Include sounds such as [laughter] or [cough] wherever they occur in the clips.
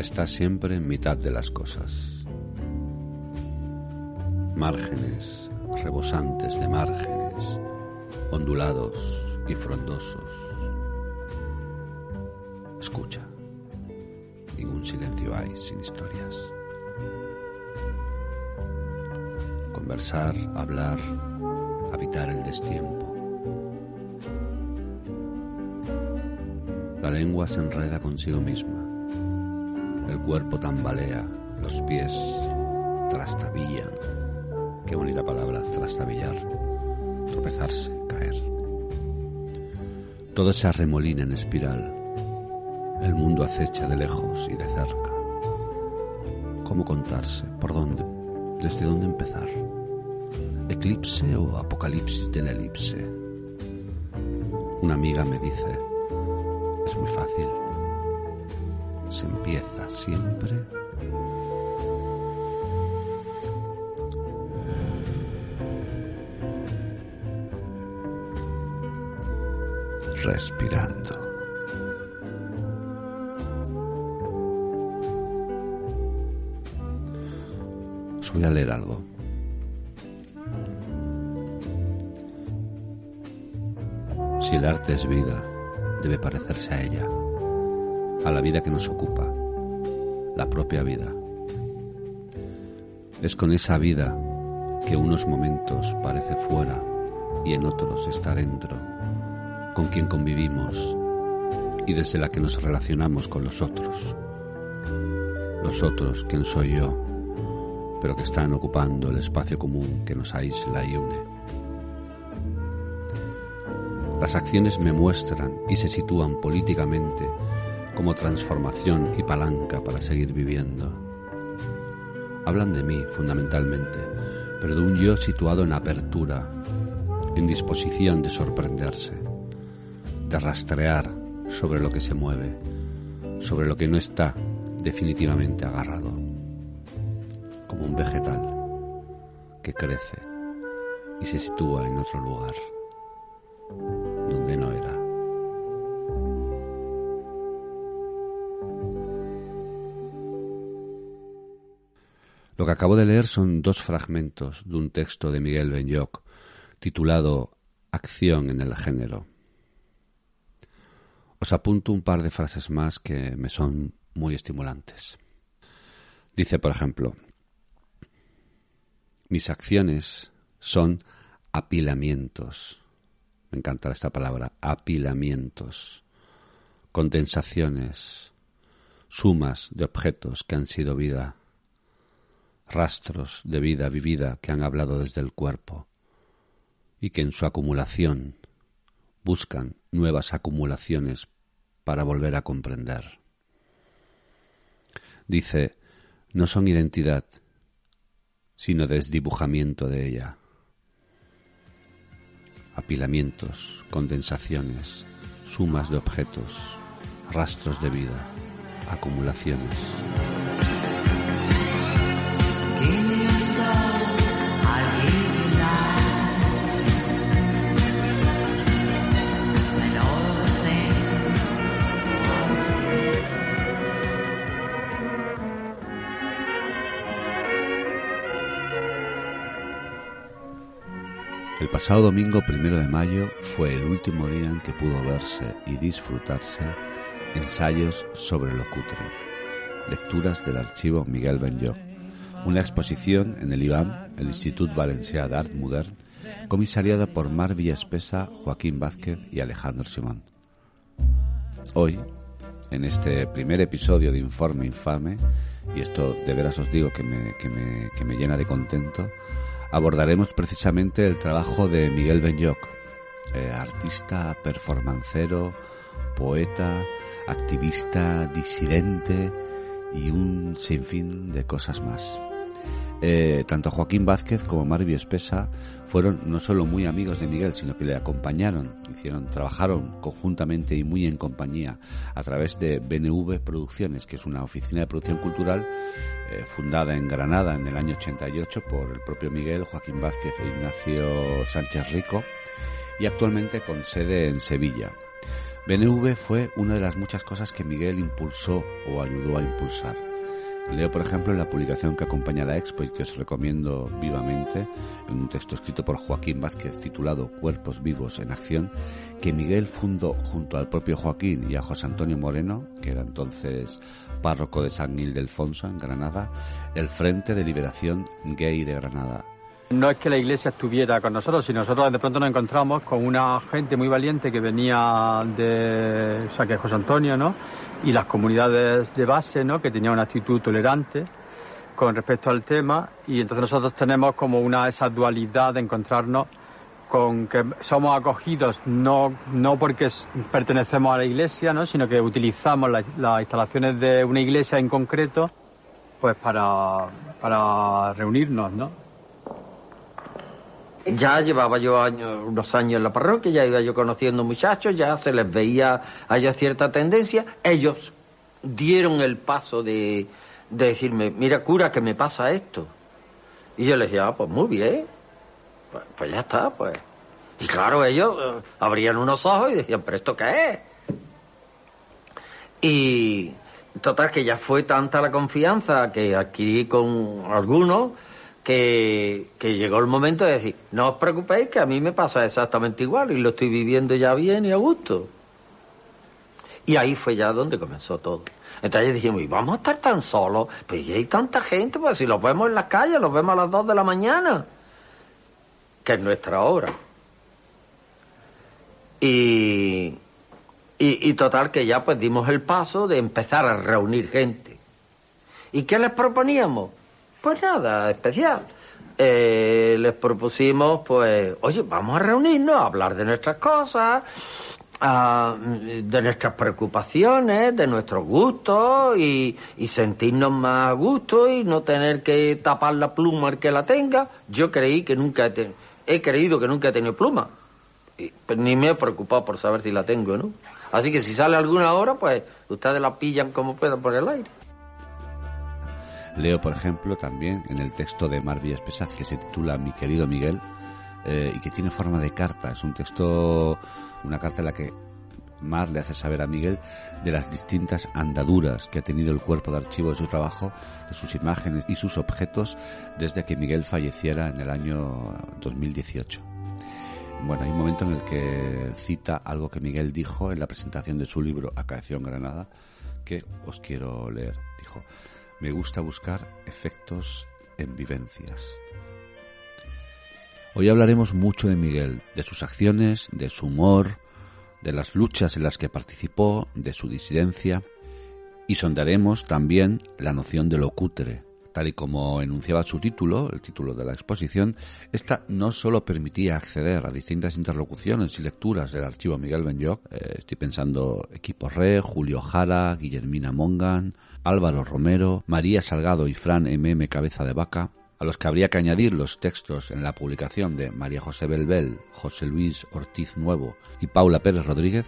Está siempre en mitad de las cosas. Márgenes, rebosantes de márgenes, ondulados y frondosos. Escucha. Ningún silencio hay sin historias. Conversar, hablar, habitar el destiempo. La lengua se enreda consigo misma. Cuerpo tambalea, los pies trastabillan. Qué bonita palabra, trastabillar. Tropezarse, caer. Todo se arremolina en espiral. El mundo acecha de lejos y de cerca. ¿Cómo contarse? ¿Por dónde? ¿Desde dónde empezar? ¿Eclipse o apocalipsis de la elipse? Una amiga me dice, es muy fácil. Se empieza siempre respirando. Os voy a leer algo. Si el arte es vida, debe parecerse a ella, a la vida que nos ocupa, la propia vida. Es con esa vida que unos momentos parece fuera y en otros está dentro, con quien convivimos y desde la que nos relacionamos con los otros. Los otros, quien soy yo, pero que están ocupando el espacio común que nos aísla y une. Las acciones me muestran y se sitúan políticamente como transformación y palanca para seguir viviendo. Hablan de mí fundamentalmente, pero de un yo situado en apertura, en disposición de sorprenderse, de rastrear sobre lo que se mueve, sobre lo que no está definitivamente agarrado, como un vegetal que crece y se sitúa en otro lugar donde no Lo que acabo de leer son dos fragmentos de un texto de Miguel Benyoc titulado Acción en el género. Os apunto un par de frases más que me son muy estimulantes. Dice, por ejemplo, mis acciones son apilamientos. Me encanta esta palabra, apilamientos, condensaciones, sumas de objetos que han sido vida, rastros de vida vivida que han hablado desde el cuerpo y que en su acumulación buscan nuevas acumulaciones para volver a comprender. Dice, no son identidad, sino desdibujamiento de ella. Apilamientos, condensaciones, sumas de objetos, rastros de vida, acumulaciones. El pasado domingo primero de mayo fue el último día en que pudo verse y disfrutarse ensayos sobre lo cutre, lecturas del archivo Miguel Benlloc, una exposición en el IBAM, el Institut Valencià d'Art Modern, comisariada por Mar Villaspesa, Joaquín Vázquez y Alejandro Simón. Hoy, en este primer episodio de Informe Infame, y esto de veras os digo que me, que me, que me llena de contento, abordaremos precisamente el trabajo de Miguel Benyoc, eh, artista, performancero, poeta, activista, disidente y un sinfín de cosas más. Eh, tanto Joaquín Vázquez como Marvi Espesa fueron no solo muy amigos de Miguel, sino que le acompañaron, hicieron, trabajaron conjuntamente y muy en compañía a través de BNV Producciones, que es una oficina de producción cultural eh, fundada en Granada en el año 88 por el propio Miguel, Joaquín Vázquez e Ignacio Sánchez Rico, y actualmente con sede en Sevilla. BNV fue una de las muchas cosas que Miguel impulsó o ayudó a impulsar. Leo, por ejemplo, la publicación que acompaña la expo y que os recomiendo vivamente, en un texto escrito por Joaquín Vázquez titulado Cuerpos vivos en acción, que Miguel fundó junto al propio Joaquín y a José Antonio Moreno, que era entonces párroco de San Ildefonso en Granada, el Frente de Liberación Gay de Granada. No es que la iglesia estuviera con nosotros, sino nosotros de pronto nos encontramos con una gente muy valiente que venía de, o sea, que José Antonio, ¿no? Y las comunidades de base, ¿no? Que tenían una actitud tolerante con respecto al tema. Y entonces nosotros tenemos como una esa dualidad de encontrarnos con que somos acogidos no, no porque pertenecemos a la iglesia, ¿no? Sino que utilizamos las instalaciones de una iglesia en concreto, pues para, para reunirnos, ¿no? Ya llevaba yo años, unos años en la parroquia, ya iba yo conociendo muchachos, ya se les veía a ellos cierta tendencia. Ellos dieron el paso de, decirme, mira cura, que me pasa esto. Y yo les decía, ah, pues muy bien, pues, pues, ya está, pues. Y claro, ellos eh, abrían unos ojos y decían, pero ¿esto qué es? Y total que ya fue tanta la confianza que adquirí con algunos que, llegó el momento de decir, no os preocupéis que a mí me pasa exactamente igual y lo estoy viviendo ya bien y a gusto. Y ahí fue ya donde comenzó todo. Entonces dijimos, ¿y vamos a estar tan solos? Pues ya hay tanta gente, pues si los vemos en las calles, los vemos a las dos de la mañana, que es nuestra hora. Y, y, y total que ya pues dimos el paso de empezar a reunir gente. ¿Y qué les proponíamos? Pues nada, especial. Eh, les propusimos, pues, oye, vamos a reunirnos, a hablar de nuestras cosas, de nuestras preocupaciones, de nuestros gustos y, sentirnos más a gusto y no tener que tapar la pluma el que la tenga. Yo creí que nunca he, he creído que nunca he tenido pluma. Y, pues, ni me he preocupado por saber si la tengo, ¿no? Así que si sale alguna hora, pues ustedes la pillan como puedan por el aire. Leo, por ejemplo, también en el texto de Mar Espesaz que se titula Mi querido Miguel eh, y que tiene forma de carta. Es un texto, una carta en la que Mar le hace saber a Miguel de las distintas andaduras que ha tenido el cuerpo de archivo de su trabajo, de sus imágenes y sus objetos desde que Miguel falleciera en el año 2018. Bueno, hay un momento en el que cita algo que Miguel dijo en la presentación de su libro Acaeció Granada, que os quiero leer. Dijo, me gusta buscar efectos en vivencias. Hoy hablaremos mucho de Miguel, de sus acciones, de su humor, de las luchas en las que participó, de su disidencia, y sondaremos también la noción de lo cutre, Tal y como enunciaba su título, el título de la exposición, esta no solo permitía acceder a distintas interlocuciones y lecturas del archivo Miguel Benyoc, eh, estoy pensando Equipo Re, Julio Jara, Guillermina Mongan, Álvaro Romero, María Salgado y Fran MM Cabeza de Vaca, a los que habría que añadir los textos en la publicación de María José Belbel, José Luis Ortiz Nuevo y Paula Pérez Rodríguez,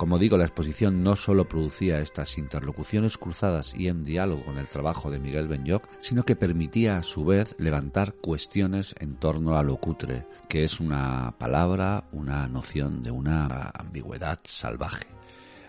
como digo, la exposición no solo producía estas interlocuciones cruzadas y en diálogo con el trabajo de Miguel Benyoc, sino que permitía a su vez levantar cuestiones en torno a lo cutre, que es una palabra, una noción de una ambigüedad salvaje.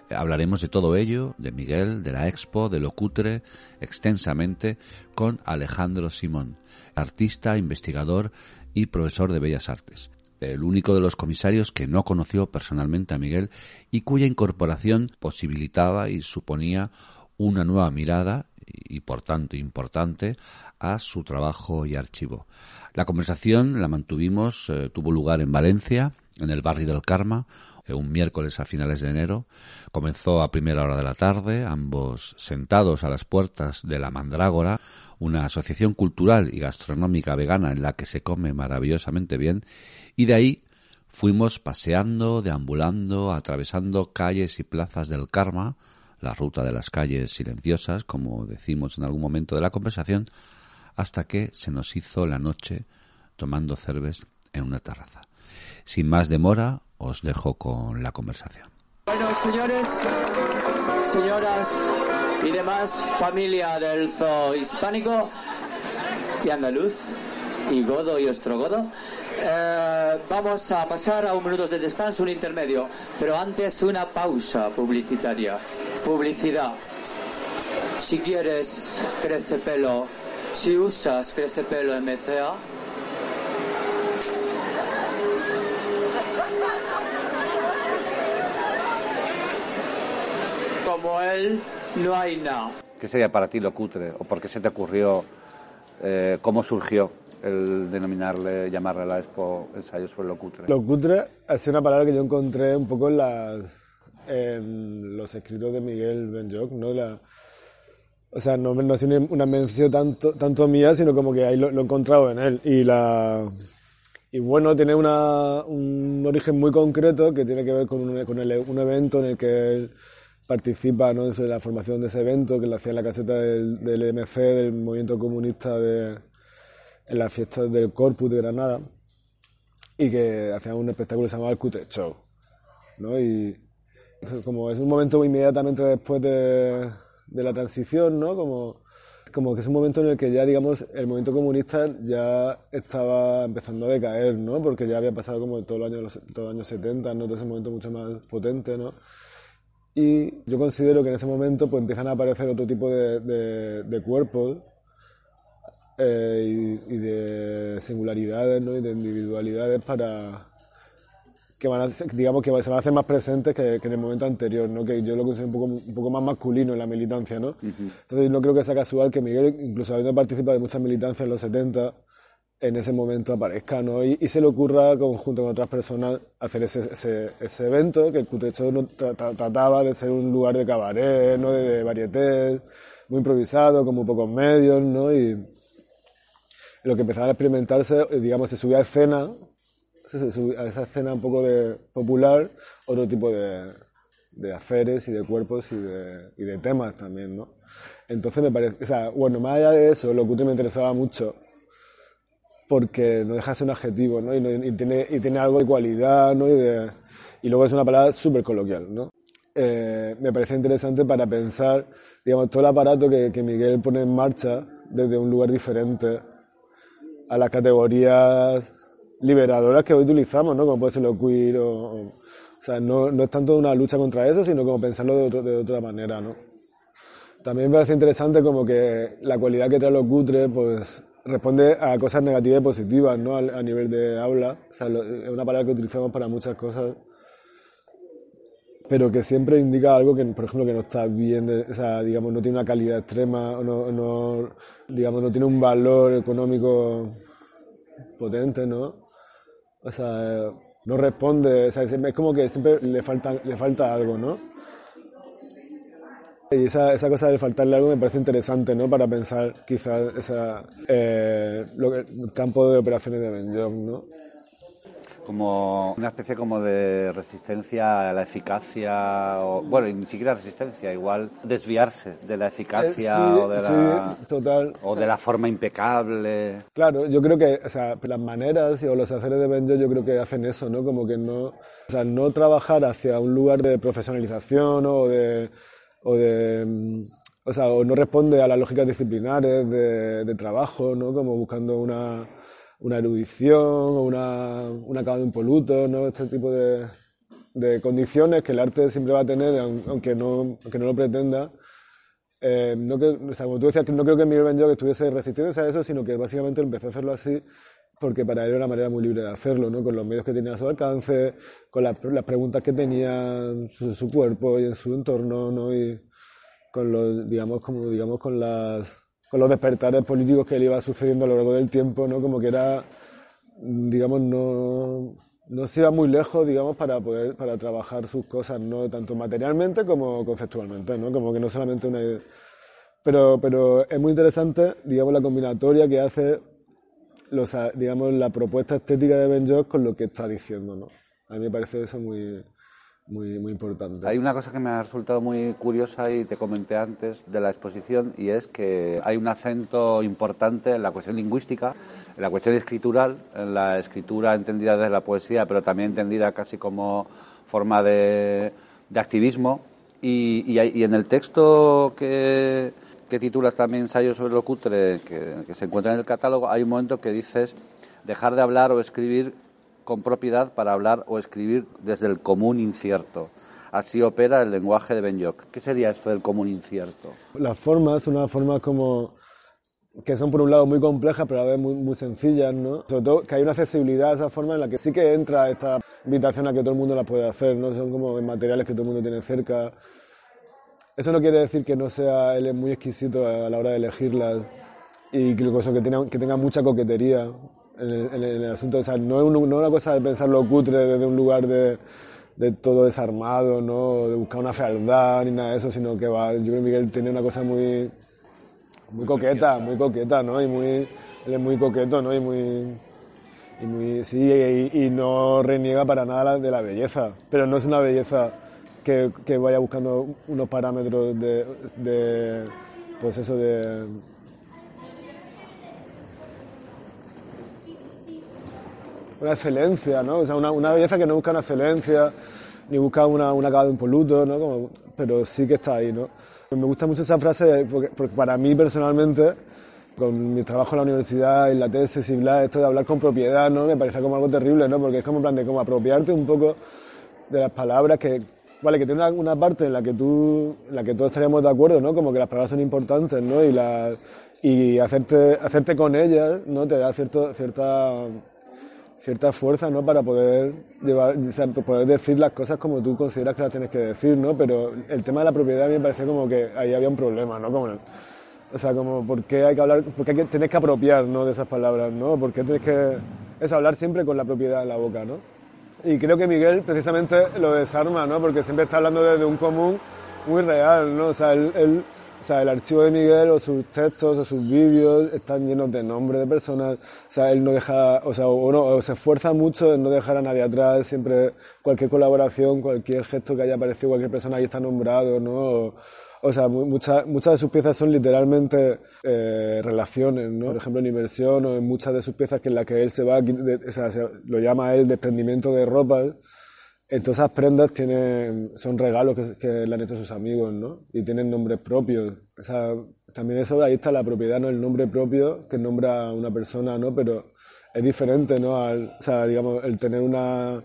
Hablaremos de todo ello, de Miguel, de la expo, de lo cutre, extensamente, con Alejandro Simón, artista, investigador y profesor de Bellas Artes el único de los comisarios que no conoció personalmente a Miguel y cuya incorporación posibilitaba y suponía una nueva mirada y por tanto importante a su trabajo y archivo. La conversación la mantuvimos, eh, tuvo lugar en Valencia, en el barrio del Karma, un miércoles a finales de enero. Comenzó a primera hora de la tarde, ambos sentados a las puertas de la Mandrágora, una asociación cultural y gastronómica vegana en la que se come maravillosamente bien, y de ahí fuimos paseando, deambulando, atravesando calles y plazas del Karma, la ruta de las calles silenciosas, como decimos en algún momento de la conversación, hasta que se nos hizo la noche tomando cerveza en una terraza. Sin más demora, os dejo con la conversación. Bueno, señores, señoras, y demás familia del zoo hispánico y andaluz. y Godo y Ostrogodo. Eh, vamos a pasar a un minuto de descanso, un intermedio, pero antes una pausa publicitaria. Publicidad. Si quieres crece pelo, si usas crece pelo MCA, como él, no hay nada. ¿Qué sería para ti lo cutre? ¿O por qué se te ocurrió, eh, cómo surgió el denominarle, llamarle a la expo ensayos sobre lo cutre? Lo cutre es una palabra que yo encontré un poco en, las, en los escritos de Miguel Benjoc, ¿no? La, o sea, no, no ha sido una mención tanto, tanto mía, sino como que ahí lo, lo he encontrado en él. Y la, y bueno, tiene una, un origen muy concreto que tiene que ver con un, con el, un evento en el que él participa ¿no? en la formación de ese evento que le hacía en la caseta del, del MC, del movimiento comunista de, en las fiestas del Corpus de Granada y que hacían un espectáculo que se llamaba el Cutre Show. ¿no? Y como es un momento inmediatamente después de, de la transición, ¿no? como como que es un momento en el que ya, digamos, el movimiento comunista ya estaba empezando a decaer, ¿no? Porque ya había pasado como todo el año, todo el año 70, ¿no? Todo ese momento mucho más potente, ¿no? Y yo considero que en ese momento pues empiezan a aparecer otro tipo de, de, de cuerpos eh, y, y, de singularidades, ¿no? Y de individualidades para que van a, digamos que se van a hacer más presentes que, que, en el momento anterior, ¿no? que yo lo considero un poco, un poco más masculino en la militancia. ¿no? Uh -huh. Entonces no creo que sea casual que Miguel, incluso habiendo participado de muchas militancias en los 70, en ese momento aparezca ¿no? y, y se le ocurra, junto con otras personas, hacer ese, ese, ese evento, que el Cutecho tra tra trataba de ser un lugar de cabaret, ¿no? de, de varietés, muy improvisado, con muy pocos medios, ¿no? y lo que empezaban a experimentarse, digamos, se subía a escena a esa escena un poco de popular otro tipo de, de haceres y de cuerpos y de, y de, temas también, ¿no? Entonces me parece, o sea, bueno, más allá de eso, lo que me interesaba mucho porque no deja de ser un adjetivo, ¿no? Y, no, y, tiene, y tiene algo de cualidad, ¿no? Y, de, y luego es una palabra súper coloquial, ¿no? Eh, me parece interesante para pensar, digamos, todo el aparato que, que Miguel pone en marcha desde un lugar diferente a las categorías liberadoras que hoy utilizamos, ¿no? Como puede ser lo queer o, o, o sea, no, no, es tanto una lucha contra eso, sino como pensarlo de, otro, de, otra manera, ¿no? También me parece interesante como que la cualidad que trae los cutres, pues responde a cosas negativas y positivas, ¿no? A, a nivel de habla, o sea, lo, es una palabra que utilizamos para muchas cosas, pero que siempre indica algo que, por ejemplo, que no está bien, de, o sea, digamos, no tiene una calidad extrema, o no, no, digamos, no tiene un valor económico potente, ¿no? O sea, no responde, o sea, es como que siempre le falta, le falta algo, ¿no? Y esa, esa cosa de faltarle algo me parece interesante, ¿no? Para pensar quizás esa, eh, lo que, el campo de operaciones de Benjong, ¿no? como una especie como de resistencia a la eficacia, o, bueno, ni siquiera resistencia, igual desviarse de la eficacia eh, sí, o, de la, sí, total. o, o sea, de la forma impecable. Claro, yo creo que o sea, las maneras o los haceres de Benjo yo creo que hacen eso, ¿no? Como que no, o sea, no trabajar hacia un lugar de profesionalización o de, o de o sea, o no responde a las lógicas disciplinares de, trabajo, ¿no? Como buscando una una erudición o una, un acabado impoluto, ¿no? Este tipo de, de, condiciones que el arte siempre va a tener, aunque no, aunque no lo pretenda. Eh, no que, o sea, como tú decías, que no creo que Miguel Benjoc estuviese resistiéndose a eso, sino que básicamente empezó a hacerlo así porque para él era una manera muy libre de hacerlo, ¿no? Con los medios que tenía a su alcance, con las, las preguntas que tenía en su, su, cuerpo y en su entorno, ¿no? Y con los, digamos, como, digamos, con las con los despertares políticos que le iba sucediendo a lo largo del tiempo, ¿no? Como que era, digamos, no, no se iba muy lejos, digamos, para poder, para trabajar sus cosas, ¿no? Tanto materialmente como conceptualmente, ¿no? Como que no solamente una idea. Pero, pero es muy interesante, digamos, la combinatoria que hace, los, digamos, la propuesta estética de Ben Jones con lo que está diciendo, ¿no? A mí me parece eso muy, muy, muy importante. Hay una cosa que me ha resultado muy curiosa y te comenté antes de la exposición y es que hay un acento importante en la cuestión lingüística, en la cuestión escritural, en la escritura entendida desde la poesía, pero también entendida casi como forma de, de activismo Y, y, en el texto que, que titulas también Ensayo sobre lo cutre, que, se encuentra en el catálogo, hay un momento que dices dejar de hablar o escribir con propiedad para hablar o escribir desde el común incierto. Así opera el lenguaje de Benyoc. ¿Qué sería esto del común incierto? Las formas unas formas como que son por un lado muy complejas pero a vez muy, muy, sencillas, ¿no? Sobre todo que hay una accesibilidad a esa forma en la que sí que entra esta invitación a que todo el mundo la puede hacer, ¿no? Son como materiales que todo el mundo tiene cerca. Eso no quiere decir que no sea él muy exquisito a la hora de elegirlas y que, que, tenga, que tenga mucha coquetería en el, asunto. O sea, no es, no una cosa de pensar lo cutre desde un lugar de, de todo desarmado, ¿no? De buscar una fealdad ni nada de eso, sino que va, yo creo que Miguel tiene una cosa muy muy coqueta, muy coqueta, ¿no? Y muy, él es muy coqueto, ¿no? Y muy, y muy sí, y, no reniega para nada de la belleza, pero no es una belleza que, que vaya buscando unos parámetros de, de, pues eso de una excelencia, ¿no? O sea, una, una belleza que no busca una excelencia, ni busca una, un acabado impoluto, ¿no? Como, pero sí que está ahí, ¿no? Me gusta mucho esa frase porque, para mí personalmente, con mi trabajo en la universidad, y la tesis y bla, esto de hablar con propiedad, ¿no? Me parece como algo terrible, ¿no? Porque es como en plan de como apropiarte un poco de las palabras que, vale, que tiene una, parte en la que tú, en la que todos estaríamos de acuerdo, ¿no? Como que las palabras son importantes, ¿no? Y hacerte, hacerte con ellas, ¿no? Te da cierto, cierta cierta fuerza, ¿no? Para poder llevar, poder decir las cosas como tú consideras que las tienes que decir, ¿no? Pero el tema de la propiedad a mí me parece como que ahí había un problema, ¿no? O sea, como, ¿por qué hay que hablar, por qué tienes que apropiar, ¿no? De esas palabras, ¿no? ¿Por qué tienes que, es hablar siempre con la propiedad en la boca, ¿no? Y creo que Miguel precisamente lo desarma, ¿no? Porque siempre está hablando desde un común muy real, ¿no? O sea, él o sea, el archivo de Miguel o sus textos o sus vídeos están llenos de nombres de personas. O sea, él no deja, o sea, o se esfuerza mucho en no dejar a nadie atrás. Siempre cualquier colaboración, cualquier gesto que haya aparecido, cualquier persona ahí está nombrado, ¿no? O, sea, muchas, muchas de sus piezas son literalmente eh, relaciones, ¿no? Por ejemplo, en Inversión o en muchas de sus piezas que en las que él se va, o sea, lo llama él desprendimiento de ropa entonces esas prendas tienen, son regalos que, le han hecho sus amigos, ¿no? Y tienen nombres propios. O sea, también eso, ahí está la propiedad, ¿no? El nombre propio que nombra una persona, ¿no? Pero es diferente, ¿no? Al, o sea, digamos, el tener una,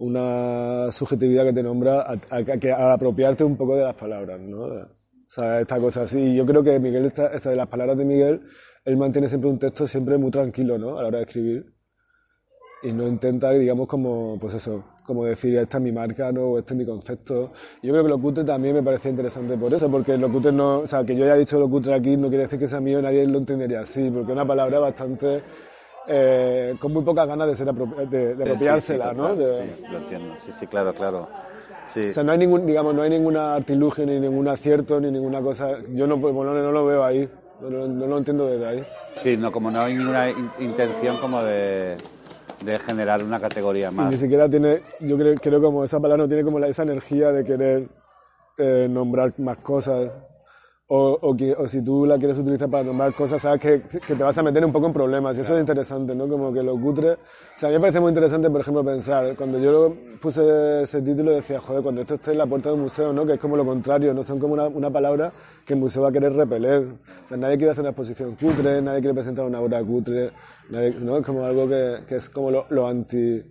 una subjetividad que te nombra a, a, apropiarte un poco de las palabras, ¿no? O sea, esta cosa así. Yo creo que Miguel, está, esa de las palabras de Miguel, él mantiene siempre un texto siempre muy tranquilo, ¿no? A la hora de escribir. Y no intenta, digamos, como, pues eso, como decir, esta es mi marca, ¿no? O este es mi concepto. Yo creo que lo cutre también me parece interesante por eso, porque lo cutre no, o sea, que yo haya dicho lo cutre aquí no quiere decir que sea mío, nadie lo entendería así, porque es una palabra bastante, eh, con muy pocas ganas de ser de, apropiársela, ¿no? sí, lo entiendo, sí, sí, claro, claro. Sí. O sea, no hay ningún, digamos, no hay ninguna artilugio, ni ningún acierto, ni ninguna cosa, yo no, pues, no, no lo veo ahí, no, no, lo entiendo desde ahí. Sí, no, como no hay ninguna intención como de de generar una categoría más. ni siquiera tiene, yo creo, creo como esa palabra no tiene como esa energía de querer eh, nombrar más cosas o, o, que, o, si tú la quieres utilizar para nombrar cosas, sabes que, que, te vas a meter un poco en problemas. Y eso es interesante, ¿no? Como que lo cutre. O sea, a mí me parece muy interesante, por ejemplo, pensar. Cuando yo puse ese título, decía, joder, cuando esto esté en la puerta de un museo, ¿no? Que es como lo contrario, ¿no? Son como una, una palabra que el museo va a querer repeler. O sea, nadie quiere hacer una exposición cutre, nadie quiere presentar una obra cutre, ¿no? Es como algo que, que es como lo, lo anti.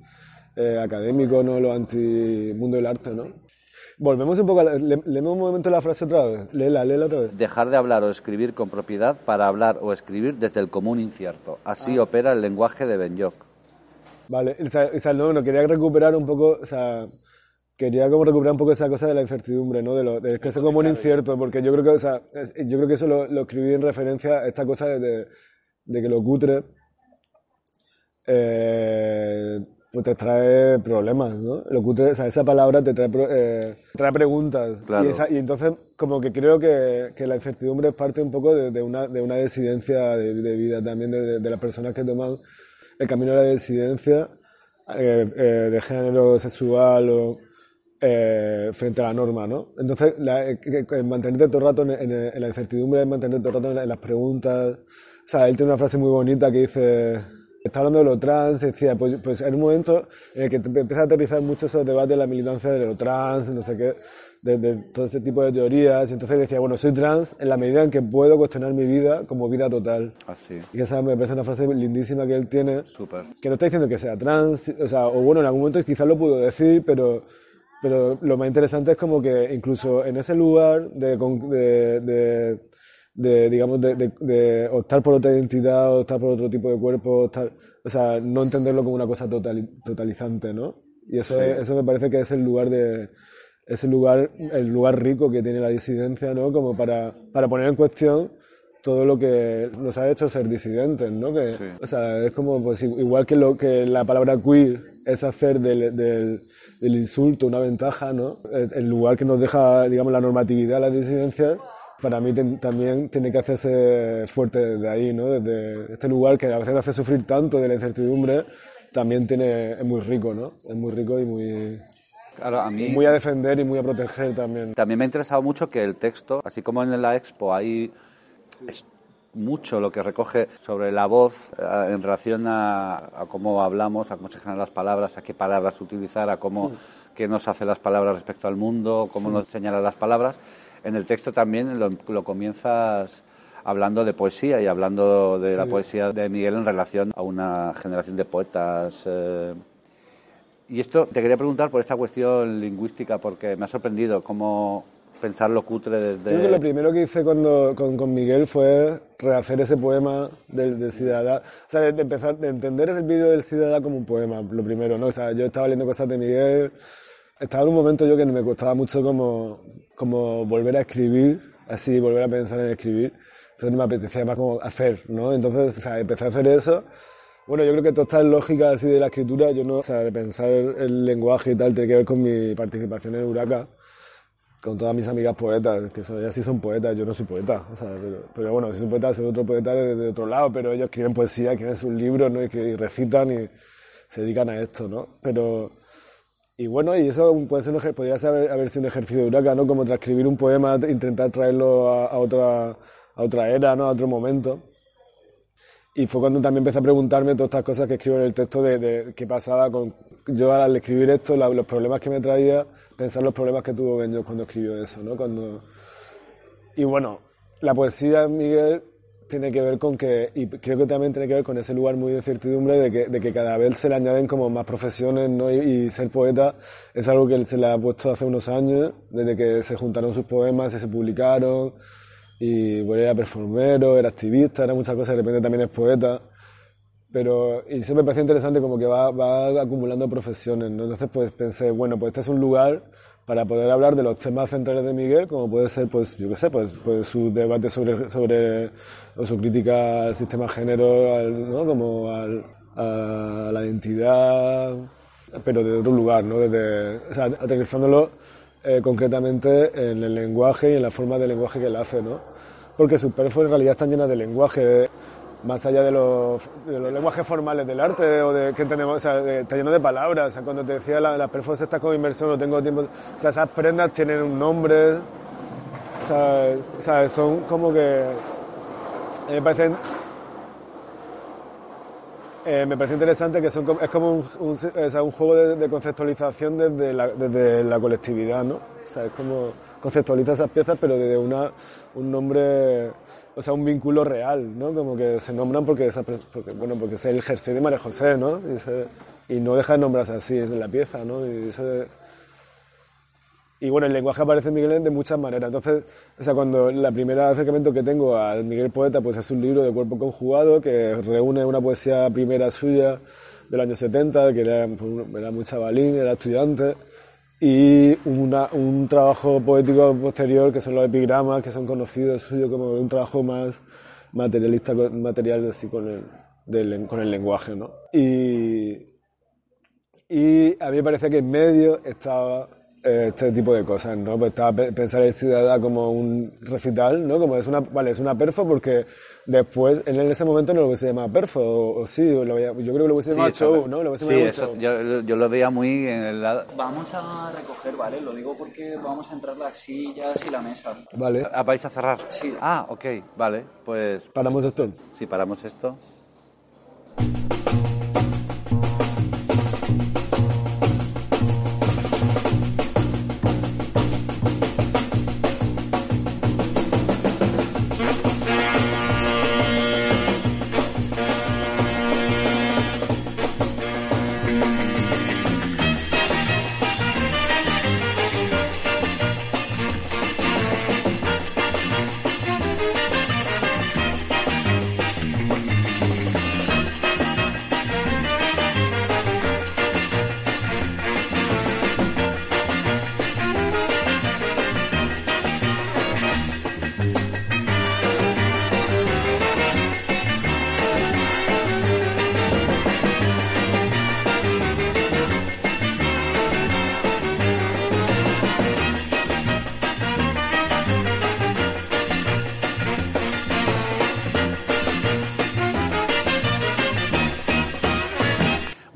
Eh, académico, ¿no? Lo anti mundo del arte, ¿no? Volvemos un poco, a leemos un momento la frase otra vez, léela, léela otra vez. Dejar de hablar o escribir con propiedad para hablar o escribir desde el común incierto. Así ah. opera el lenguaje de Ben-Jock. Vale, o sea, no, quería recuperar un poco, o sea, quería como recuperar un poco esa cosa de la incertidumbre, ¿no? De, lo, de que es común incierto, porque yo creo que, o sea, yo creo que eso lo, lo escribí en referencia a esta cosa de, de que lo cutre eh, pues te trae problemas, ¿no? Lo que o sea, esa palabra te trae, eh, trae preguntas. Y, entonces, como que creo que, que, la incertidumbre es parte un poco de, de una, de una desidencia de, vida también de, de, las personas que toman el camino de la desidencia eh, eh, de género sexual o frente a la norma, ¿no? Entonces, la, mantenerte todo el rato en, en, la incertidumbre, mantenerte todo el rato en, las preguntas. O sea, él tiene una frase muy bonita que dice Está hablando de lo trans, decía, pues, pues en un momento en el que empieza a aterrizar mucho esos debates de la militancia de lo trans, no sé qué, de, todo ese tipo de teorías. Y entonces decía, bueno, soy trans en la medida en que puedo cuestionar mi vida como vida total. Así. Y esa me parece una frase lindísima que él tiene. Súper. Que no está diciendo que sea trans, o sea, o bueno, en algún momento quizás lo pudo decir, pero, pero lo más interesante es como que incluso en ese lugar de, de, de digamos, de, optar por otra identidad, optar por otro tipo de cuerpo, o sea, no entenderlo como una cosa totalizante, ¿no? Y eso, eso me parece que es el lugar de, es el lugar, el lugar rico que tiene la disidencia, ¿no? Como para, para poner en cuestión todo lo que nos ha hecho ser disidentes, ¿no? Que, O sea, es como, pues igual que lo que la palabra queer es hacer del, del, del insulto una ventaja, ¿no? El lugar que nos deja, digamos, la normatividad, la disidencia, para mí también tiene que hacerse fuerte desde ahí, ¿no? Desde este lugar que a veces hace sufrir tanto de la incertidumbre, también tiene, es muy rico, ¿no? Es muy rico y muy, a mí, muy a defender y muy a proteger también. También me ha interesado mucho que el texto, así como en la expo hay mucho lo que recoge sobre la voz eh, en relación a, cómo hablamos, a cómo se generan las palabras, a qué palabras utilizar, a cómo qué nos hace las palabras respecto al mundo, cómo nos señala las palabras. En el texto también lo, comienzas hablando de poesía y hablando de la poesía de Miguel en relación a una generación de poetas. Eh, y esto te quería preguntar por esta cuestión lingüística, porque me ha sorprendido cómo pensar lo cutre desde... Creo que lo primero que hice cuando, con, Miguel fue rehacer ese poema del, del Ciudadá. O sea, de, empezar, de entender ese vídeo del Ciudadá como un poema, lo primero, ¿no? O sea, yo estaba leyendo cosas de Miguel, estaba en un momento yo que me costaba mucho como, como volver a escribir, así, volver a pensar en escribir. Entonces me apetecía más como hacer, ¿no? Entonces, o sea, empecé a hacer eso bueno, yo creo que toda esta lógica así de la escritura, yo no, o sea, de pensar el lenguaje y tal, tiene que ver con mi participación en Huraca, con todas mis amigas poetas, que son, ellas sí son poetas, yo no soy poeta, o sea, pero, bueno, si soy poeta, soy otro poeta de, otro lado, pero ellos escriben poesía, escriben sus libros, ¿no? Y, recitan y se dedican a esto, ¿no? Pero, y bueno, y eso puede ser, podría ser, haber sido un ejercicio de Huraca, ¿no? Como transcribir un poema, intentar traerlo a, a otra, a otra era, ¿no? A otro momento. Y fue cuando también empecé a preguntarme todas estas cosas que escribo en el texto de, qué pasaba con yo al escribir esto, los problemas que me traía, pensar los problemas que tuvo Benjo cuando escribió eso, ¿no? Cuando... Y bueno, la poesía, Miguel, tiene que ver con que, y creo que también tiene que ver con ese lugar muy de incertidumbre de que, de que cada vez se le añaden como más profesiones, ¿no? Y, ser poeta es algo que se le ha puesto hace unos años, desde que se juntaron sus poemas y se publicaron y bueno, era performero, era activista, era muchas cosas, de repente también es poeta. Pero, y siempre me pareció interesante como que va, va acumulando profesiones, ¿no? Entonces pues pensé, bueno, pues este es un lugar para poder hablar de los temas centrales de Miguel, como puede ser, pues, yo qué sé, pues, pues su debate sobre, sobre, o su crítica al sistema género, ¿no? Como al, a la identidad, pero de otro lugar, ¿no? Desde, o sea, aterrizándolo eh, concretamente en el lenguaje y en la forma de lenguaje que él hace, ¿no? Porque sus perfos en realidad están llenas de lenguaje, más allá de los, de los lenguajes formales del arte o de que entendemos, o sea, está lleno de palabras. O sea, cuando te decía las la perfos estas con inversión, no tengo tiempo. O sea, esas prendas tienen un nombre. O sea, o sea son como que. Me parecen eh, me parece interesante que son, es como un, un, juego de, conceptualización desde la, desde la, colectividad, ¿no? O sea, es como conceptualiza esas piezas, pero desde una, un nombre, o sea, un vínculo real, ¿no? Como que se nombran porque, porque bueno, porque es el jersey de María José, ¿no? Y, y no deja de nombrarse así, es la pieza, ¿no? Y eso, y bueno, el lenguaje aparece en Miguel de muchas maneras. Entonces, o sea, cuando la primera acercamiento que tengo al Miguel Poeta, pues es un libro de cuerpo conjugado que reúne una poesía primera suya del año 70, que pues, era muy chavalín, era estudiante, y una, un trabajo poético posterior que son los epigramas, que son conocidos suyos como un trabajo más materialista, material así con el, con el lenguaje, ¿no? Y, y a mí me parece que en medio estaba este tipo de cosas, ¿no? Pues estaba pensar el ciudadano como un recital, ¿no? Como es una, vale, es una perfo porque después, en ese momento no lo hubiese llamado perfo, o, sí, yo creo que lo hubiese llamado show, ¿no? Lo sí, eso, yo, yo, lo veía muy en el lado... Vamos a recoger, ¿vale? Lo digo porque vamos a entrar las sillas y la mesa. Vale. Ah, ¿Vais a cerrar? Sí. Ah, ok, vale, pues... ¿Paramos esto? Sí, paramos esto.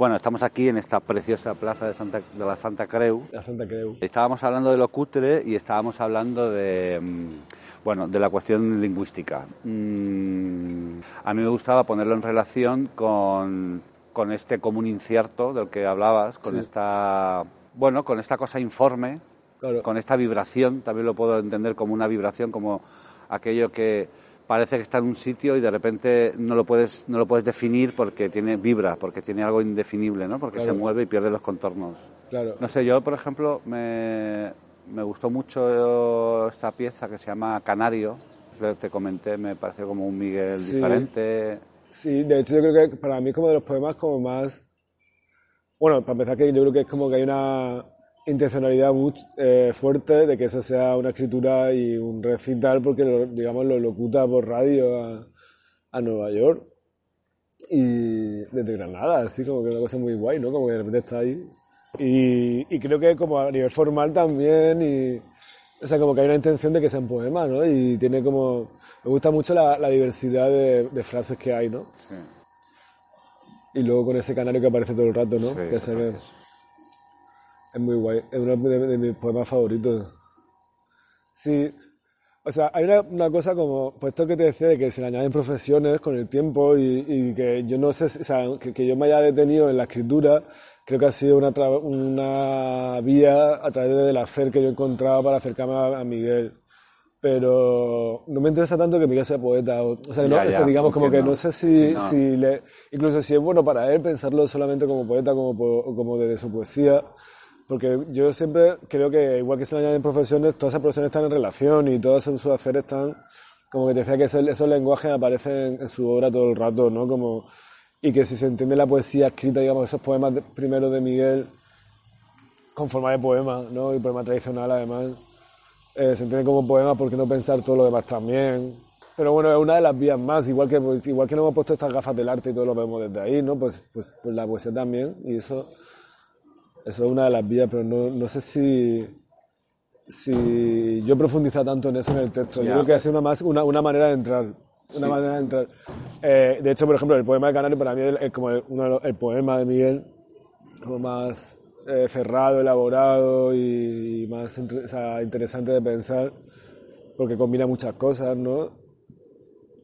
Bueno, estamos aquí en esta preciosa plaza de, Santa, de la Santa Creu. La Santa Creu. Estábamos hablando de lo cutre y estábamos hablando de, mm, bueno, de la cuestión lingüística. Mm, a mí me gustaba ponerlo en relación con, con este común incierto del que hablabas, con Sí. esta, bueno, con esta cosa informe, Claro. con esta vibración, también lo puedo entender como una vibración, como aquello que parece que está en un sitio y de repente no lo puedes no lo puedes definir porque tiene vibra, porque tiene algo indefinible, ¿no? Porque Claro. se mueve y pierde los contornos. Claro. No sé, yo por ejemplo me, me gustó mucho esta pieza que se llama Canario, te comenté, me pareció como un Miguel Sí. diferente. Sí, de hecho yo creo que para mí es como de los poemas como más... Bueno, para empezar que yo creo que es como que hay una intencionalidad muy eh, fuerte de que eso sea una escritura y un recital porque, lo, digamos, lo locuta por radio a, a Nueva York y desde Granada, así como que una cosa muy guay, ¿no? Como que de repente está ahí. Y, y creo que como a nivel formal también y... O sea, como que hay una intención de que sea un poema, ¿no? Y tiene como... Me gusta mucho la, la diversidad de, de frases que hay, ¿no? Sí. Y luego con ese canario que aparece todo el rato, ¿no? Sí, que se es ve. Es muy guay. Es uno de, de mis poemas favoritos. Sí. O sea, hay una, una cosa como, pues esto que te decía de que se le añaden profesiones con el tiempo y, y que yo no sé, si- o sea, que, que yo me haya detenido en la escritura, creo que ha sido una, una vía a través del hacer que yo he encontrado para acercarme a, a Miguel. Pero no me interesa tanto que Miguel sea poeta. O, o sea, no, Ya, o sea, ya, digamos como que no sé si, no. si le, incluso si es bueno para él pensarlo solamente como poeta, como, como desde su poesía. Porque yo siempre creo que, igual que se le añaden profesiones, todas esas profesiones están en relación y todos sus haceres están, como que te decía que ese- esos lenguajes aparecen en su obra todo el rato, ¿no? Como, y que si se entiende la poesía escrita, digamos, esos poemas de- primero de Miguel, con forma de poema, ¿no? Y poema tradicional además, eh, se entiende como poema, ¿por qué no pensar todo lo demás también? Pero bueno, es una de las vías más, igual que, pues, igual que no hemos puesto estas gafas del arte y todo lo vemos desde ahí, ¿no? Pues, pues, pues la poesía también, y eso, eso es una de las vías, pero no, no sé si, si yo profundiza tanto en eso en el texto. Yo Ya. creo que sido una, más, una, una manera de entrar. Una manera de entrar. Eh, de hecho, por ejemplo, el poema de Canario para mí es, es como el, uno el poema de Miguel como más eh, cerrado, elaborado y, más entre- o sea, interesante de pensar, porque combina muchas cosas, ¿no?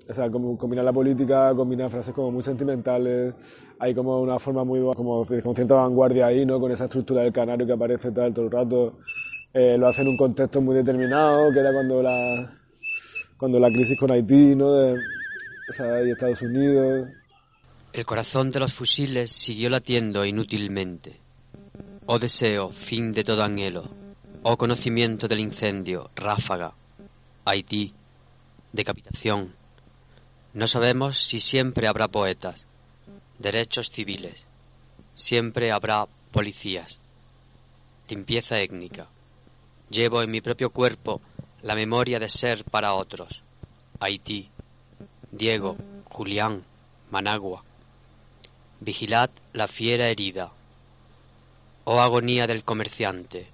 O sea, como combina la política, combina frases como muy sentimentales, hay como una forma muy, como con cierta vanguardia ahí, ¿no? Con esa estructura del canario que aparece tal todo el rato. Eh, lo hace en un contexto muy determinado, que era cuando la, cuando la crisis con Haití, ¿no? De, o sea, y Estados Unidos. El corazón de los fusiles siguió latiendo inútilmente. Oh deseo, fin de todo anhelo. Oh conocimiento del incendio, ráfaga. Haití, decapitación. No sabemos si siempre habrá poetas, derechos civiles. Siempre habrá policías. Limpieza étnica. Llevo en mi propio cuerpo la memoria de ser para otros. Haití, Diego, Julián, Managua. Vigilad la fiera herida. Oh agonía del comerciante.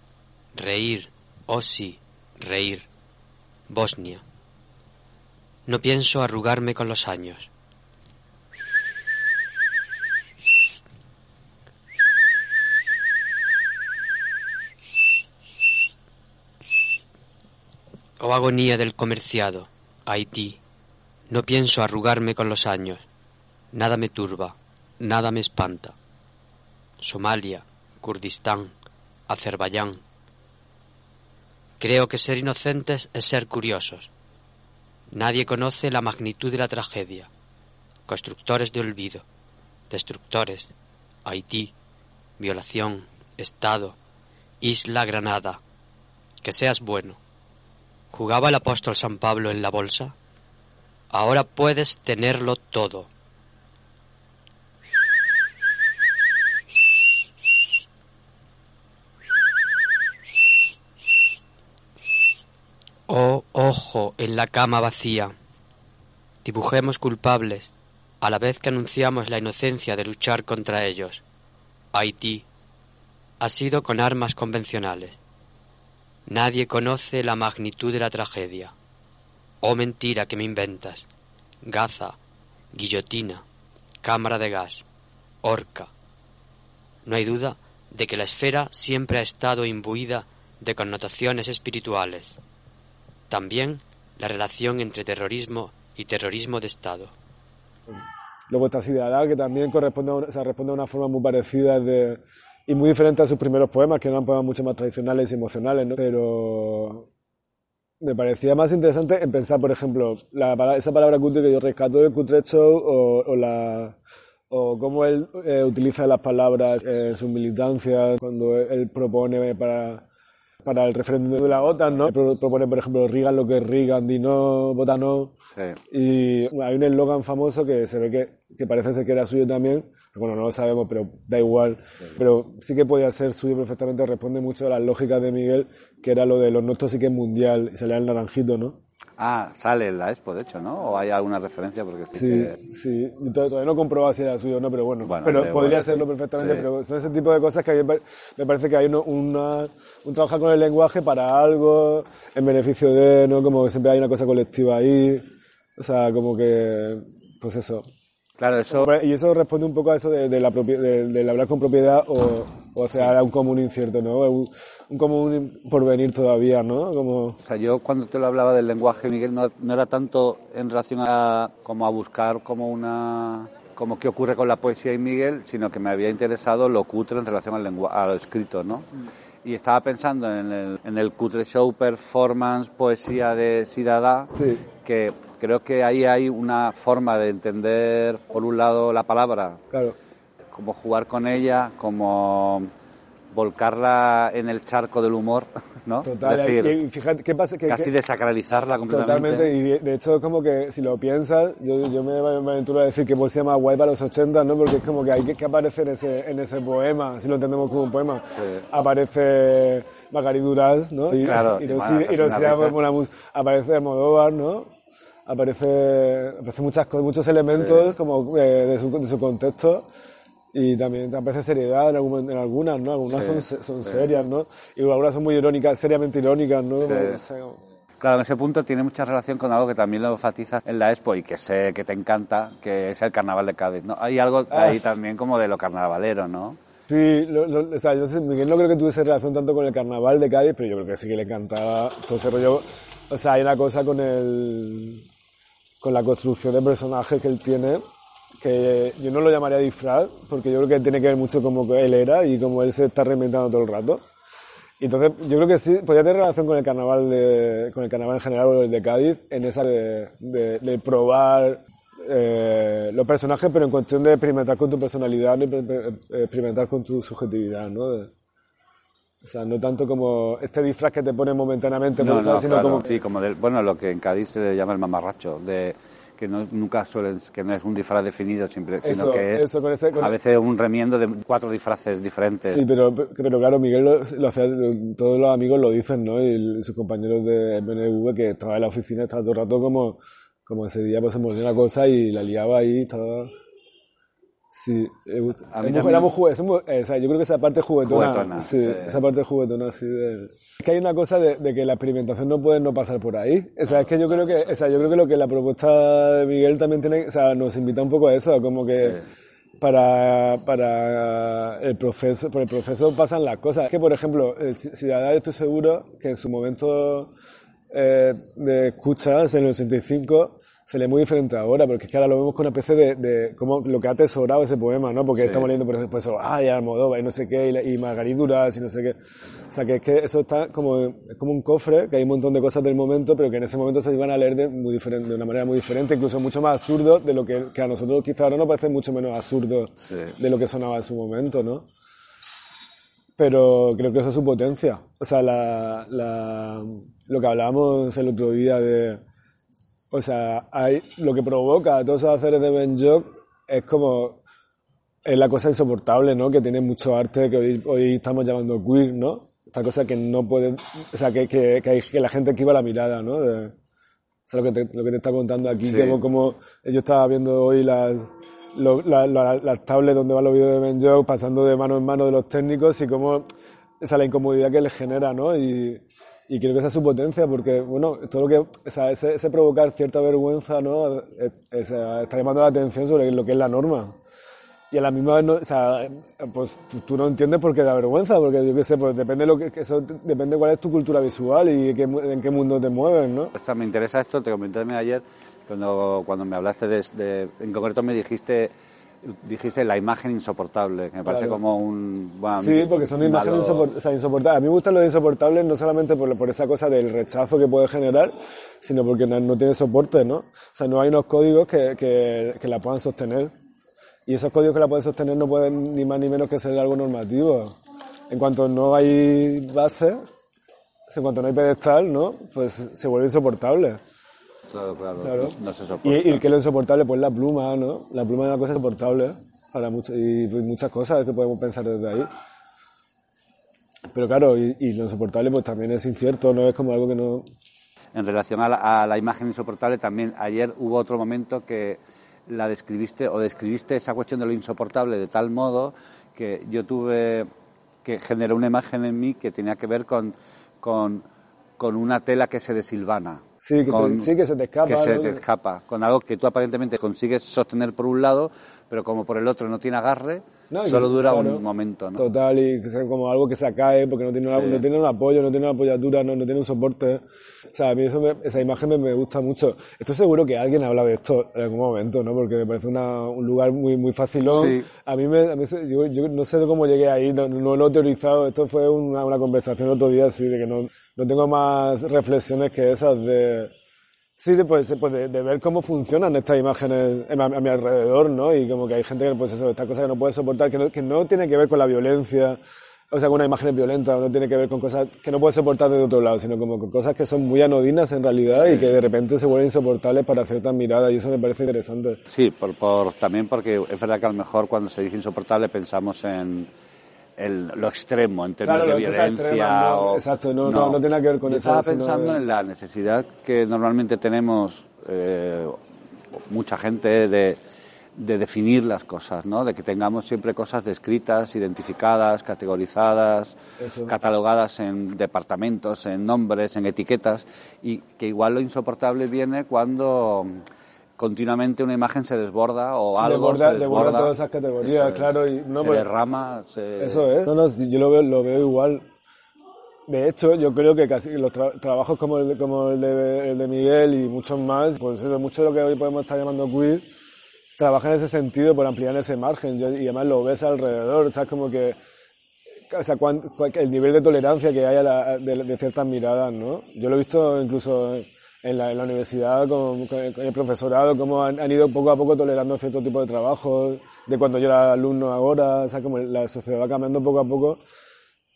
Reír, oh sí, reír. Bosnia. No pienso arrugarme con los años. Oh agonía del comerciado. Haití. No pienso arrugarme con los años. Nada me turba, nada me espanta. Somalia, Kurdistán, Azerbaiyán. Creo que ser inocentes es ser curiosos. Nadie conoce la magnitud de la tragedia. Constructores de olvido, destructores, Haití, violación, Estado, Isla Granada. Que seas bueno. ¿Jugaba el apóstol San Pablo en la bolsa? Ahora puedes tenerlo todo. Oh, ojo, en la cama vacía. Dibujemos culpables, a la vez que anunciamos la inocencia de luchar contra ellos. Haití ha sido con armas convencionales. Nadie conoce la magnitud de la tragedia. Oh mentira que me inventas. Gaza, guillotina, cámara de gas, horca. no hay duda de que la esfera siempre ha estado imbuida de connotaciones espirituales. También la relación entre terrorismo y terrorismo de Estado. Luego está Sideral, que también corresponde a, una, responde a una forma muy parecida de, y muy diferente a sus primeros poemas, que eran poemas mucho más tradicionales y emocionales, ¿no? Pero me parecía más interesante en pensar, por ejemplo, la, esa palabra cutre que yo rescato del Cutre o, o la o cómo él eh, utiliza las palabras en su militancia cuando él propone para para el referéndum de la OTAN, ¿no? Propone, por ejemplo, Reagan lo que es Reagan, di no, vota no. Sí. Y hay un eslogan famoso que se ve que, que parece ser que era suyo también, bueno, no lo sabemos, pero da igual. Pero sí que podía ser suyo perfectamente, responde mucho a las lógicas de Miguel, que era lo de los nuestros sí que es mundial, y salía el naranjito, ¿no? Ah, sale en la Expo, de hecho, ¿no? ¿O hay alguna referencia? Porque sí, sí, Todavía no comprobado si era suyo o no, pero bueno. pero podría serlo perfectamente, pero son ese tipo de cosas que a mí me parece que hay una, un trabajar con el lenguaje para algo, en beneficio de, ¿no? Como que siempre hay una cosa colectiva ahí. O sea, como que, pues eso. Claro, eso. Y eso responde un poco a eso de, la de, del hablar con propiedad o, o sea, un común incierto, ¿no? Un, un común porvenir todavía, ¿no? Como... O sea, yo cuando te lo hablaba del lenguaje, Miguel, no, no era tanto en relación a como a buscar como una como qué ocurre con la poesía y Miguel, sino que me había interesado lo cutre en relación al lenguaje, a lo escrito, ¿no? Y estaba pensando en el, en el cutre show performance poesía de Sidada, sí. que creo que ahí hay una forma de entender, por un lado, la palabra, claro. como jugar con ella, como volcarla en el charco del humor, [laughs] ¿no? Total, decir, y fíjate, ¿qué pasa? Que, casi que, desacralizarla completamente. Totalmente, y de, de, hecho es como que si lo piensas, yo, yo me, me aventuro a decir que poesía más guay para los 80, ¿no? Porque es como que hay que, que aparecer en ese, en ese poema, si lo entendemos como un poema. Sí. Aparece Magari Duraz, ¿no? Y, claro, y, y y una, aparece Almodóvar, ¿no? Aparece, aparece muchas muchos elementos Sí. como eh, de, su, de su contexto y también aparece seriedad en, algún- en algunas, ¿no? Algunas Sí, son, son sí. serias, ¿no? Y algunas son muy irónicas, seriamente irónicas, ¿no? Sé, Claro, en ese punto tiene mucha relación con algo que también lo enfatizas en la Expo y que sé que te encanta, que es el Carnaval de Cádiz, ¿no? Hay algo Ah. ahí también como de lo carnavalero, ¿no? Sí, lo, lo- o sea, yo Miguel no creo que tuviese relación tanto con el carnaval de Cádiz, pero yo creo que sí que le encantaba todo ese rollo. O sea, hay una cosa con el, con la construcción de personajes que él tiene, que yo no lo llamaría disfraz, porque yo creo que tiene que ver mucho como él era y como él se está reinventando todo el rato. Entonces, yo creo que sí, podría tener relación con el carnaval de, con el carnaval en general o el de Cádiz, en esa de, de, probar eh, los personajes, pero en cuestión de experimentar con tu personalidad, experimentar con tu subjetividad, ¿no? O sea, no tanto como este disfraz que te pones momentáneamente, No, usar, no, sino claro, como sí, como del, bueno, lo que en Cádiz se le llama el mamarracho, de que no, nunca suelen, que no es un disfraz definido, siempre, sino que es eso, con ese- con- a veces un remiendo de cuatro disfraces diferentes. Sí, pero, pero claro, Miguel lo, lo todos los amigos lo dicen, ¿no? Y sus compañeros de MNV que estaba en la oficina, estaba todo el rato como, como ese día pues se movía una cosa y la liaba ahí, estaba... Sí, eh, A mí muy jue- somos- eh, o sea, yo creo que esa parte juguetona, Juguetona, sí, sí. esa parte juguetona así de... Es que hay una cosa de, de que la experimentación no puede no pasar por ahí. O sea, es que yo creo que, o sea, yo creo que lo que la propuesta de Miguel también tiene, o sea, nos invita un poco a eso, a como que para, para el proceso, por el proceso pasan las cosas. Es que, por ejemplo, el Ci- Ciudadano, estoy seguro que en su momento eh, de escuchas, en el 85, se lee muy diferente ahora, porque es que ahora lo vemos con una especie de, de como lo que ha atesorado ese poema, ¿no? Porque Sí. estamos leyendo, por ejemplo, eso, ay, Almodóvar y no sé qué, y, y Margarit Duras y no sé qué. O sea, que es que eso está como, es como un cofre, que hay un montón de cosas del momento, pero que en ese momento se iban a leer de, muy diferente, de una manera muy diferente, incluso mucho más absurdo de lo que, que a nosotros quizá ahora nos parece mucho menos absurdo Sí. de lo que sonaba en su momento, ¿no? Pero creo que esa es su potencia. O sea, la, la, lo que hablábamos el otro día de... O sea, hay, lo que provoca todos esos haceres de Ben Jock es como... Es la cosa insoportable, ¿no? Que tiene mucho arte que hoy, hoy estamos llamando queer, ¿no? Esta cosa que no puede... O sea, que, que, que, hay, que la gente esquiva la mirada, ¿no? De, o sea, lo que te, lo que te está contando aquí, Sí. como, como yo estaba viendo hoy las, lo- la- la- las tablets donde van los vídeos de Ben Jock pasando de mano en mano de los técnicos y cómo esa la incomodidad que les genera, ¿no? Y, y creo que esa es su potencia, porque, bueno, todo lo que, o sea, ese, ese provocar cierta vergüenza, ¿no? Es- es- está llamando la atención sobre lo que es la norma. y a la misma vez, no, o sea, pues tú- tú no entiendes por qué da vergüenza, porque yo qué sé, pues depende lo que, eso depende cuál es tu cultura visual y qué en qué mundo te mueves, ¿no? O sea, me interesa esto, te comenté ayer, cuando, cuando me hablaste de, de- en concreto me dijiste dijiste la imagen insoportable, que me parece Claro. como un... bueno, Sí, porque son imágenes insopor- o sea, insoportables. A mí me gustan los insoportables no solamente por, por esa cosa del rechazo que puede generar, sino porque no, no tiene soporte, ¿no? O sea, no hay unos códigos que, que, que la puedan sostener. Y esos códigos que la pueden sostener no pueden ni más ni menos que ser algo normativo. En cuanto no hay base, en cuanto no hay pedestal, ¿no? Pues se vuelve insoportable. Claro, claro, Claro. No, no se soporta. Y, y que lo insoportable, pues la pluma, ¿no? La pluma es una cosa insoportable para mucho, y pues, muchas cosas que podemos pensar desde ahí. Pero claro, y, y lo insoportable pues también es incierto, no es como algo que no... En relación a la, a la imagen insoportable, también ayer hubo otro momento que la describiste o describiste esa cuestión de lo insoportable de tal modo que yo tuve que generó una imagen en mí que tenía que ver con, con, con una tela que se desilvana. Sí, que, te- Con- sí, que se te escapa. que se te escapa, con algo que tú aparentemente consigues sostener por un lado, pero como por el otro no tiene agarre, No, solo dura claro. un momento. ¿no? Total, y que sea como algo que se cae porque no tiene, una- no tiene un apoyo, no tiene una apoyatura, no, no tiene un soporte. O sea, a mí eso me- esa imagen me, me gusta mucho. Estoy seguro que alguien habla de esto en algún momento, ¿no? Porque me parece una- un lugar muy, muy facilón. Sí. A mí, me, a mí yo no sé cómo llegué ahí, no, no lo he teorizado. Esto fue una, una conversación el otro día, así de que no, no tengo más reflexiones que esas de... Sí, pues, pues de, de ver cómo funcionan estas imágenes a, mi alrededor, ¿no? Y como que hay gente que, pues eso, estas cosas que no puede soportar, que no, que no tiene que ver con la violencia, o sea, con una imagen violenta, no tiene que ver con cosas que no puede soportar de otro lado, sino como con cosas que son muy anodinas en realidad y que de repente se vuelven insoportables para ciertas miradas, y eso me parece interesante. Sí, por, por- también porque es verdad que a lo mejor cuando se dice insoportable pensamos en el- lo extremo, en términos Claro, de violencia. extrema, no, o- exacto, no- no- no tiene nada que ver con Yo eso, Estaba pensando de- en la necesidad que normalmente tenemos eh, mucha gente de, de definir las cosas, ¿no? De que tengamos siempre cosas descritas, identificadas, categorizadas, Eso. catalogadas en departamentos, en nombres, en etiquetas, y que igual lo insoportable viene cuando continuamente una imagen se desborda o algo Desborda- se desborda desborda. todas esas categorías, es. claro, y no, se pues- derrama, se... Eso es. No, no, yo lo veo, lo veo igual. De hecho, yo creo que casi los tra- trabajos como el, de, como el de, el de Miguel y muchos más, pues eso, mucho de lo que hoy podemos estar llamando queer, trabajan en ese sentido por ampliar ese margen Yo- y además lo ves alrededor, ¿sabes? Como que, o sea, cuán- el nivel de tolerancia que hay a la- de, de ciertas miradas, ¿no? Yo lo he visto incluso en la, en la universidad con, con el, profesorado, cómo han, han ido poco a poco tolerando cierto tipo de trabajos, de cuando yo era alumno ahora, o sea, como la sociedad va cambiando poco a poco,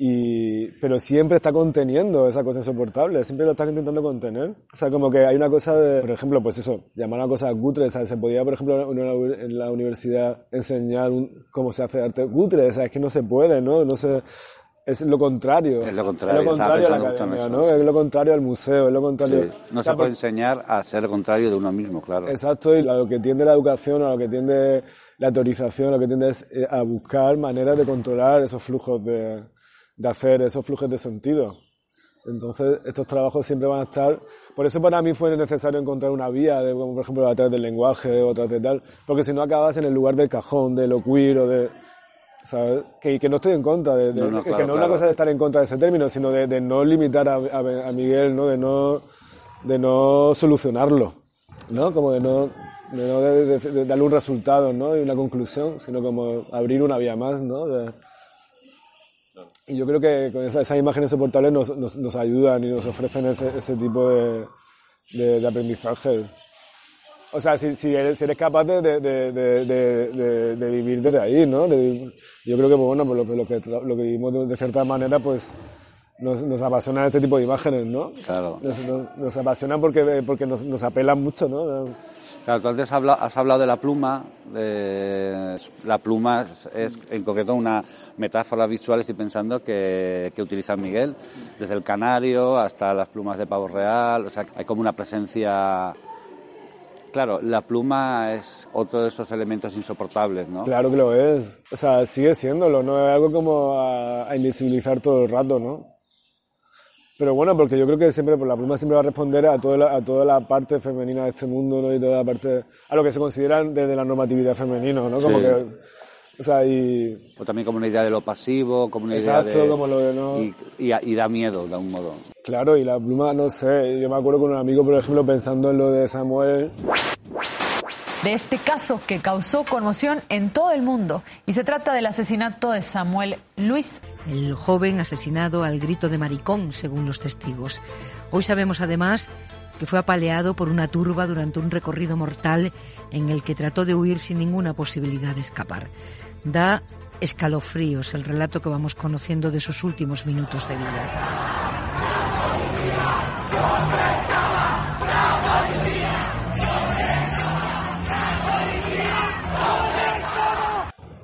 y, pero siempre está conteniendo esa cosa insoportable, siempre lo está intentando contener. O sea, como que hay una cosa de, por ejemplo, pues eso, llamar a una cosa cutre, o sea, se podía, por ejemplo, en la universidad enseñar un- cómo se hace arte cutre, o sea, es que no se puede, ¿no? No se, es lo contrario. Es lo contrario, Es lo contrario a la academia, ¿no? Es lo contrario al museo, es lo contrario. Sí, No se puede enseñar a ser el contrario de uno mismo, claro. Exacto, y a lo que tiende la educación, a lo que tiende la teorización, lo que tiende es eh, a buscar maneras de controlar esos flujos de, de hacer, esos flujos de sentido. Entonces, estos trabajos siempre van a estar. Por eso para mí fue necesario encontrar una vía, de, como por ejemplo a través del lenguaje o a través de tal, porque si no acabas en el lugar del cajón, de lo queer o de. ¿Sabes? Que, que no estoy en contra de. de- No, no, que claro, no es una cosa de estar en contra de ese término, sino de, de no limitar a, a- a Miguel, ¿no? De no, de no solucionarlo, ¿no? Como de no, de no de- darle un resultado, ¿no? Y una conclusión, sino como abrir una vía más, ¿no? Y yo creo que con esa- esas imágenes soportables nos, nos, nos ayudan y nos ofrecen ese, ese tipo de aprendizaje. O sea, si, si, eres, si eres capaz de, de, de, de, vivir desde ahí, ¿no? Yo creo que, pues, bueno, pues lo, que- lo, que, lo que vivimos de, cierta manera, pues nos, nos apasiona este tipo de imágenes, ¿no? Claro. Nos, nos, nos apasionan porque, porque nos, nos apelan mucho, ¿no? Claro, tú antes has hablado, has hablado de la pluma. la pluma es, es, en concreto una metáfora visual, estoy pensando, que, que utiliza Miguel, desde el canario hasta las plumas de pavo real. O sea, hay como una presencia. Claro, la pluma es otro de esos elementos insoportables, ¿no? Claro que lo es. O sea, sigue siéndolo, ¿no? Es algo como a, a invisibilizar todo el rato, ¿no? Pero bueno, porque yo creo que siempre, pues la pluma siempre va a responder a toda la, a toda la parte femenina de este mundo, ¿no? Y toda la parte, a lo que se considera desde la normatividad femenina, ¿no? Como Sí. que, O sea, y... O también como una idea de lo pasivo, como una Exacto, idea de... como lo de no... Y, y, y da miedo, de un modo. Claro, y la pluma, no sé, yo me acuerdo con un amigo, por ejemplo, pensando en lo de Samuel, de este caso que causó conmoción en todo el mundo. Y se trata del asesinato de Samuel Luis. El joven asesinado al grito de maricón, según los testigos. Hoy sabemos además que fue apaleado por una turba durante un recorrido mortal en el que trató de huir sin ninguna posibilidad de escapar. Da escalofríos el relato que vamos conociendo de sus últimos minutos de vida.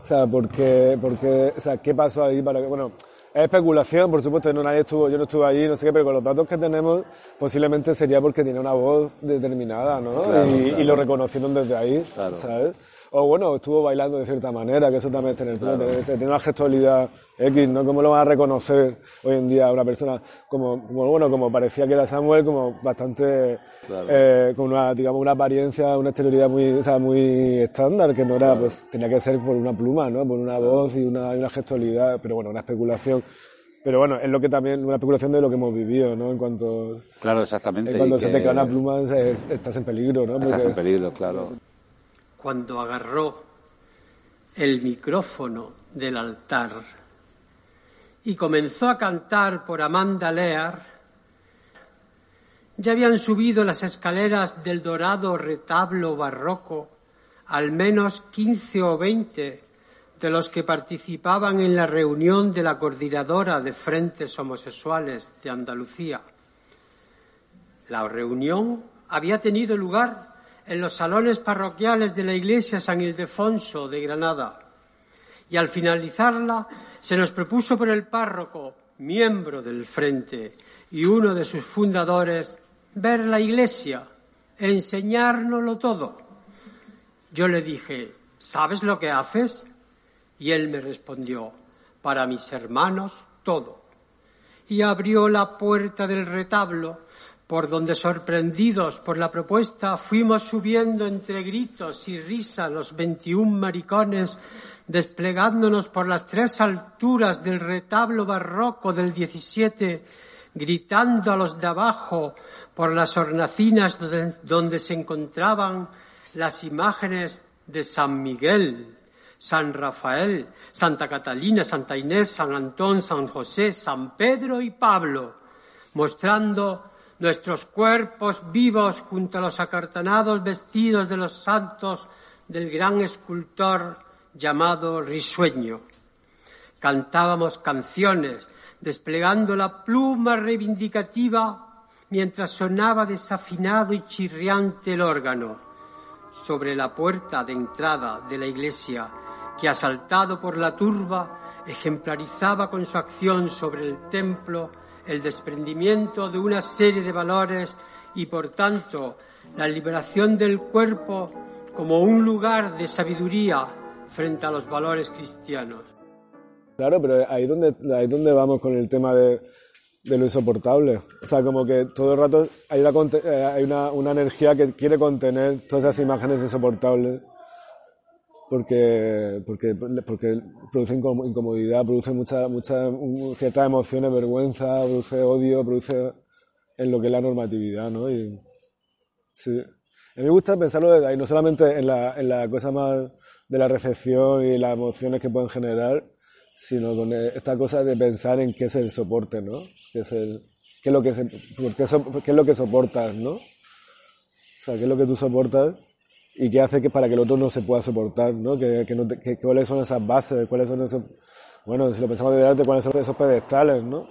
O sea, porque, porque, o sea, ¿qué pasó ahí para que, bueno, es especulación, por supuesto, no nadie estuvo, yo no estuve allí, no sé qué, pero con los datos que tenemos, posiblemente sería porque tiene una voz determinada, ¿no? Claro, y, claro. y lo reconocieron desde ahí, Claro. ¿sabes? O bueno, estuvo bailando de cierta manera, que eso también es tener, Claro. tener una gestualidad X, ¿no? ¿Cómo lo van a reconocer hoy en día a una persona como, como, bueno, como parecía que era Samuel, como bastante, Claro. eh, con una, digamos, una apariencia, una exterioridad muy, o sea, muy estándar, que no era, pues, tenía que ser por una pluma, ¿no? Por una voz y una, una gestualidad, pero bueno, una especulación. Pero bueno, es lo que también, una especulación de lo que hemos vivido, ¿no? En cuanto, Claro, exactamente. en cuando y se que te cae una pluma, es- estás en peligro, ¿no? Estás en peligro, claro. Cuando agarró el micrófono del altar y comenzó a cantar por Amanda Lear, ya habían subido las escaleras del dorado retablo barroco al menos 15 o 20 de los que participaban en la reunión de la coordinadora de frentes homosexuales de Andalucía. La reunión había tenido lugar en los salones parroquiales de la iglesia San Ildefonso de Granada. Y al finalizarla se nos propuso por el párroco, miembro del Frente y uno de sus fundadores, ver la iglesia, enseñárnoslo todo. Yo le dije, ¿sabes lo que haces? Y él me respondió, para mis hermanos todo. Y abrió la puerta del retablo, por donde sorprendidos por la propuesta fuimos subiendo entre gritos y risas los 21 maricones, desplegándonos por las tres alturas del retablo barroco del 17, gritando a los de abajo por las hornacinas donde se encontraban las imágenes de San Miguel, San Rafael, Santa Catalina, Santa Inés, San Antón, San José, San Pedro y Pablo, mostrando nuestros cuerpos vivos junto a los acartonados vestidos de los santos del gran escultor llamado Risueño. Cantábamos canciones, desplegando la pluma reivindicativa mientras sonaba desafinado y chirriante el órgano. Sobre la puerta de entrada de la iglesia, que asaltado por la turba, ejemplarizaba con su acción sobre el templo el desprendimiento de una serie de valores y, por tanto, la liberación del cuerpo como un lugar de sabiduría frente a los valores cristianos. Claro, pero ahí donde, ahí donde vamos con el tema de, de lo insoportable. O sea, como que todo el rato hay, una, eh, hay una, una energía que quiere contener todas esas imágenes insoportables porque, porque, porque produce incom- incomodidad, produce mucha, mucha, ciertas emociones, vergüenza, produce odio, produce en lo que es la normatividad, ¿no? Y, sí. A mí me gusta pensarlo desde ahí, no solamente en la, en la cosa más de la recepción y las emociones que pueden generar, sino con esta cosa de pensar en qué es el soporte, ¿no? ¿Qué es, el, qué es, lo, que se, qué so- qué es lo que soportas, ¿no? O sea, qué es lo que tú soportas y qué hace que para que el otro no se pueda soportar, ¿no? Que, cuáles son esas bases, cuáles son esos... Bueno, si lo pensamos de arte, cuáles son esos pedestales, ¿no?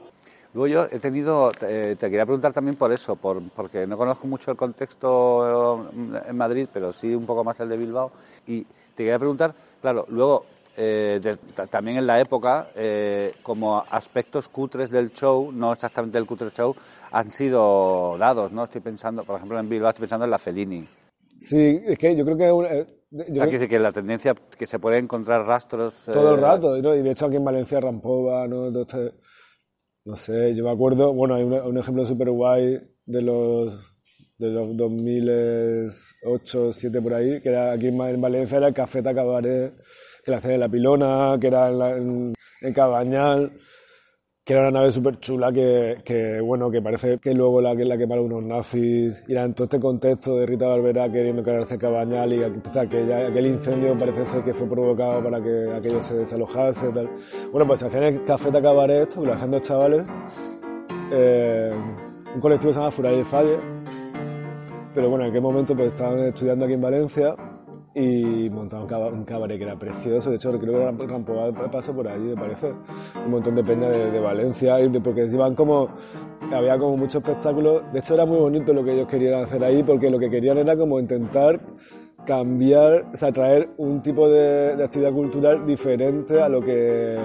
Luego yo he tenido, eh, te quería preguntar también por eso, por, porque no conozco mucho el contexto eh, en Madrid, pero sí un poco más el de Bilbao. Y te quería preguntar, claro, luego eh, de- ta- también en la época, eh, como aspectos cutres del show, no exactamente del cutre show, han sido dados, ¿no? Estoy pensando, por ejemplo, en Bilbao estoy pensando en la Fellini. Sí, es que yo creo que... eh, yo O sea, creo- decir que la tendencia que se puede encontrar rastros... todo el eh, rato, ¿no? y de hecho aquí en Valencia Rampova, ¿no? Este- no sé, yo me acuerdo, bueno, hay un, un ejemplo súper guay de los de los 2008, 2007 por ahí, que era aquí en Valencia era el Café Cabaret, que la hacían en la Pilona, que era en, la- en- en Cabañal, que era una nave súper chula que, que, bueno, que parece que luego la, que la quemaron unos nazis, y era en todo este contexto de Rita Barberá queriendo cargarse Cabañal y aquella, aquel incendio parece ser que fue provocado para que aquello se desalojase y tal. Bueno, pues se hacían el Café Tacabaret esto, que lo hacían dos chavales, eh, un colectivo que se llama Furay y Falle, pero bueno, en aquel momento pues estaban estudiando aquí en Valencia y montaron un caba- un cabaret que era precioso. De hecho, creo que Ram- Rampoa pasó por allí, me parece. Un montón de peña de, de Valencia, porque iban como. Había como muchos espectáculos. De hecho, era muy bonito lo que ellos querían hacer ahí, porque lo que querían era como intentar cambiar, o sea, traer un tipo de, de actividad cultural diferente a lo que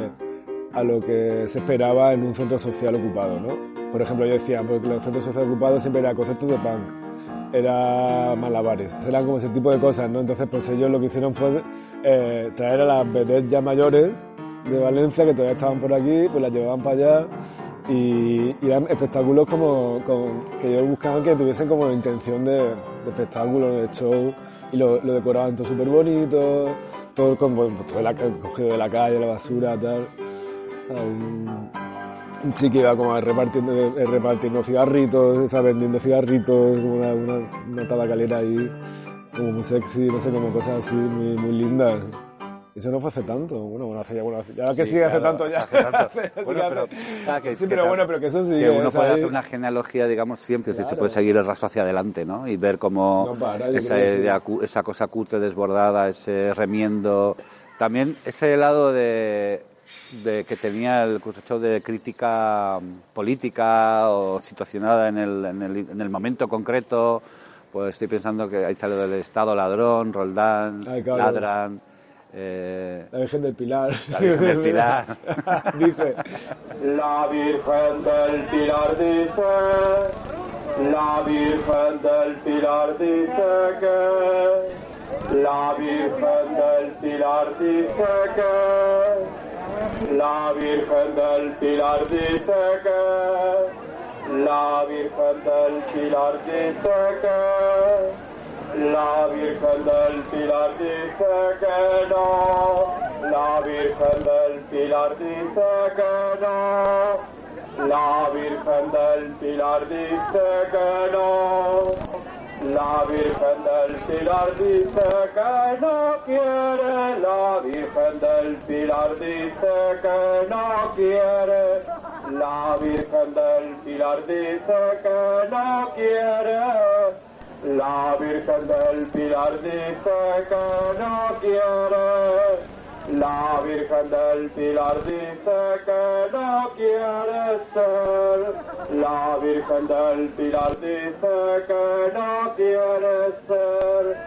a lo que se esperaba en un centro social ocupado, ¿no? Por ejemplo, yo decía, porque los centros sociales ocupados siempre eran conceptos de punk, era malabares, eran como ese tipo de cosas, ¿no? Entonces, pues ellos lo que hicieron fue eh, traer a las vedettes ya mayores de Valencia, que todavía estaban por aquí, pues las llevaban para allá y, eran espectáculos como, que ellos buscaban que tuviesen como intención de, de espectáculo, de show, y lo, decoraban todo súper bonito, todo, con, pues, todo de la- cogido de la calle, la basura, tal. O sea, un, un chico iba como repartiendo, eh, repartiendo cigarritos, sea, vendiendo cigarritos, como una, una, una tabacalera ahí, como muy sexy, no sé, como cosas así muy, muy lindas. Eso no fue hace tanto, bueno, bueno, hace ya, bueno, hace- ya que Sí, sigue hace claro, tanto ya. hace tanto. [laughs] Bueno, pero, que- sí, que pero bueno, pero que eso sí. que uno puede ahí. hacer una genealogía, digamos, siempre, decir, se Claro. puede seguir el rastro hacia adelante, ¿no? Y ver cómo No para, esa, que sí. esa cosa cutre desbordada, ese remiendo, también ese lado de, de que tenía el curso de crítica mm, política o situacionada en el, en el, en el momento concreto, pues estoy pensando que ahí sale del Estado ladrón, Roldán, Ay, claro. ladran, eh, La Virgen del Pilar. La Virgen del Pilar. [laughs] Dice. La Virgen del Pilar dice, la Virgen del Pilar dice que, la Virgen del Pilar dice que, la Virgen del Pilar dice que, la Virgen del Pilar dice que, la Virgen del Pilar dice que no, la Virgen del Pilar dice que no, la Virgen del Pilar dice que no, la Virgen del Pilar dice que no quiere, la Virgen del Pilar dice que no quiere, la Virgen del Pilar dice que no quiere. La Virgen del Pilar dice que no quiere. La Virgen del Pilar dice que no quiere ser. La Virgen del Pilar dice que no quiere ser.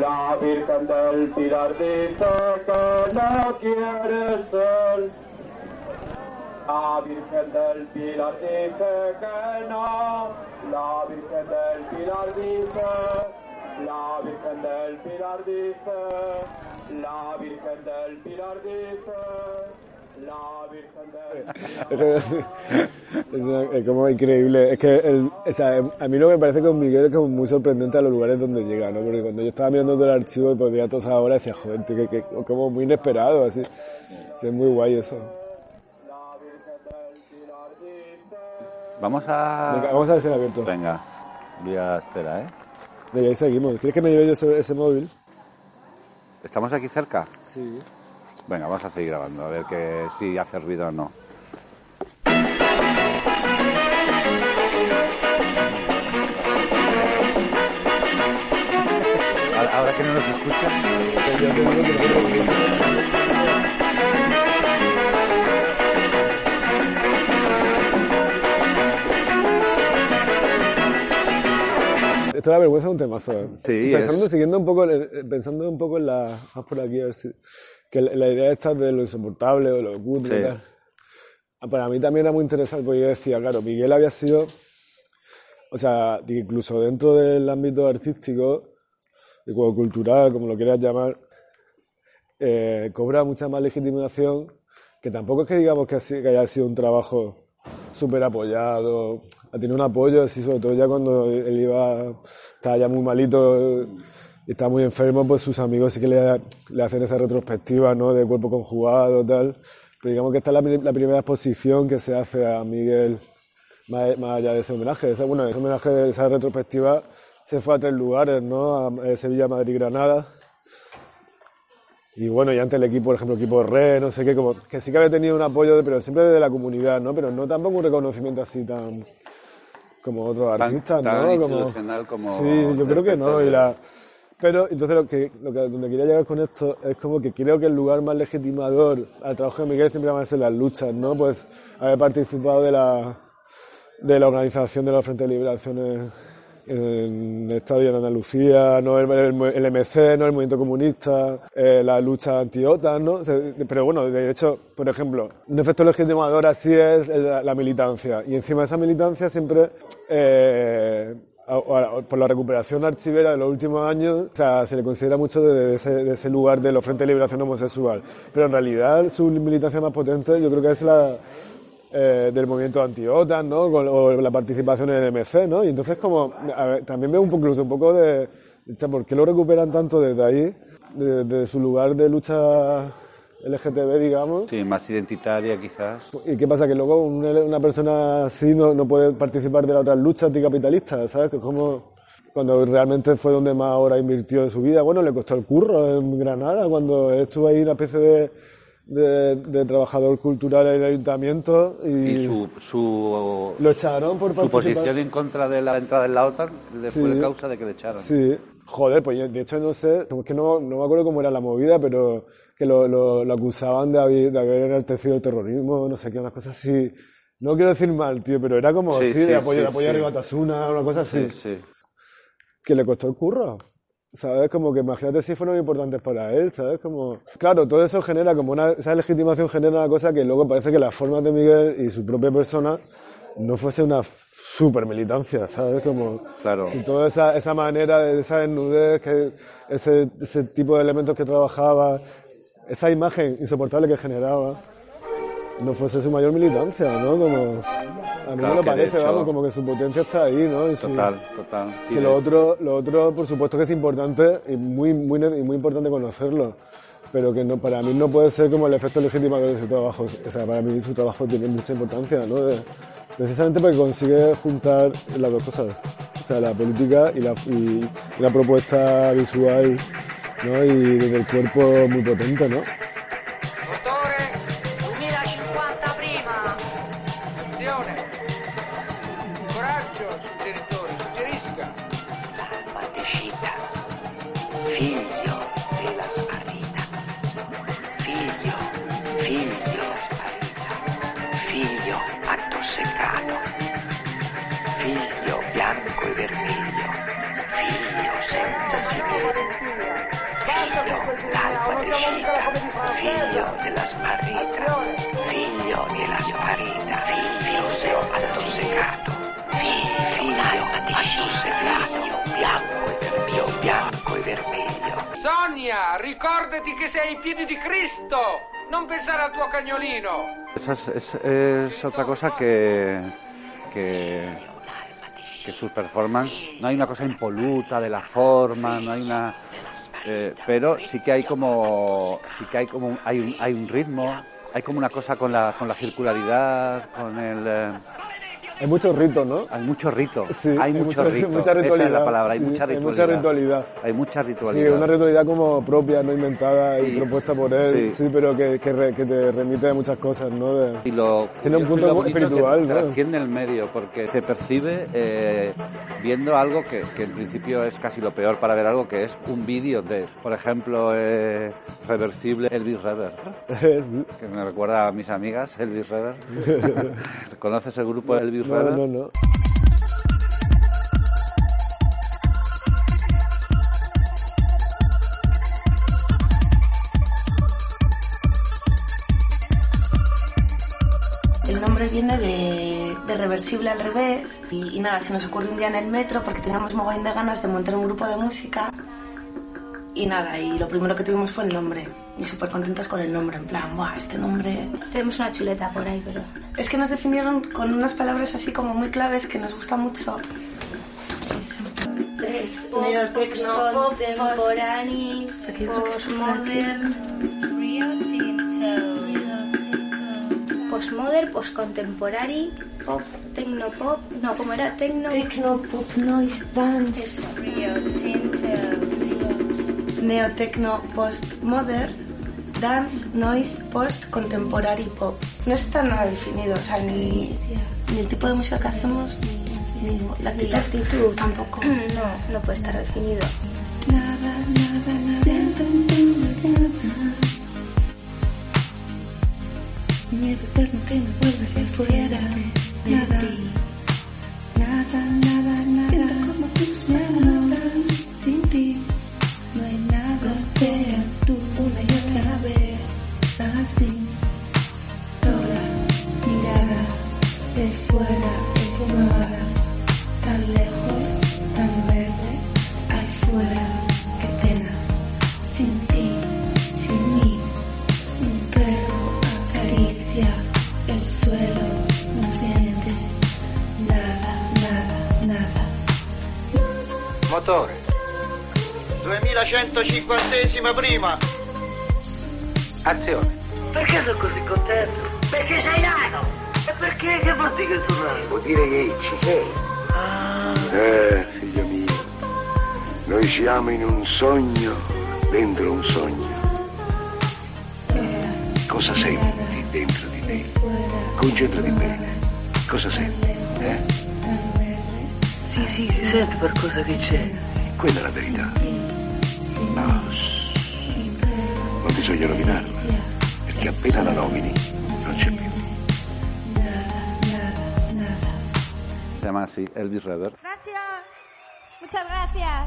La Virgen del Pilar dice que no quiere ser. La Virgen del Pilar dice que no. La Virgen del Pilar dice. La Virgen del Pilar dice. La Virgen del Pilar dice. La Virgen del [laughs] es, una- es como increíble. Es que el- o sea, a mí lo que me parece con Miguel es como muy sorprendente a los lugares donde llega, ¿no? Porque cuando yo estaba mirando todo el archivo y pues veía todas esas obras, decía, joder, tío, que, que- como muy inesperado, así. Sí, es muy guay eso. Vamos a... Venga, vamos a ver si abierto. Venga, voy a espera, ¿eh? Venga, ahí seguimos. ¿Quieres que me lleve yo ese, ese móvil? ¿Estamos aquí cerca? Sí. Venga, vamos a seguir grabando, a ver que si hace ruido o no. Ahora, ahora que no nos escucha. Esto da vergüenza es un temazo. ¿eh? Sí, pensando, es- siguiendo un poco, eh, pensando un poco en la, más por aquí a ver si, que la, la idea esta de lo insoportable o lo cutre y Sí. tal. Ah, Para mí también era muy interesante porque yo decía, claro, Miguel había sido, o sea, incluso dentro del ámbito artístico, como cultural, como lo quieras llamar, eh, cobra mucha más legitimación, que tampoco es que digamos que, así- que haya sido un trabajo súper apoyado, ha tenido un apoyo así, sobre todo ya cuando él iba, estaba ya muy malito, y está muy enfermo, pues sus amigos sí que le, le hacen esa retrospectiva, ¿no? De cuerpo conjugado, tal. Pero digamos que esta es la, pri- la primera exposición que se hace a Miguel más, allá de ese homenaje. Ese, bueno, ese homenaje, de esa retrospectiva se fue a tres lugares, ¿no? A, eh, Sevilla, Madrid, Granada. Y bueno, y antes el equipo, por ejemplo, equipo Re, no sé qué, como que sí que había tenido un apoyo, de- pero siempre desde la comunidad, ¿no? Pero no tampoco un reconocimiento así tan como otros Tan- artistas, tan ¿no? Como- como sí, yo creo que no. Y la, pero entonces lo que, lo que donde quería llegar con esto es como que creo que el lugar más legitimador al trabajo de Miguel siempre van a ser las luchas, ¿no? Pues haber participado de la de la organización de la Frente de Liberaciones en Estadio en Andalucía, ¿no? el, el- MC, ¿no? el movimiento comunista, eh, la lucha anti-OTAN, ¿no? De- pero bueno, de hecho, por ejemplo, un efecto legitimador así es la, militancia. Y encima de esa militancia siempre, eh, por la recuperación archivera de los últimos años, o sea, se le considera mucho de, de ese, de ese lugar de los Frente de Liberación Homosexual. Pero en realidad su militancia más potente yo creo que es la, eh, del movimiento anti-OTAN, ¿no? Con, o la participación en el MC, ¿no? Y entonces como, a ver, también veo un poco, incluso un poco de, ¿por qué lo recuperan tanto desde ahí, de, de su lugar de lucha LGTB, digamos? Sí, más identitaria quizás. ¿Y qué pasa? Que luego una, una persona así no, no puede participar de las otras luchas anticapitalistas, ¿sabes? Que es como cuando realmente fue donde más horas invirtió de su vida. Bueno, le costó el curro en Granada, cuando estuvo ahí una especie de, de, de trabajador cultural en el ayuntamiento y, Y su, su, lo echaron por su posición en contra de la entrada en la OTAN le fue Sí. la causa de que le echaran. Sí, joder, pues yo, de hecho no sé, es que no, no me acuerdo cómo era la movida, pero que lo, lo, lo acusaban de haber, de haber enaltecido el terrorismo, no sé qué, unas cosas así. No quiero decir mal, tío, pero era como Sí, así, sí, de apoyo, sí, de apoyo sí. a Ribatasuna, una cosa así. Sí, sí. Que le costó el curro. ¿Sabes? Como que imagínate si fueron importantes para él, ¿sabes? Como, claro, todo eso genera como una, esa legitimación genera una cosa que luego parece que las formas de Miguel y su propia persona no fuese una super militancia, ¿sabes? Como, Claro. si toda esa, esa manera, esa desnudez, que, ese, ese tipo de elementos que trabajaba, esa imagen insoportable que generaba, no fuese su mayor militancia, ¿no? Como, a mí Claro me lo parece, hecho- vamos, como que su potencia está ahí, ¿no? Y su- Total, total. Sí, que lo otro, lo otro, por supuesto que es importante y muy, muy, y muy importante conocerlo, pero que no, para mí no puede ser como el efecto legitimador de su trabajo. O sea, para mí su trabajo tiene mucha importancia, ¿no? De- precisamente porque consigue juntar las dos cosas, o sea, la política y la, y, y la propuesta visual, ¿no? Y desde el cuerpo muy potente, ¿no? Sonia, ricordati che sei ai piedi di Cristo! Non pensare al tuo cagnolino! Es, es- es otra cosa que, que, que sus performances, no hay una cosa impoluta de la forma, no hay una... eh, pero sí que hay como, sí que hay como, hay un, hay un ritmo, hay como una cosa con la, con la circularidad, con el... eh, Hay muchos ritos, ¿no? hay mucho rito, Sí, hay, hay mucho, mucha- rito, mucha esa es ritualidad, la palabra, hay sí, mucha hay ritualidad. mucha ritualidad. Hay mucha Sí, ritualidad. una ritualidad como propia, no inventada y Sí. propuesta por él, Sí. sí, pero que, que, re- que te remite a muchas cosas, ¿no? De- Y lo Tiene un y punto lo espiritual, que ¿no? trasciende el medio, porque se percibe eh, viendo algo que, que en principio es casi lo peor para ver algo, que es un vídeo de, por ejemplo, eh, reversible Elvis Rever, [laughs] Sí. que me recuerda a mis amigas, Elvis Rever. [laughs] ¿Conoces el grupo Elvis No, no, no. El nombre viene de, de reversible al revés y, y nada, se nos ocurrió un día en el metro porque teníamos mogollón de ganas de montar un grupo de música y nada, y lo primero que tuvimos fue el nombre y súper contentas con el nombre, en plan, Buah, este nombre... Tenemos una chuleta por ahí, pero... Es que nos definieron con unas palabras así como muy claves que nos gusta mucho. Es es neotecno, pop, contemporáneo, postmodern, postmodern, postcontemporary, pop, tecnopop, no, ¿cómo era? Tecno... Tecno, pop, noise, dance. Neotecno, postmodern, dance, noise, post, contemporary, pop. No está nada definido, o sea, ni, ni el tipo de música que hacemos, ni, ni la Ni actitud, la actitud. tampoco. [clears throat] No, no puede estar definido. Miedo eterno que me vuelve de fuera. Nada, nada, nada, nada. Motore. 2150 prima. Azione. Perché sono così contento? Perché sei nano! E perché che vuol dire che sono nano? Vuol dire che ci sei. Eh, figlio mio, noi siamo in un sogno dentro un sogno. Cosa senti dentro di te? Concentrati bene. Cosa senti? Eh? Sì, sì, si sente per cosa che c'è. Quella è la verità. No, shh. non bisogna nominarla, perché appena la nomini non c'è più. Se llama así, Elvis Redder. Muchas gracias.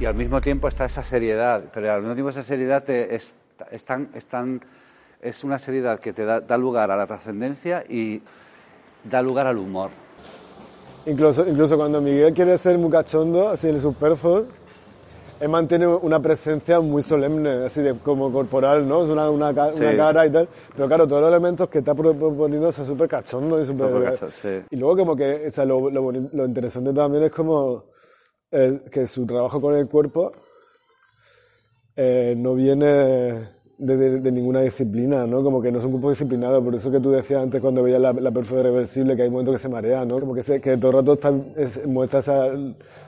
Y al mismo tiempo está esa seriedad, pero al mismo tiempo esa seriedad te- es, es tan- es tan- es una seriedad que te da, da lugar a la trascendencia y da lugar al humor. Incluso, incluso cuando Miguel quiere ser muy cachondo, así en el Superford, él mantiene una presencia muy solemne, así de como corporal, ¿no? Es una, una, una Sí. cara y tal. Pero claro, todos los elementos que está pro- proponiendo son súper cachondos y súper... Sí. Y luego como que o sea, lo, lo, lo interesante también es como eh, que su trabajo con el cuerpo eh, no viene de, de- de ninguna disciplina, ¿no? Como que no es un grupo disciplinado, por eso que tú decías antes cuando veías la, la perfo de reversible, que hay momentos que se marea, ¿no? Como que, se- que todo el rato está, es- muestra esa,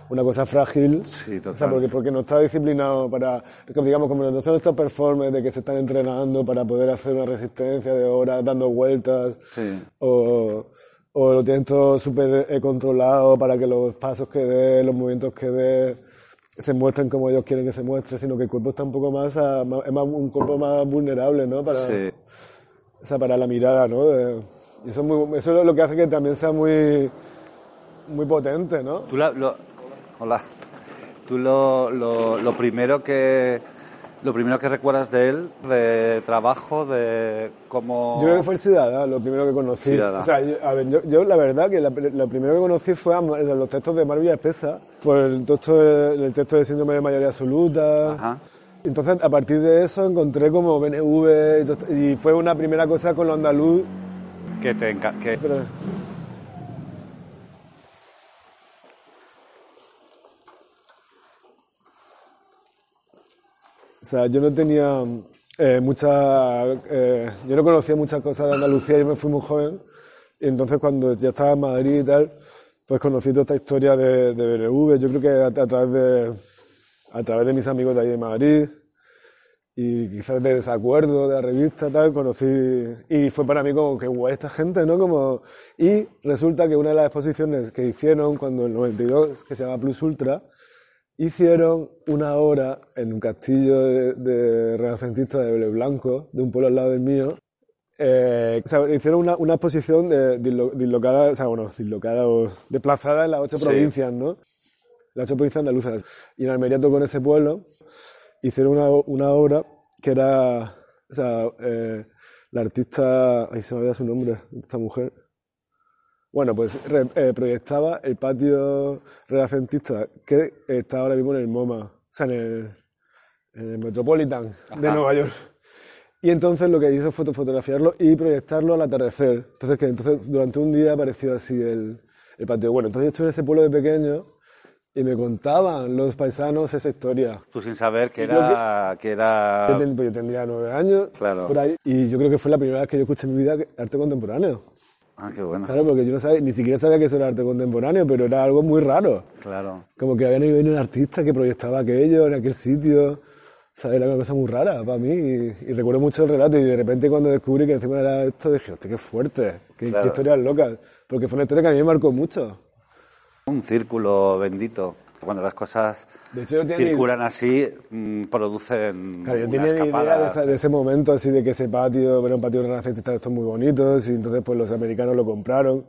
una cosa frágil, Sí, o sea, total. porque, porque no está disciplinado para, digamos, como no son estos performers de que se están entrenando para poder hacer una resistencia de horas dando vueltas, Sí. o, o lo tienen todo súper eh, controlado para que los pasos que dé, los movimientos que dé, se muestren como ellos quieren que se muestre, sino que el cuerpo está un poco más, a- es más un cuerpo más vulnerable, ¿no? Para, Sí. o sea, para la mirada, ¿no? De- y eso es, muy- eso es lo que hace que también sea muy, muy potente, ¿no? Tú la- lo, hola. Tú lo, lo, lo primero que lo primero que recuerdas de él, de trabajo, de cómo. Yo creo que fue el Sidada, lo primero que conocí. Sidada. O sea, yo, a ver, yo, yo la verdad que la- lo primero que conocí fue a, Ma- los textos de Marvilla Espesa, por el texto de, el texto de síndrome de mayoría absoluta. Entonces, a partir de eso encontré como BNV y, fue una primera cosa con lo andaluz. Que te enca- que- Pero- O sea, yo no tenía eh, mucha, eh, yo no conocía muchas cosas de Andalucía, yo me fui muy joven, y entonces cuando ya estaba en Madrid y tal, pues conocí toda esta historia de, de yo creo que a, a través de, a través de mis amigos de ahí de Madrid, y quizás de desacuerdo de la revista tal conocí y fue para mí como que guay esta gente no como y resulta que una de las exposiciones que hicieron cuando el 92 que se llama Plus Ultra hicieron una obra en un castillo de, de renacentista de Blanco de un pueblo al lado del mío eh, o sea, hicieron una, una exposición de, dislo- dislocada, o sea, bueno, dislocada o desplazada en las ocho Sí. provincias, ¿no? Las ocho provincias andaluzas. Y en Almería tocó en ese pueblo, hicieron una, una obra que era, o sea, eh, la artista, ay, se me olvidó su nombre, esta mujer. Bueno, pues re- eh, proyectaba el patio renacentista que está ahora mismo en el MoMA, o sea, en el, en el Metropolitan de. Nueva York. Y entonces lo que hizo fue fotografiarlo y proyectarlo al atardecer. Entonces, que entonces durante un día apareció así el, el patio. Bueno, entonces yo estuve en ese pueblo de pequeño y me contaban los paisanos esa historia. Tú sin saber que era... Que era... Yo, pues yo tendría nueve años, Claro. por ahí, y yo creo que fue la primera vez que yo escuché en mi vida arte contemporáneo. Ah, qué bueno. Claro, porque yo no sabía, ni siquiera sabía que eso era arte contemporáneo, pero era algo muy raro. Claro. Como que había venido un artista que proyectaba aquello en aquel sitio. ¿Sabes? Era una cosa muy rara para mí. Y, y recuerdo mucho el relato. Y de repente, cuando descubrí que encima era esto, dije, hostia, qué fuerte. Qué, Claro. qué historias locas. Porque fue una historia que a mí me marcó mucho. Un círculo bendito. Cuando las cosas hecho, circulan así, mm, producen Claro, yo tenía ni idea de, escapada. esa- de ese momento, así de que ese patio era un patio renacentista estos muy bonitos. Y entonces, pues los americanos lo compraron.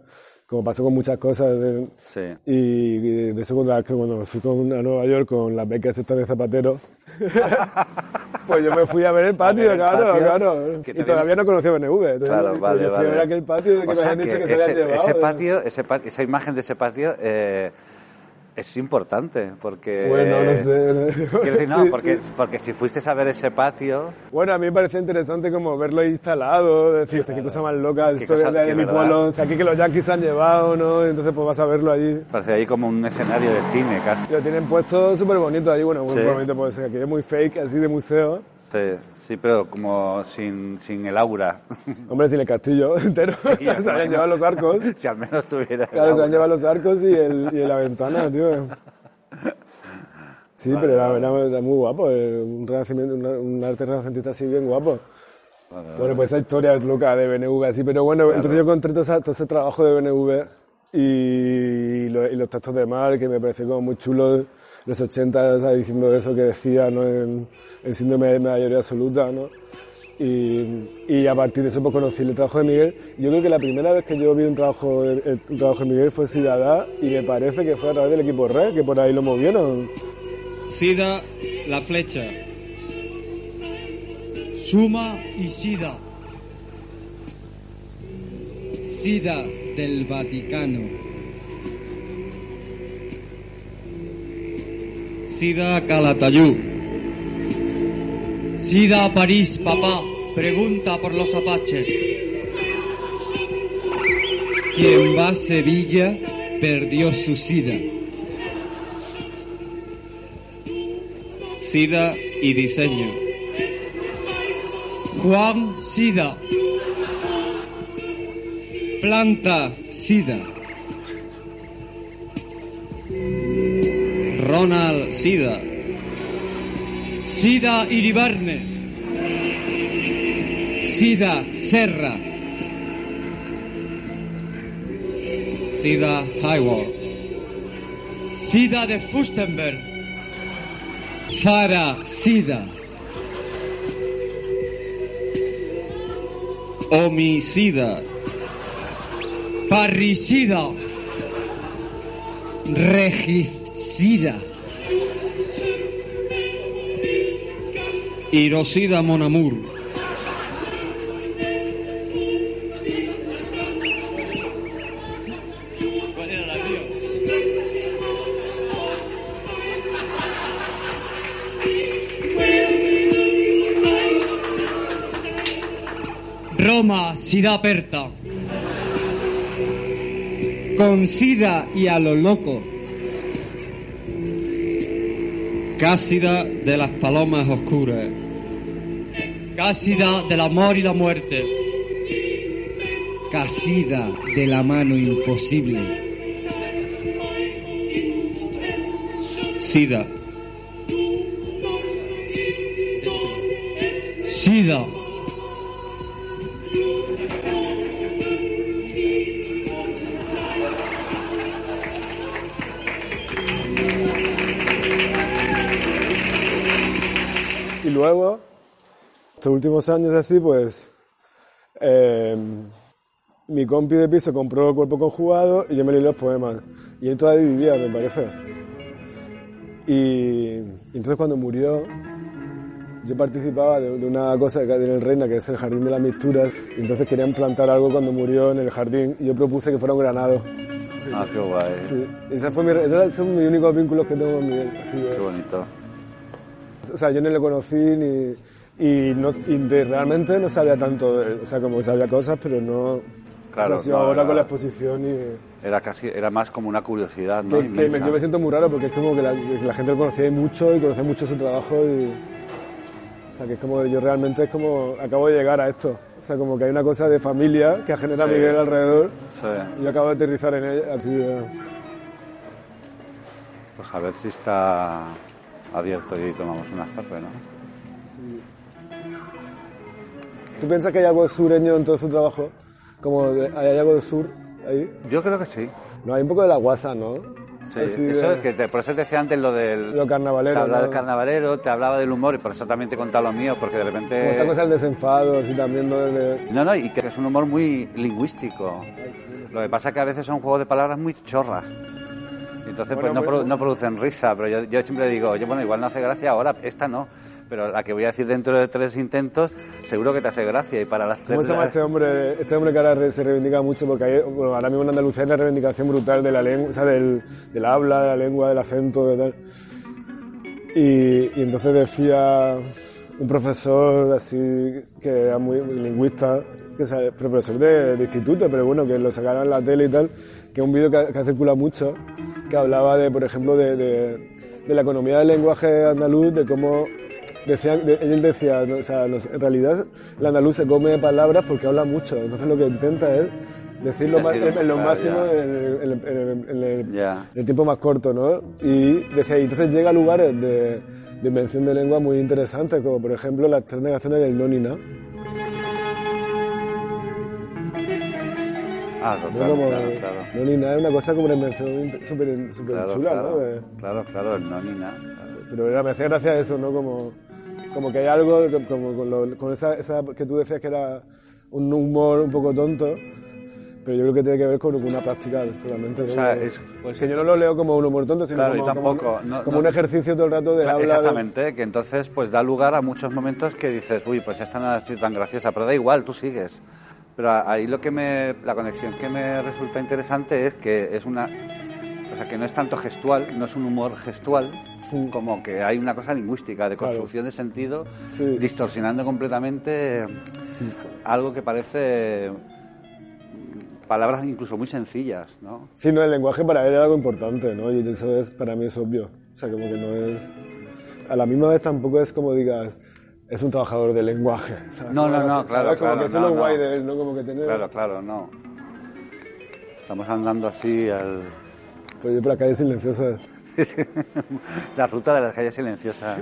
Como pasó con muchas cosas. de- Sí. Y, y de eso cuando, cuando me fui con, a Nueva York con las becas estas de Zapatero, [laughs] pues yo me fui a ver el patio, ver el claro, patio, claro. Y todavía no conocía BNV. entonces, Claro, pues vale, yo fui a ver vale. aquel patio de que O me habían dicho que que se habían ese, llevado. ese de- patio, ese esa imagen de ese patio eh, es importante porque... Bueno, no sé. Quiero decir, no, [laughs] Sí, porque, sí. porque si fuiste a ver ese patio, Bueno, a mí me parecía interesante como verlo instalado, decir, hostia, qué cosa más loca, esto de, de mi verdad. pueblo, o sea, aquí que los yankees se han llevado, ¿no? Entonces pues vas a verlo allí. parece ahí como un escenario de cine casi. Lo tienen puesto súper bonito ahí, bueno, muy Sí. bonito puede ser, que es muy fake, así de museo. Sí, sí, pero como sin, sin el aura. [laughs] Hombre, sin el castillo [laughs] entero, Y [laughs] se al habían llevado los arcos. si al menos tuviera el Claro, se aura. llevado los arcos y, el, y la ventana, tío. Sí, pero era, era- era muy guapo, eh, un, renacimiento, un, arte renacentista así bien guapo. Bueno, pues esa historia es loca de BNV, así, pero bueno, entonces yo encontré todo, esa- todo ese trabajo de BNV y, lo- y los textos de Mar, que me pareció como muy chulo, los 80, o sea, diciendo eso que decía, ¿no? En, en síndrome de mayoría absoluta, ¿no? Y, y a partir de eso pues conocí el trabajo de Miguel. Yo creo que la primera vez que yo vi un trabajo, el, un trabajo de Miguel fue Sidadá y me parece que fue a través del equipo Red, que por ahí lo movieron. Sida, la flecha. Suma y Sida. Sida del Vaticano. Sida Calatayú. Sida a París, papá. Pregunta por los apaches. Quien va a Sevilla perdió su sida. Sida y diseño. Juan Sida. Planta Sida. Ronald Sida. Sida Iribarne. Sida Serra. Sida Hayward. Sida de Fustenberg. Fara Sida. Homicida. Parricida. Regicida. Monamur. ¿Cuál era la mía? Roma, sida aperta. Con sida y a lo loco. Cásida de las palomas oscuras. Cásida del amor y la muerte. Casida de la mano imposible. Sida. Sida. Luego, estos últimos años así, pues, eh, mi compi de piso compró Cuerpo Conjugado y yo me leí los poemas. Y él todavía vivía, me parece. Y, entonces cuando murió, yo participaba de, de una cosa que en el Reina, que es el Jardín de las Mixturas, y entonces querían plantar algo cuando murió en el jardín, y yo propuse que fuera un granado. Ah, qué guay. Sí, ese fue mi, esos son mis únicos vínculos que tengo con Miguel. así Qué bonito. O sea, yo no le conocí ni, y, no, y de- realmente no sabía tanto, de él. o sea, como que sabía cosas, pero no... claro. O sea, no, ahora era- con la exposición y... Era casi, era más como una curiosidad, ¿no? Que, que me, yo me siento muy raro porque es como que la, que la gente lo conocía mucho y conocía mucho su trabajo y... O sea, que es como, yo realmente es como, acabo de llegar a esto. O sea, como que hay una cosa de familia que ha generado Sí. Miguel alrededor Sí. y yo acabo de aterrizar en ella, así de- Pues a ver si está abierto y tomamos una cerveza, ¿no? ¿Tú piensas que hay algo sureño en todo su trabajo? Como de- hay algo de sur ahí. Yo creo que sí. No, hay un poco de la guasa, ¿no? Sí, Así eso de- es que te- por eso te decía antes lo del... Lo carnavalero, Te hablaba ¿no? del carnavalero, te hablaba del humor y por eso también te he contado lo mío, porque de repente... Como esta cosa del desenfado, así también, ¿no? De- No, no, y que es un humor muy lingüístico. Lo que pasa es que a veces son juegos de palabras muy chorras. Entonces pues no, produ- no producen risa, pero yo, yo siempre digo, yo bueno, igual no hace gracia ahora, esta no. Pero la que voy a decir dentro de tres intentos, seguro que te hace gracia. Y para las ¿Cómo tres- se llama este hombre? Este hombre que ahora se reivindica mucho porque hay, bueno, ahora mismo en Andalucía hay una reivindicación brutal de la lengua, o sea, del, del habla, de la lengua, del acento, de tal. Y, y entonces decía un profesor así que era muy, muy lingüista, que es profesor de, de instituto, pero bueno, que lo sacaron en la tele y tal, que es un vídeo que, que ha circulado mucho, que hablaba de, por ejemplo, de, de- de la economía del lenguaje andaluz, de cómo decían, de- él decía, no, o sea, en realidad el andaluz se come palabras porque habla mucho, entonces lo que intenta es decir lo, más- Decirlo, en lo máximo en el, en en el- el- tiempo más corto, ¿no? Y decía, y entonces llega a lugares de, de invención de lengua muy interesantes, como por ejemplo las tres negaciones del no Ah, ¿no? total, Como claro, claro. no ni na es una cosa como una invención súper Claro, chula, claro, ¿no? De- claro, claro, el no ni nada. pero era- me hacía gracia eso, ¿no? Como, como que hay algo, como con, lo- con esa, esa que tú decías que era un humor un poco tonto, pero yo creo que tiene que ver con una práctica totalmente. ¿no? O sea, es- pues- que yo no lo leo como un humor tonto, sino Claro, como, tampoco, como, no- como no- un ejercicio todo el rato de Claro, habla. de- Exactamente, que entonces pues da lugar a muchos momentos que dices, uy, pues esta no ha sido tan graciosa, pero da igual, tú sigues. Pero ahí lo que me, la conexión que me resulta interesante es que es una, o sea, que no es tanto gestual, no es un humor gestual, como que hay una cosa lingüística, de Claro. construcción de sentido, Sí. distorsionando completamente algo que parece mm, palabras incluso muy sencillas, ¿no? Sí, no, el lenguaje para él era algo importante, ¿no? Y eso es, para mí es obvio. O sea, como que no es... A la misma vez tampoco es como digas, es un trabajador del lenguaje. [laughs] ¿sabes? No, no, no, ¿sabes? claro, Como claro, que eso no, es lo no. guay de él, ¿no? Como que tener... Claro, claro, no. Estamos andando así al... Pues yo por la calle silenciosa. [laughs] Sí, sí. La ruta de las calles silenciosas.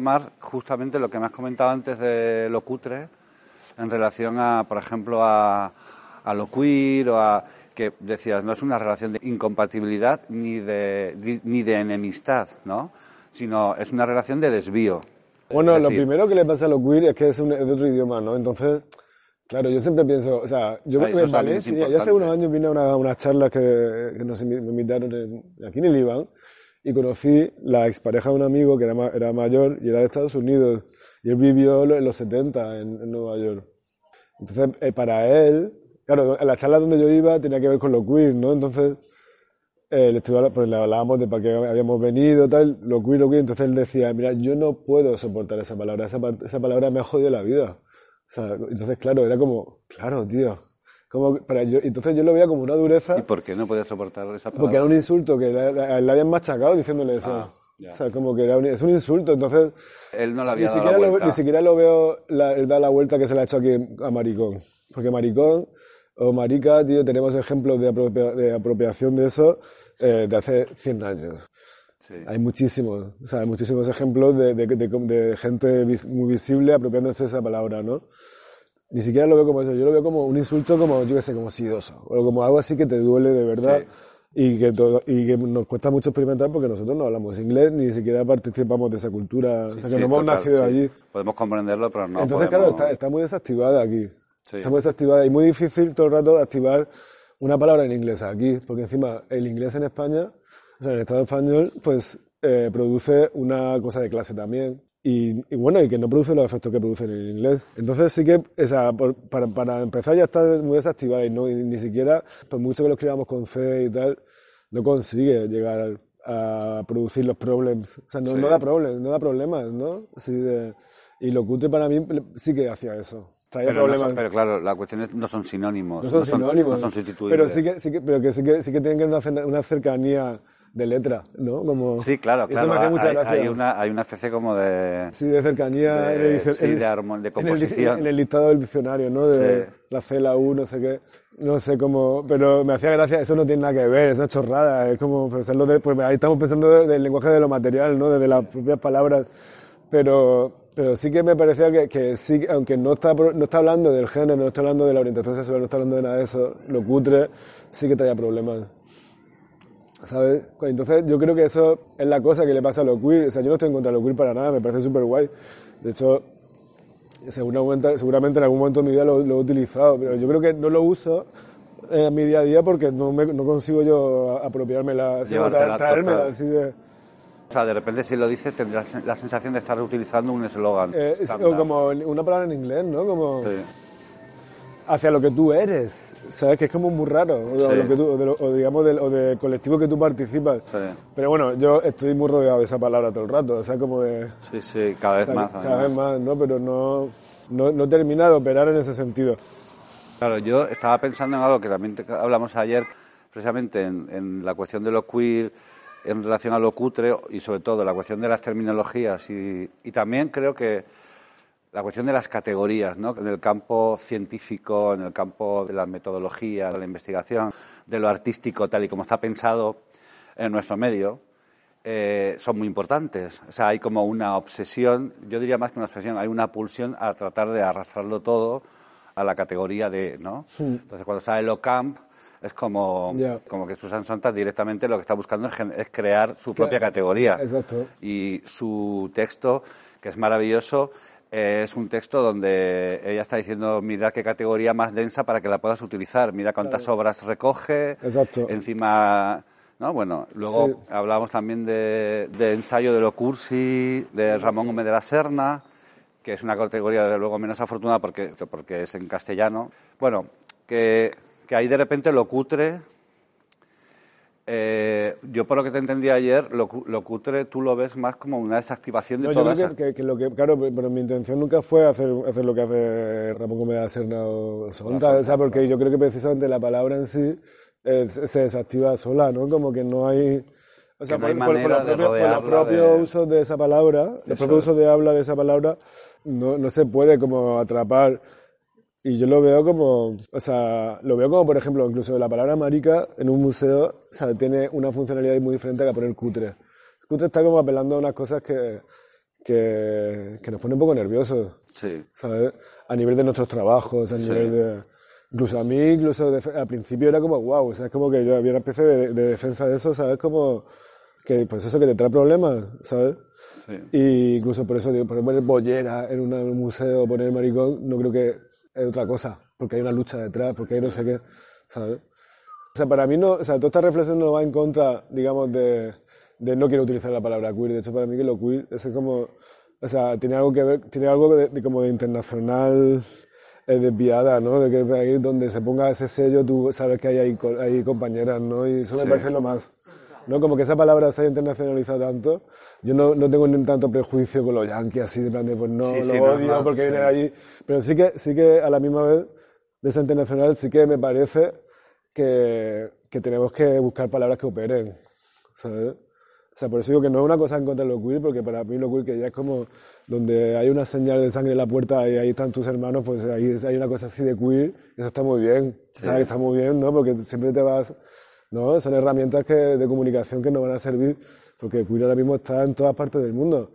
Retomar justamente lo que me has comentado antes de lo cutre en relación a, por ejemplo, a, a lo queer o a que decías, no es una relación de incompatibilidad ni de, ni de enemistad, ¿no? Sino es una relación de desvío. Bueno, Es lo decir, primero que le pasa a los queer es que es, un- es de otro idioma, ¿no? Entonces, claro, yo siempre pienso, o sea, yo Ah, eso en Valencia, hace unos años vine a una- unas charlas que, que nos invi- me invitaron en- aquí en el Iván y conocí la expareja de un amigo que era, era mayor y era de Estados Unidos y él vivió en los 70 en, Nueva York. Entonces, eh, para él, claro, en la charla donde yo iba tenía que ver con lo queer, ¿no? Entonces, eh, le, pues le hablábamos de para qué habíamos venido, tal, lo queer, lo queer. Entonces él decía, mira, yo no puedo soportar esa palabra, esa, palabra me ha jodido la vida. Entonces, claro, era como, claro, tío, Como, para yo, entonces yo lo veía como una dureza. ¿Y por qué no podía soportar esa palabra? Porque era un insulto que le, le- le habían machacado diciéndole eso. Ah, o sea, como que era un- es un insulto. Entonces, Él no le había ni, dado siquiera la lo, vuelta. ni siquiera lo veo la, él da la vuelta que se le ha hecho aquí a maricón. Porque maricón o marica, tío, tenemos ejemplos de, apropia- de apropiación de eso eh, de hace 100 años. Hay muchísimos, o sea, hay muchísimos ejemplos de, de- de- gente muy visible apropiándose de esa palabra, ¿no? Ni siquiera lo veo como eso, yo lo veo como un insulto como, yo qué sé, como sidoso, o como algo así que te duele de verdad y, que todo, y que nos cuesta mucho experimentar porque nosotros no hablamos inglés, ni siquiera participamos de esa cultura, o sea, que Sí, no hemos nacido allí. Podemos comprenderlo, pero no Entonces, podemos... claro, está, está muy desactivada aquí. Está muy desactivada y muy difícil todo el rato activar una palabra en inglés aquí, porque encima el inglés en España, o sea, en el Estado español, pues eh, produce una cosa de clase también. Y, y bueno, y que no produce los efectos que produce en el inglés. Entonces sí que, o sea, por- para, para empezar ya está muy desactivada y, no, y ni siquiera, por mucho que lo escribamos con C y tal, no consigue llegar a producir los problemas. O sea, no, Sí. no da problemas, no da problemas, ¿no? Sí, de- y lo cutre para mí sí que hacía eso. Traía Pero, no son- pero claro, la cuestión es no son sinónimos. No son sinónimos. No son sustituibles. Pero sí que, sí que, pero que sí que, sí que tienen que una, una cercanía de letra, ¿no? Como, Sí, claro, Eso claro. me hace mucha hay, gracia. hay una, hay una especie como de... Sí, de cercanía. de- en el dic- sí, en de armo- de [laughs] en el- composición. En el, listado del diccionario, ¿no? De Sí. la C, la U, no sé qué. No sé cómo. Pero me hacía gracia, eso no tiene nada que ver, es una chorrada. Es como pensarlo de. Pues ahí estamos pensando de- del lenguaje de lo material, ¿no? Desde las propias palabras. Pero. Pero sí que me parecía que, que sí, aunque no está, no está hablando del género, no está hablando de la orientación sexual, no está hablando de nada de eso, lo cutre, sí que traía problemas. ¿Sabes? Entonces yo creo que eso es la cosa que le pasa a los queer. O sea, yo no estoy en contra de los queer para nada, me parece súper guay. De hecho, seguramente, en algún momento de mi vida lo, lo he utilizado, pero yo creo que no lo uso en mi día a día porque no, me- no consigo yo sino Llevártela tra- traérmela así de... O sea, de repente si lo dices tendrás la sensación de estar utilizando un eslogan. eh, o como una palabra en inglés, ¿no? Como Sí. hacia lo que tú eres, ¿sabes? Que es como muy raro, o, Sí. lo que tú, o, de lo- o digamos del, o del colectivo que tú participas. Pero bueno, yo estoy muy rodeado de esa palabra todo el rato, o sea, como de... Sí, sí, cada vez o sea, más. Cada además. vez más, ¿no? Pero no, no, no termina de operar en ese sentido. Claro, yo estaba pensando en algo que también te- hablamos ayer, precisamente en, en la cuestión de lo queer, en relación a lo cutre y sobre todo la cuestión de las terminologías y, y también creo que la cuestión de las categorías, ¿no? En el campo científico, en el campo de la metodología, de la investigación, de lo artístico, tal y como está pensado en nuestro medio, eh, son muy importantes. O sea, hay como una obsesión, yo diría más que una obsesión, hay una pulsión a tratar de arrastrarlo todo a la categoría de, ¿no? Entonces, cuando sale lo camp, es como, como que Susan Sontag directamente lo que está buscando es, crear su propia categoría. Exacto. Y su texto, que es maravilloso, eh, es un texto donde ella está diciendo, mira qué categoría más densa para que la puedas utilizar, mira cuántas obras recoge, Exacto. encima... ¿no? Bueno, luego Sí. hablamos también de, de ensayo de lo cursi, de Ramón Gómez de la Serna, que es una categoría desde luego menos afortunada porque, porque es en castellano. Bueno, que, que ahí de repente lo cutre, eh, yo por lo que te entendí ayer, lo, lo cutre tú lo ves más como una desactivación de No, yo todas creo esas... que, que- que lo que, claro, pero mi intención nunca fue hacer, hacer lo que hace Ramón la Serna o Sonta, o sea, porque yo creo que precisamente la palabra en sí eh, se desactiva sola, ¿no? Como que no hay... O sea, no por, por- por los de propios, por los rodearla propios de- usos de esa palabra, los propios usos de habla de esa palabra, no, no se puede como atrapar. Y yo lo veo como, o sea, lo veo como, por ejemplo, incluso la palabra marica en un museo, o sea, tiene una funcionalidad muy diferente a que poner cutre. Cutre está como apelando a unas cosas que, que, que nos pone un poco nerviosos, Sí. ¿sabes? A nivel de nuestros trabajos, a Sí. nivel de... Incluso a mí, incluso de- al principio era como, wow, o sea, es como que yo había una especie de, de defensa de eso, ¿sabes? Como que, pues eso que te trae problemas, ¿sabes? Sí. Y incluso por eso digo, poner bollera en un museo, poner maricón, no creo que es otra cosa, porque hay una lucha detrás, porque hay no sé qué, ¿sabes? O sea, para mí no, o sea, toda esta reflexión no va en contra, digamos, de, de no quiero utilizar la palabra queer. De hecho, para mí que lo queer es como, o sea, tiene algo que ver, tiene algo de, de como de internacional eh, desviada, ¿no? De que ahí donde se ponga ese sello tú sabes que hay co- hay compañeras, ¿no? Y eso me Sí. parece lo más, ¿no? Como que esa palabra se haya internacionalizado tanto. Yo no, no tengo ni tanto prejuicio con los yankees así, de plan de, pues no, Sí, lo sí, odio normal, porque sí. vienen allí. Pero sí que, sí que a la misma vez de esa internacional sí que me parece que, que tenemos que buscar palabras que operen, ¿sabes? O sea, por eso digo que no es una cosa en contra de lo queer, porque para mí lo queer que ya es como donde hay una señal de sangre en la puerta y ahí están tus hermanos, pues ahí hay una cosa así de queer, eso está muy bien, ¿sabes? Está muy bien, ¿no? Porque siempre te vas, ¿no? Son herramientas que, de comunicación que nos van a servir, porque queer ahora mismo está en todas partes del mundo.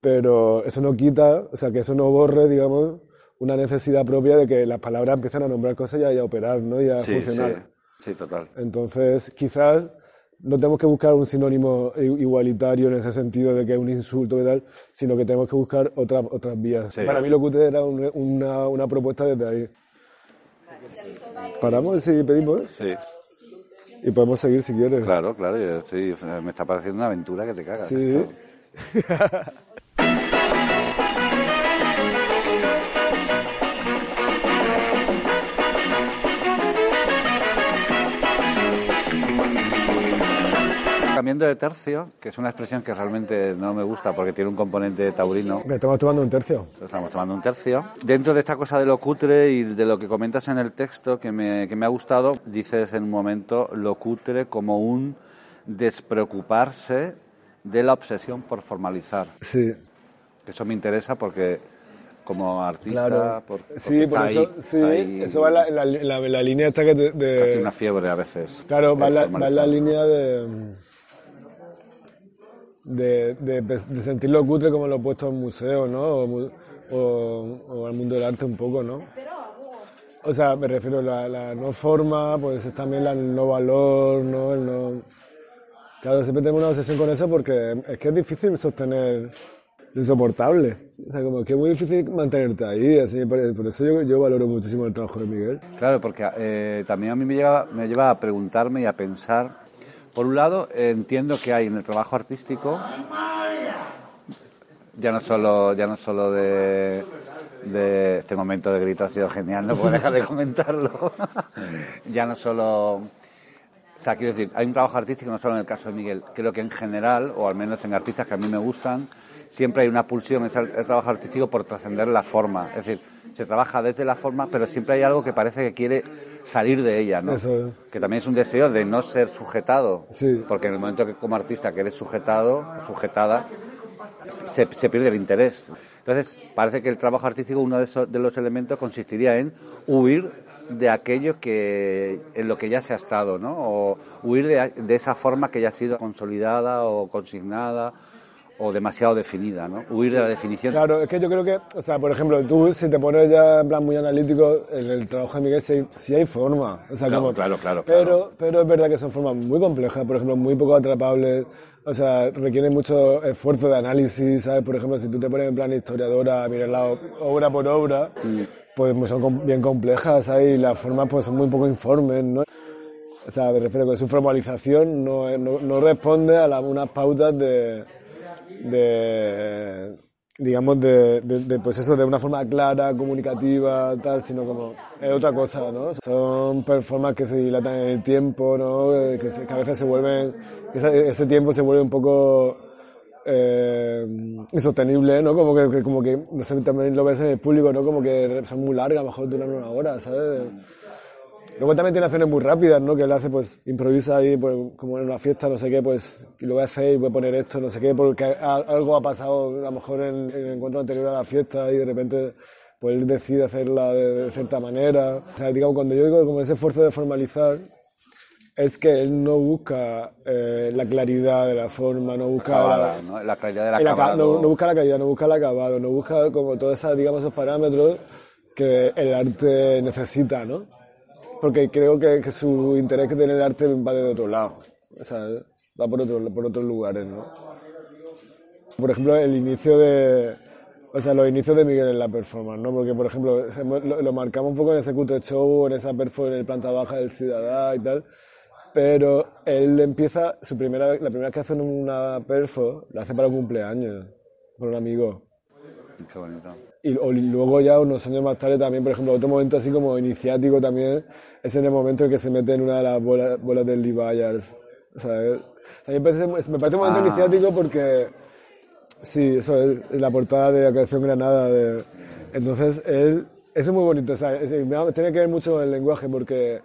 Pero eso no quita, o sea, que eso no borre, digamos, una necesidad propia de que las palabras empiezan a nombrar cosas y a, y a operar, ¿no? Y a Sí, funcionar. sí, sí, total. Entonces, quizás no tenemos que buscar un sinónimo igualitario en ese sentido de que es un insulto y tal, sino que tenemos que buscar otras otras vías. Sí. Para mí lo que usted era un- una, una propuesta desde ahí. ¿Paramos si pedimos? Sí. Y podemos seguir si quieres. Claro, claro, yo estoy- me está pareciendo una aventura que te cagas. Sí. [laughs] Cambiando de tercio, que es una expresión que realmente no me gusta porque tiene un componente taurino. Me estamos tomando un tercio. Estamos tomando un tercio. Dentro de esta cosa de lo cutre y de lo que comentas en el texto que me, que me ha gustado, dices en un momento lo cutre como un despreocuparse de la obsesión por formalizar. Sí. Eso me interesa porque como artista, Claro. por, sí, por eso, ahí, sí, ahí, eso va en la, la- la- la línea esta que te- de... casi una fiebre a veces. Claro, va en, la, va en la línea de, de, de, de sentirlo cutre como lo he puesto en museo, ¿no? O, o- o al mundo del arte un poco, ¿no? O sea, me refiero a la, la no forma, pues es también el no valor, ¿no? El no... Claro, siempre tengo una obsesión con eso porque es que es difícil sostener lo insoportable. O sea, como que es muy difícil mantenerte ahí, así, por eso yo, yo valoro muchísimo el trabajo de Miguel. Claro, porque eh, también a mí me lleva, me lleva a preguntarme y a pensar. Por un lado, entiendo que hay en el trabajo artístico, ya no solo, ya no solo de, de este momento de grito ha sido genial, no puedo [laughs] dejar de comentarlo. [laughs] ya no solo, o sea, quiero decir, hay un trabajo artístico no solo en el caso de Miguel, creo que en general, o al menos en artistas que a mí me gustan, siempre hay una pulsión en el trabajo artístico por trascender la forma. Es decir, se trabaja desde la forma, pero siempre hay algo que parece que quiere salir de ella, ¿no? Eso es. Que también es un deseo de no ser sujetado. Sí. Porque en el momento que como artista que eres sujetado, sujetada, se, se pierde el interés. Entonces, parece que el trabajo artístico, uno de, esos, de los elementos consistiría en huir de aquello que en lo que ya se ha estado, ¿no? O huir de, de esa forma que ya ha sido consolidada o consignada o demasiado definida, ¿no? Huir de la definición. Claro, es que yo creo que, o sea, por ejemplo, tú si te pones ya en plan muy analítico, en el trabajo de Miguel sí, sí hay forma. O sea, Claro, como, claro, claro, Pero, pero es verdad que son formas muy complejas, por ejemplo, muy poco atrapables. O sea, requieren mucho esfuerzo de análisis, ¿sabes? Por ejemplo, si tú te pones en plan historiadora a mirar la o- obra por obra, pues son com- bien complejas, ¿sabes? Y las formas pues son muy poco informes, ¿no? O sea, me refiero que su formalización no, no, no responde a la- unas pautas de, de digamos, de, de- de, pues eso, de una forma clara, comunicativa, tal, sino como es otra cosa, ¿no? Son performances que se dilatan en el tiempo, ¿no? Eh, Que, se- que a veces se vuelven, ese, ese tiempo se vuelve un poco eh, insostenible, ¿no? Como que, que- como que, no sé, también lo ves en el público, ¿no? Como que son muy largas, a lo mejor duran una hora, ¿sabes? Luego también tiene acciones muy rápidas, ¿no? Que él hace, pues, improvisa ahí, pues, como en una fiesta, no sé qué, pues, y lo voy a hacer y voy a poner esto, no sé qué, porque a- algo ha pasado, a lo mejor en, en el encuentro anterior a la fiesta y de repente, pues, él decide hacerla de, de cierta manera. O sea, digamos, cuando yo digo como ese esfuerzo de formalizar, es que él no busca eh, la claridad de la forma, no busca Acabada, la, ¿no? La claridad del el aca- acabado. no, no busca la calidad, no busca el acabado, no busca como todos esos, digamos, esos parámetros que el arte necesita, ¿no? Porque creo que, su interés que tiene el arte va de otro lado, o sea, va por, otro, por otros lugares, ¿no? Por ejemplo, el inicio de... O sea, los inicios de Miguel en la performance, ¿no? Porque, por ejemplo, lo, marcamos un poco en ese cutre show, en esa performance en el planta baja del Ciudadá y tal, pero él empieza, su primera, la primera vez que hace una perfo, la hace para un cumpleaños, por un amigo. Qué bonito. Y o luego ya unos años más tarde también, por ejemplo, otro momento así como iniciático también, es en el momento en que se mete en una de las bolas, bolas del Lee Byers, ¿sabes? O sea, me, parece, me parece un momento Ah. iniciático porque, sí, eso es, es la portada de la colección Granada. De, entonces él Eso es muy bonito, o sea, es- tiene que ver mucho con el lenguaje porque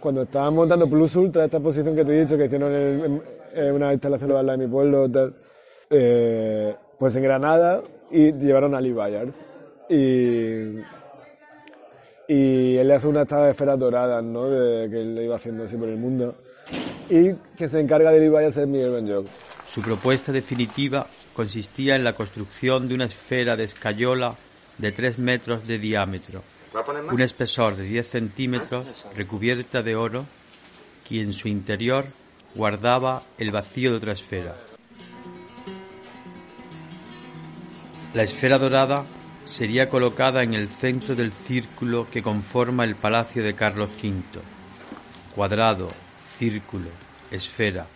cuando estaban montando Plus Ultra, esta exposición que te he dicho que hicieron en, en- en una instalación de mi pueblo, tal, eh, pues en Granada y llevaron a Lee Byers. Y, y él le hace una esta de esferas doradas, ¿no? De, que él le iba haciendo así por el mundo. Y que se encarga de Lee Byers es Miguel Benjoc. Su propuesta definitiva consistía en la construcción de una esfera de escayola de 3 metros de diámetro, un espesor de 10 centímetros, recubierta de oro, que en su interior guardaba el vacío de otra esfera. La esfera dorada sería colocada en el centro del círculo que conforma el palacio de Carlos V. Cuadrado, círculo, esfera.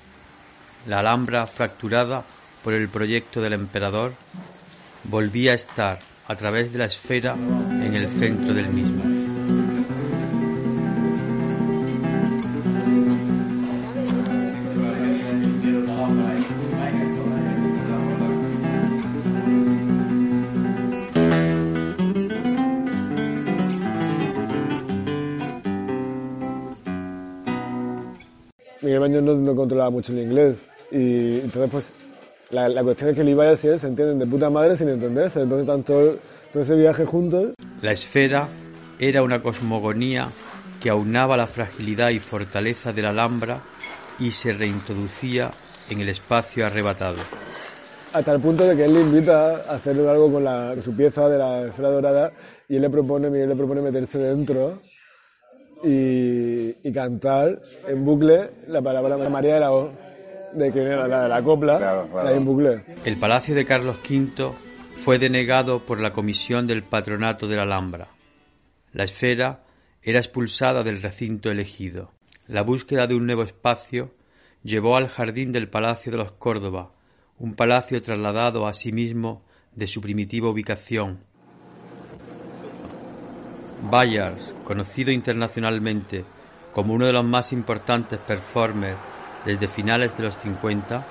La alhambra fracturada por el proyecto del emperador volvía a estar a través de la esfera en el centro del mismo. Baños no, no controlaba mucho el inglés y entonces pues la, la cuestión es que Byers y él se entienden de puta madre sin entenderse, entonces están todo, todo ese viaje juntos. La esfera era una cosmogonía que aunaba la fragilidad y fortaleza de la Alhambra y se reintroducía en el espacio arrebatado. Hasta el punto de que él le invita a hacer algo con la- su pieza de la esfera dorada y él le propone, Miguel le propone meterse dentro y, y cantar en bucle la palabra María de la O, de que era la de la copla, la en bucle. El palacio de Carlos V fue denegado por la comisión del patronato de la Alhambra. La esfera era expulsada del recinto elegido. La búsqueda de un nuevo espacio llevó al jardín del Palacio de los Córdoba, un palacio trasladado a sí mismo de su primitiva ubicación. Bayard, conocido internacionalmente como uno de los más importantes performers desde finales de los 50,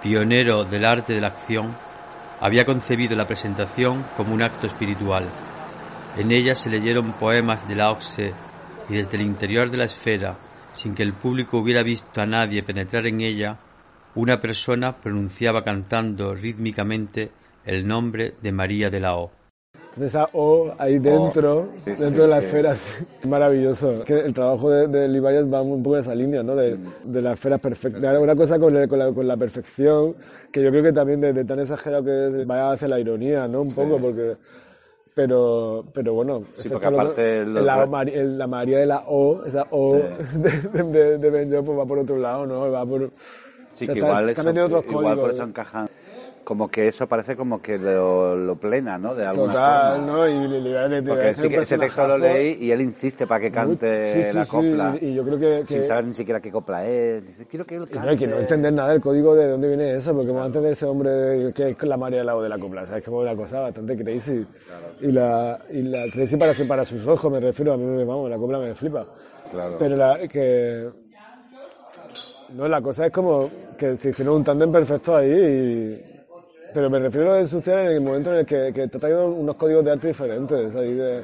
pionero del arte de la acción, había concebido la presentación como un acto espiritual. En ella se leyeron poemas de Lao Tse y desde el interior de la esfera, sin que el público hubiera visto a nadie penetrar en ella, una persona pronunciaba cantando rítmicamente el nombre de María de la O. Entonces esa O ahí dentro, Oh, sí, dentro sí, de la sí. esfera, [laughs] es maravilloso. Que el trabajo de, de Byers va un poco en esa línea, ¿no? De, de la esfera perfecta. Una cosa con, el- con, la, con la perfección, que yo creo que también de, de tan exagerado que es, vaya hacia la ironía, ¿no? Un poco, porque... Pero, pero bueno, Sí, porque lo- aparte los la, la María de la O, esa O [laughs] de, de, de Ben pues va por otro lado, ¿no? Va por... Sí, que igual, está eso, igual por eso encajan. Como que eso parece como que lo, lo plena, ¿no? De alguna Total, forma. ¿no? Y le, le, le- le Porque sí que ese texto lo leí y él insiste para que cante Sí, sí, la sí, copla. y- y yo creo que- que- Sin saber ni siquiera qué copla es. Dice, quiero que él Y cante. no, y que no entender nada del código de dónde viene eso, porque va a entender ese hombre de- que es la María del lado de la copla, ¿sabes? Como una cosa bastante crazy. Y la, y la crazy para, para sus ojos, me refiero, a mí me vamos, la copla me flipa. Claro. Pero la que... No, la cosa es como que se hicieron un tándem perfecto ahí y... Pero me refiero a ensuciar en el momento en el que, que está trayendo unos códigos de arte diferentes, ahí de...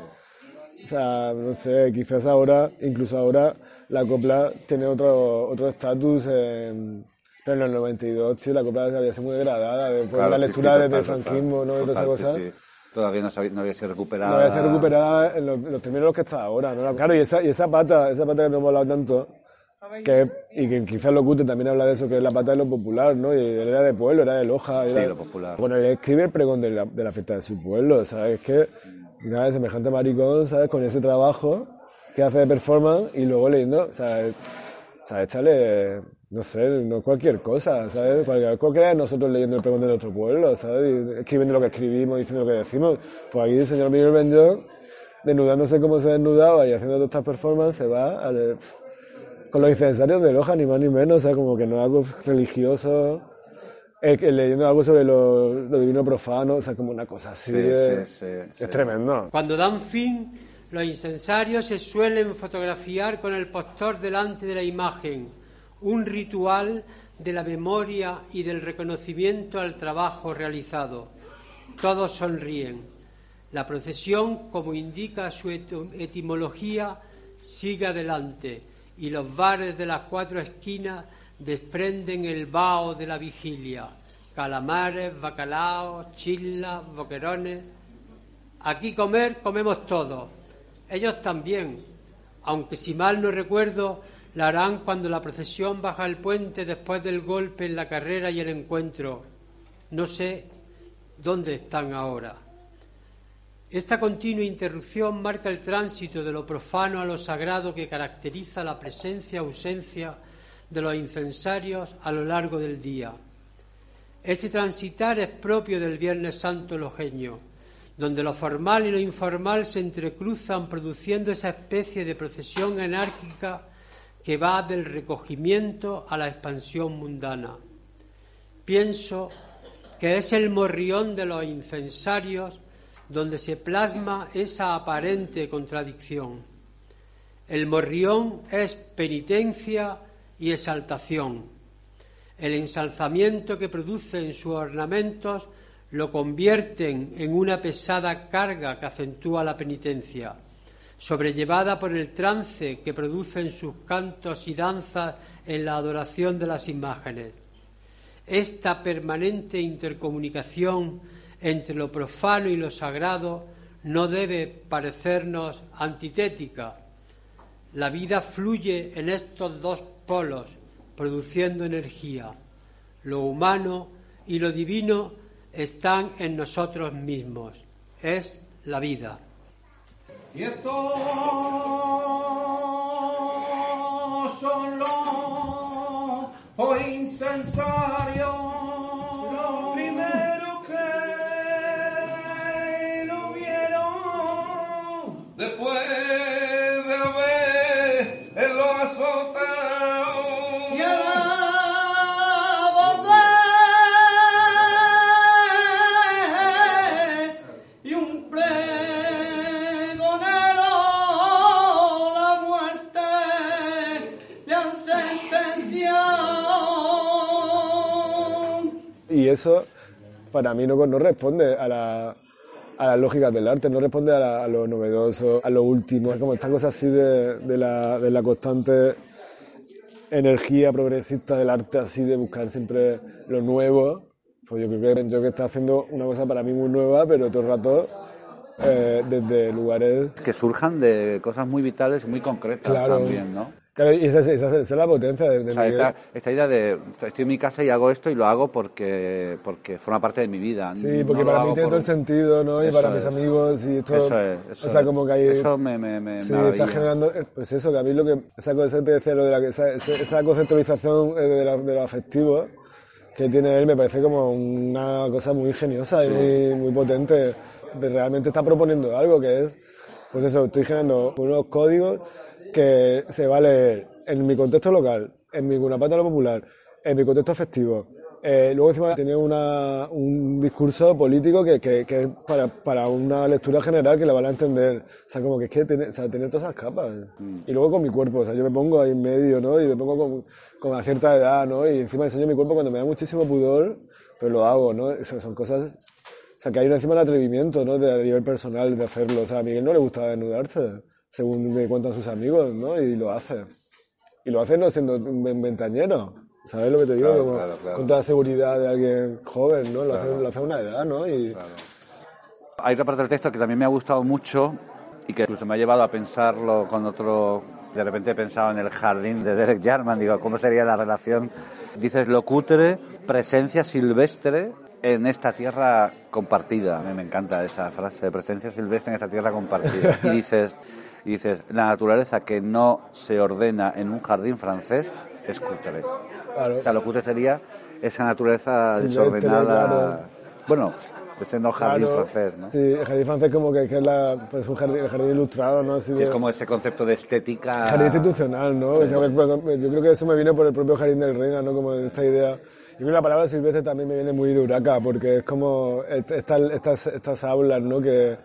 O sea, no sé, quizás ahora, incluso ahora, la copla tiene otro otro estatus. en- pero en los 92, tío, la copla había sido muy degradada. Después Claro, de la sí, lectura sí, desde el franquismo, ¿no? Y toda esa sí, cosa. sí. Todavía no, sabía- no había sido recuperada. No había sido recuperada en los, en los términos en los que está ahora, ¿no? Claro, y esa, y esa pata, esa pata que no hemos hablado tanto, que, y que quizás lo Cute también habla de eso, que es la pata de lo popular, ¿no? Y él era de pueblo, era de Loja. Sí, era- lo popular. Bueno, él escribe el pregón de la, de la fiesta de su pueblo, ¿sabes? Es que, ¿sabes? Semejante maricón, ¿sabes? Con ese trabajo que hace de performance y luego leyendo, ¿sabes? Sea, échale, no sé, no cualquier cosa, ¿sabes? Cualquier, cualquiera de nosotros leyendo el pregón de nuestro pueblo, ¿sabes? Y escribiendo lo que escribimos, diciendo lo que decimos. Pues aquí el señor Miguel Benjoc, desnudándose como se desnudaba y haciendo todas estas performances, se va al- con los incensarios de Loja, ni más ni menos, o sea, como que no es algo religioso, eh, leyendo algo sobre lo, lo divino profano, o sea, como una cosa así. Sí, de- sí, sí, sí. Es tremendo. Cuando dan fin, los incensarios se suelen fotografiar con el postor delante de la imagen, un ritual de la memoria y del reconocimiento al trabajo realizado. Todos sonríen. La procesión, como indica su etimología, sigue adelante y los bares de las cuatro esquinas desprenden el vaho de la vigilia. Calamares, bacalaos, chislas, boquerones. Aquí comer, comemos todos. Ellos también, aunque si mal no recuerdo, la harán cuando la procesión baja el puente después del golpe en la carrera y el encuentro. No sé dónde están ahora. Esta continua interrupción marca el tránsito de lo profano a lo sagrado que caracteriza la presencia-ausencia de los incensarios a lo largo del día. Este transitar es propio del Viernes Santo lojeño, donde lo formal y lo informal se entrecruzan produciendo esa especie de procesión anárquica que va del recogimiento a la expansión mundana. Pienso que es el morrión de los incensarios donde se plasma esa aparente contradicción. El morrión es penitencia y exaltación. El ensalzamiento que producen sus ornamentos lo convierten en una pesada carga que acentúa la penitencia, sobrellevada por el trance que producen sus cantos y danzas en la adoración de las imágenes. Esta permanente intercomunicación entre lo profano y lo sagrado no debe parecernos antitética. La vida fluye en estos dos polos, produciendo energía. Lo humano y lo divino están en nosotros mismos. Es la vida. Y estos son los incensarios. Y eso, para mí, no, no responde a, la, a las lógicas del arte, no responde a, la- a lo novedoso, a lo último. Es como esta cosa así de, de la, de la constante energía progresista del arte, así de buscar siempre lo nuevo. Pues yo creo que yo que está haciendo una cosa para mí muy nueva, pero todo el rato eh, desde lugares Que surjan de cosas muy vitales y muy concretas Claro. también, ¿no? Claro, y esa, es- esa es- esa es la potencia de, de O sea, esta, esta idea de estoy en mi casa y hago esto y lo hago porque, porque forma parte de mi vida. Sí, No porque lo para mí tiene por- todo el sentido, ¿no? Y Eso para mis es. amigos y esto... Eso es, eso o sea, como que hay... Eso me, me, me Sí, maravilla. está generando... eh, Pues eso, que a mí lo que... Esa cosa te decía, lo de la, esa, esa, conceptualización eh, de, la- de lo afectivo que tiene él me parece como una cosa muy ingeniosa y Sí. muy, muy potente. Realmente está proponiendo algo que es... Pues eso, estoy generando unos códigos que se va a leer en mi contexto local, en mi lo popular, en mi contexto afectivo. Eh, luego encima tiene una, un discurso político que, que, que es para, para una lectura general que la van a entender. O sea, como que es que tiene, o sea, tiene todas esas capas. Y luego con mi cuerpo, o sea, yo me pongo ahí en medio, ¿no? Y me pongo con, con cierta edad, ¿no? Y encima enseño mi cuerpo cuando me da muchísimo pudor, pero lo hago, ¿no? Eso son cosas... O sea, que hay encima el atrevimiento, ¿no? De, a nivel personal de hacerlo. O sea, a Miguel no le gusta desnudarse, según me cuentan sus amigos, ¿no? Y lo hace. Y lo hace no siendo un ven- ventañero. ¿Sabes lo que te digo? Claro, Como claro, claro. Con toda seguridad de alguien joven, ¿no? Lo, hace, Claro. lo hace a una edad, ¿no? Y, Hay otra parte del texto que también me ha gustado mucho y que incluso me ha llevado a pensarlo con otro... De repente he pensado en el jardín de Derek Jarman, digo, ¿cómo sería la relación? Dices, lo cutre, presencia silvestre en esta tierra compartida. A mí me encanta esa frase, presencia silvestre en esta tierra compartida. Y dices, y dices, la naturaleza que no se ordena en un jardín francés es cutre. Claro. O sea, lo cutre sería esa naturaleza Silvestre, desordenada. claro. Bueno, ese no jardín Claro, francés, ¿no? Sí, el jardín francés como que, que es la, pues un jardín, el jardín ilustrado, ¿no? Así Sí, de- es como ese concepto de estética. Jardín institucional, ¿no? Sí. O sea, yo creo que eso me viene por el propio Jardín del Reina, ¿no? Como esta idea. Yo creo que la palabra silvestre también me viene muy de Uraca, porque es como est- esta- estas, estas aulas, ¿no? Que,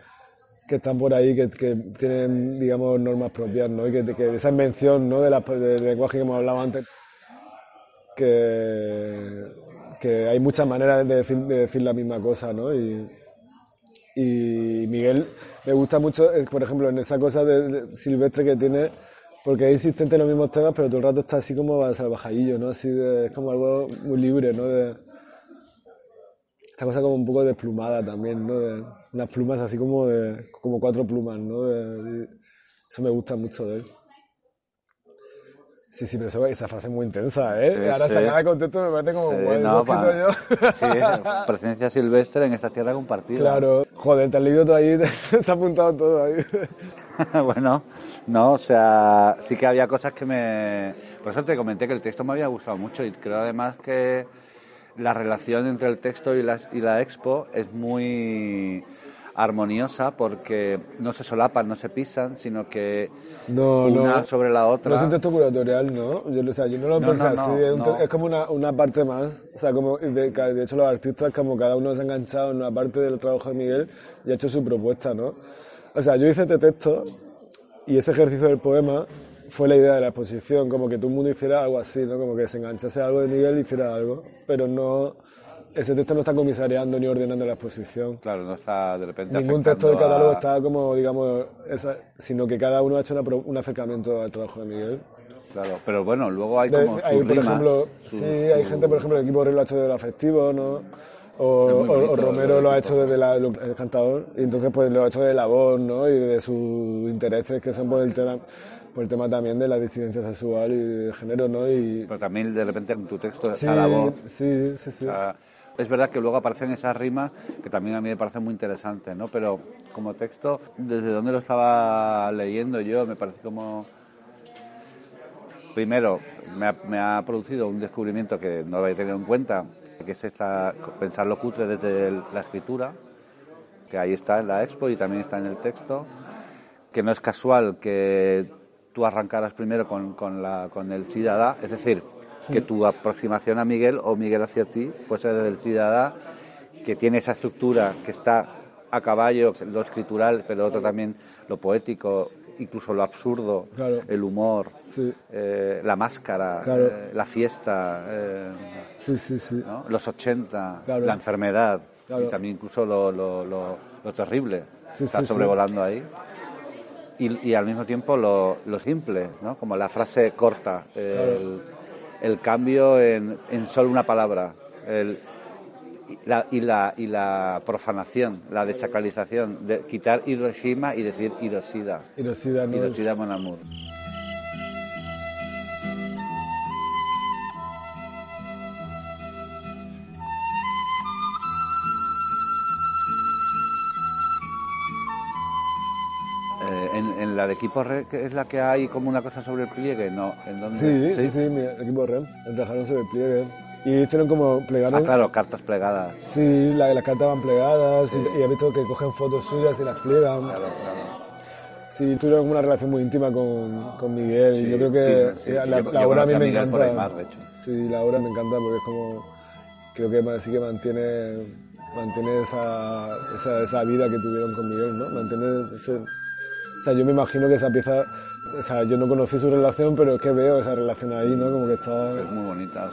que están por ahí, que, que tienen, digamos, normas propias, ¿no? Y que, que esa invención, ¿no? De la- del lenguaje que hemos hablado antes, que, que hay muchas maneras de decir, de decir la misma cosa, ¿no? Y, Y Miguel me gusta mucho, eh, por ejemplo, en esa cosa de, silvestre que tiene, porque es insistente en los mismos temas, pero todo el rato está así como salvajadillo, ¿no? Así de, es como algo muy libre, ¿no? De, esta cosa como un poco desplumada también, ¿no? De, unas plumas así como de, como cuatro plumas, ¿no? De- de- eso me gusta mucho de él. Sí, sí, pero eso- esa frase es muy intensa, ¿eh? Sí, Ahora sí. sacada de contexto me parece como, Sí, no, pa- yo. Sí, presencia silvestre en esta tierra compartida. Claro, joder, te has leído todo ahí, [laughs] se ha apuntado todo ahí. [laughs] bueno, no, o sea, sí que había cosas que me... Por eso te comenté que el texto me había gustado mucho y creo además que la relación entre el texto y la, y la expo es muy armoniosa porque no se solapan, no se pisan, sino que No, una no. sobre la otra... No es un texto curatorial, ¿no? Yo, o sea, yo no lo No, pensé así, es, un es como una, una parte más. O sea, como de, de hecho los artistas, como cada uno se ha enganchado en una parte del trabajo de Miguel y ha hecho su propuesta, ¿no? O sea, yo hice este texto y ese ejercicio del poema fue la idea de la exposición, como que todo el mundo hiciera algo así, ¿no? Como que se enganchase a algo de Miguel y hiciera algo, pero no... Ese texto no está comisariando ni ordenando la exposición. Claro, no está de repente Ningún texto del catálogo a- está como, digamos, esa- sino que cada uno ha hecho una un acercamiento al trabajo de Miguel. Claro, pero bueno, luego hay De- como sus hay, por rimas, ejemplo, sí, hay gente, por ejemplo, el equipo Rey lo ha hecho desde lo afectivo, ¿no? O, bonito o Romero lo ha hecho desde la- el cantador, y entonces pues lo ha hecho de la voz, ¿no? Y de sus intereses que son por el tema, por el tema también de la disidencia sexual y de género, ¿no? Y Pero también de repente en tu texto sí, está la voz. sí, sí, sí. Es verdad que luego aparecen esas rimas que también a mí me parecen muy interesantes, ¿no? Pero como texto, desde donde lo estaba leyendo yo, me parece como... Primero, me ha, me ha producido un descubrimiento que no había tenido en cuenta, que es esta, pensar lo cutre desde el- la escritura, que ahí está en la expo y también está en el texto, que no es casual que tú arrancaras primero con, con, la, con el Cidadá, es decir, que tu aproximación a Miguel o Miguel hacia ti fuese desde el Cidadá, que tiene esa estructura que está a caballo, lo escritural, pero otro también lo poético, incluso lo absurdo, Claro. el humor, Sí. eh, la máscara, Claro. eh, la fiesta, eh, Sí, sí, sí. ¿no? los 80, Claro. la enfermedad y también incluso lo, lo, lo, lo terrible. Está sobrevolando ahí. Y, y al mismo tiempo lo, lo simple, ¿no? como la frase corta, el, el cambio en, en solo una palabra. El, y la, y, la, y la profanación, la desacralización, de quitar Hiroshima y decir Hiroshida. Hiroshida, ¿no? Hiroshida Mon Amour. La de equipo red, que es la que hay como una cosa sobre el pliegue, no, ¿en dónde? Sí, sí, sí, mi equipo REM. Trabajaron sobre el pliegue. Y hicieron como plegaron. Ah, claro, cartas plegadas. Sí, la- las cartas van plegadas y, y he visto que cogen fotos suyas y las pliegan. Sí, tuvieron una relación muy íntima con, con Miguel. Sí, yo creo que sí, sí, la, sí, la- yo- la obra a mí a me por encanta. Aymar, de hecho. Sí, la obra me encanta porque es como. Creo que sí que mantiene, mantiene esa, esa, esa vida que tuvieron con Miguel, ¿no? Mantiene ese. O sea, yo me imagino que esa pieza. O sea, yo no conocí su relación, pero es que veo esa relación ahí, ¿no? Como que está. Es muy bonita.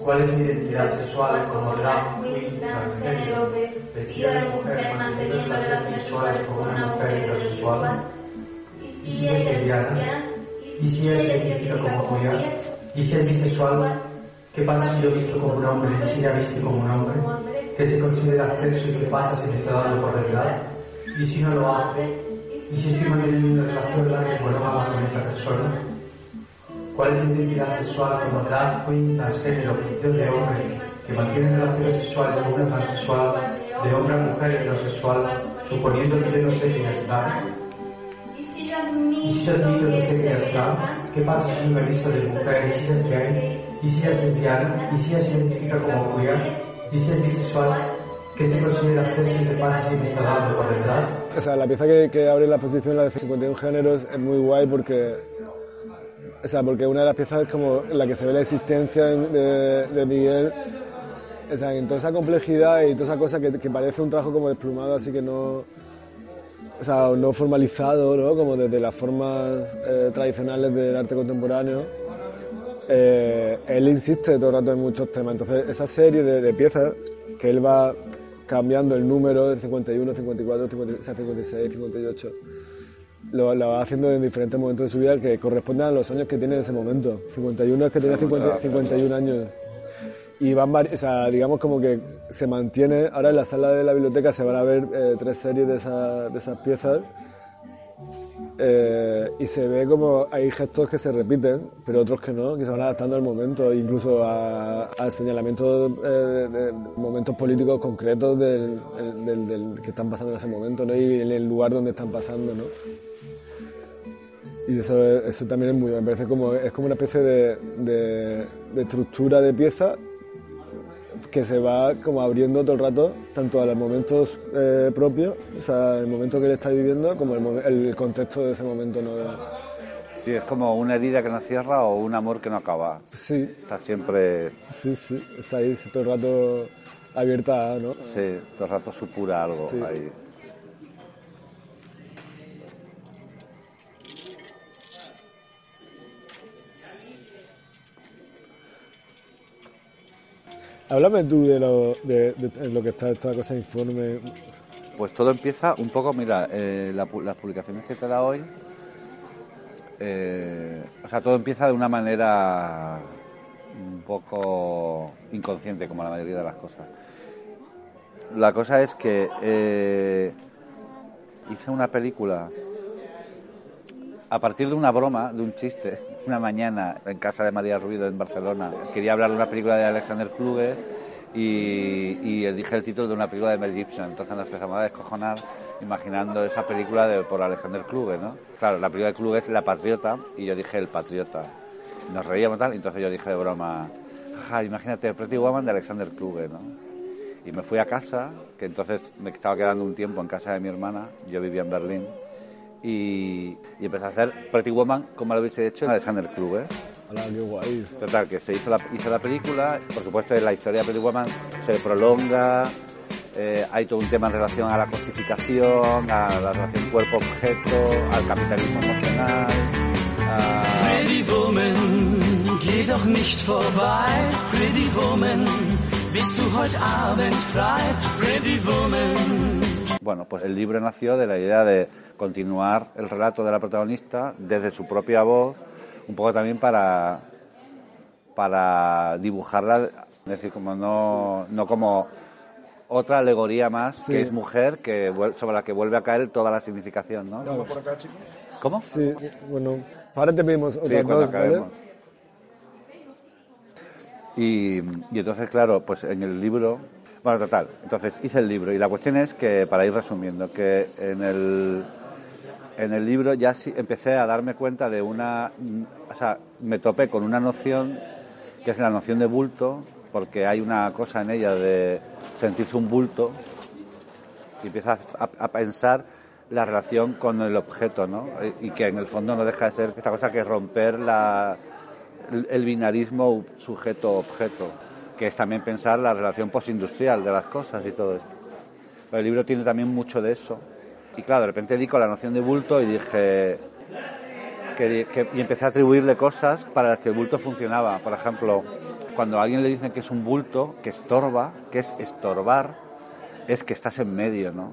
¿Cuál es mi identidad sexual como drag queen transgénero, vestida de mujer manteniendo relaciones sexuales con una mujer heterosexual? ¿Y si es lesbiana? ¿Y si él se identifica como queer? ¿Y si es bisexual? ¿Qué pasa si yo visto como un hombre y si ella viste como un hombre? ¿Qué se considera sexo y qué pasa si me está dando por realidad? ¿Y si no lo hace? ¿Y si estoy manteniendo una relación larga y monógama con esta persona? ¿Cuál es mi identidad sexual como drag queen transgénero vestido de hombre que mantiene relaciones sexuales con una transexual, de hombre a mujer heterosexual, suponiendo que yo no sé quién está? Y si yo Y si yo admito que sé quién está, ¿qué pasa si no me he visto de mujer y si es gay? ¿Y si ella es lesbiana? ¿Y si ella se identifica como queer? ¿Y si es bisexual? ¿Qué se considera sexo me está dando por verdad? O sea, la pieza que, que abre la exposición, la de 51 géneros, es muy guay porque, o sea, porque una de las piezas es como la que se ve la existencia de, de Miguel, o sea, en toda esa complejidad y toda esa cosa que, que parece un trabajo como desplumado, así que no, o sea, no formalizado, ¿no? Como desde las formas eh, tradicionales del arte contemporáneo. Eh, él insiste todo el rato en muchos temas. Entonces, esa serie de, de piezas que él va cambiando el número, el 51, 54, 56, 58, lo, lo va haciendo en diferentes momentos de su vida que corresponden a los años que tiene en ese momento. 51 es que tenía 50 51 años. Y van o sea, digamos como que se mantiene, ahora en la sala de la biblioteca se van a ver eh, tres series de, esa- de esas piezas eh, y se ve como hay gestos que se repiten, pero otros que no, que se van adaptando al momento, incluso a, a señalamientos eh, de, momentos políticos concretos del, que están pasando en ese momento ¿no? y en el lugar donde están pasando. ¿no? Y eso, eso también es muy, me parece como, es como una especie de estructura de pieza que se va como abriendo todo el rato, tanto a los momentos eh, propios, o sea, el momento que él está viviendo, como el, el contexto de ese momento. ¿no? Sí, es como una herida que no cierra o un amor que no acaba. Sí. Está siempre, Sí, sí, está ahí todo el rato abierta, ¿no? sí, todo el rato supura algo Sí. ahí. Háblame tú de lo, de, lo que está esta cosa de informe. Pues todo empieza un poco, mira, eh, las publicaciones que te da hoy, eh, o sea, todo empieza de una manera un poco inconsciente, como la mayoría de las cosas. La cosa es que eh, hice una película a partir de una broma, de un chiste, una mañana en casa de María Ruido en Barcelona. Quería hablar de una película de Alexander Kluge y, y dije el título de una película de Mel Gibson. Entonces nos empezamos a descojonar imaginando esa película de, por Alexander Kluge, ¿no? Claro, la película de Kluge es La Patriota y yo dije El Patriota. Nos reíamos tal, y entonces yo dije de broma, jaja, imagínate Pretty Woman de Alexander Kluge, ¿no? Y me fui a casa, que entonces me estaba quedando un tiempo en casa de mi hermana, yo vivía en Berlín, y, y empecé a hacer Pretty Woman como lo hubiese hecho en Alexander. Hola, qué guay. Total, que se hizo la, hizo la película, por supuesto la historia de Pretty Woman se prolonga, eh, hay todo un tema en relación a la cosificación, a la relación cuerpo-objeto, al capitalismo emocional, a... Pretty Woman, geh doch nicht vorbei. Pretty Woman, bist du heute Abend frei? Pretty Woman. Bueno, pues el libro nació de la idea de continuar el relato de la protagonista desde su propia voz, un poco también para, para dibujarla, es decir, como no, no como otra alegoría más Sí. que es mujer, que sobre la que vuelve a caer toda la significación, ¿no? Claro. ¿Cómo? Sí, bueno, ahora te pedimos Sí, otras dos, ¿vale? Y, y entonces, claro, pues en el libro, bueno, total, entonces hice el libro. Y la cuestión es que, para ir resumiendo, que en el, en el libro ya sí empecé a darme cuenta de una, o sea, me topé con una noción que es la noción de bulto, porque hay una cosa en ella de sentirse un bulto y empiezas a, a pensar la relación con el objeto, ¿no? Y que en el fondo no deja de ser esta cosa que es romper la, el, el binarismo sujeto-objeto, que es también pensar la relación postindustrial de las cosas y todo esto. Pero el libro tiene también mucho de eso. Y claro, de repente di con la noción de bulto y dije que, y empecé a atribuirle cosas para las que el bulto funcionaba. Por ejemplo, cuando a alguien le dicen que es un bulto, que estorba, que es estorbar, es que estás en medio, ¿no?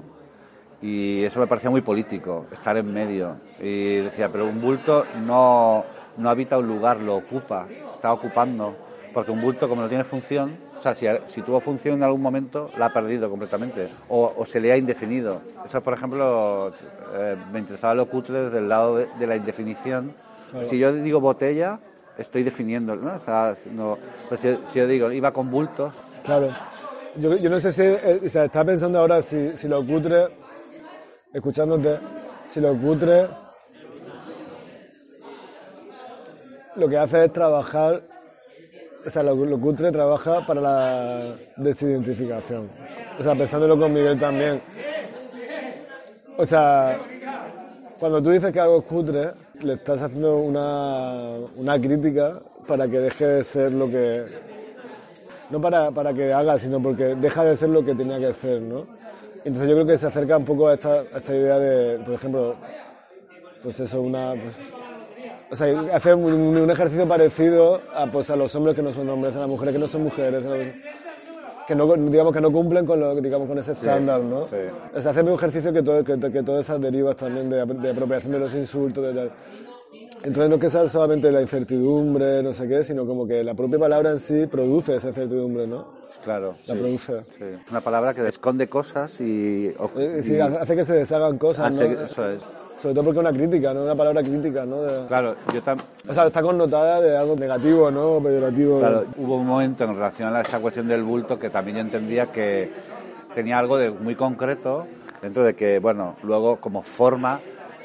Y eso me parecía muy político, estar en medio. Y decía, pero un bulto no, no habita un lugar, lo ocupa, está ocupando. Porque un bulto, como no tiene función, o sea, si, si tuvo función en algún momento, la ha perdido completamente. O, o se le ha indefinido. Eso, por ejemplo, eh, me interesaba lo cutre desde el lado de, de la indefinición. Claro. Si yo digo botella, estoy definiendo, ¿no? O sea, no- pero si, si yo digo, iba con bultos, Claro. Yo, yo no sé si, eh, o sea, estaba pensando ahora si, si lo cutre, escuchándote, si lo cutre lo que hace es trabajar, o sea, lo, lo cutre trabaja para la desidentificación. O sea, pensándolo con Miguel también. O sea, cuando tú dices que algo es cutre, le estás haciendo una, una crítica para que deje de ser lo que, no para, para que haga, sino porque deja de ser lo que tenía que ser, ¿no? Entonces yo creo que se acerca un poco a esta, a esta idea de, por ejemplo, pues eso, una, pues, O sea, hace un, un ejercicio parecido a, pues, a los hombres que no son hombres, a las mujeres que no son mujeres, a los- que no, digamos, que no cumplen con, lo, digamos, con ese estándar, ¿no? sí. O sea, hace un ejercicio que, todo, que, que todas esas derivas también de, de apropiación de los insultos, de tal. Entonces no es que sea solamente la incertidumbre, no sé qué, sino como que la propia palabra en sí produce esa incertidumbre, ¿no? Claro. La sí. produce. Sí. Una palabra que esconde cosas y... Eh, Sí, y- hace que se deshagan cosas, hace- ¿no? Eso es. Sobre todo porque es una crítica, ¿no? Una palabra crítica, ¿no? De- Claro, yo también... O sea, está connotada de algo negativo, ¿no? Peyorativo. Claro, hubo un momento en relación a esa cuestión del bulto que también yo entendía que tenía algo de muy concreto dentro de que, bueno, luego como forma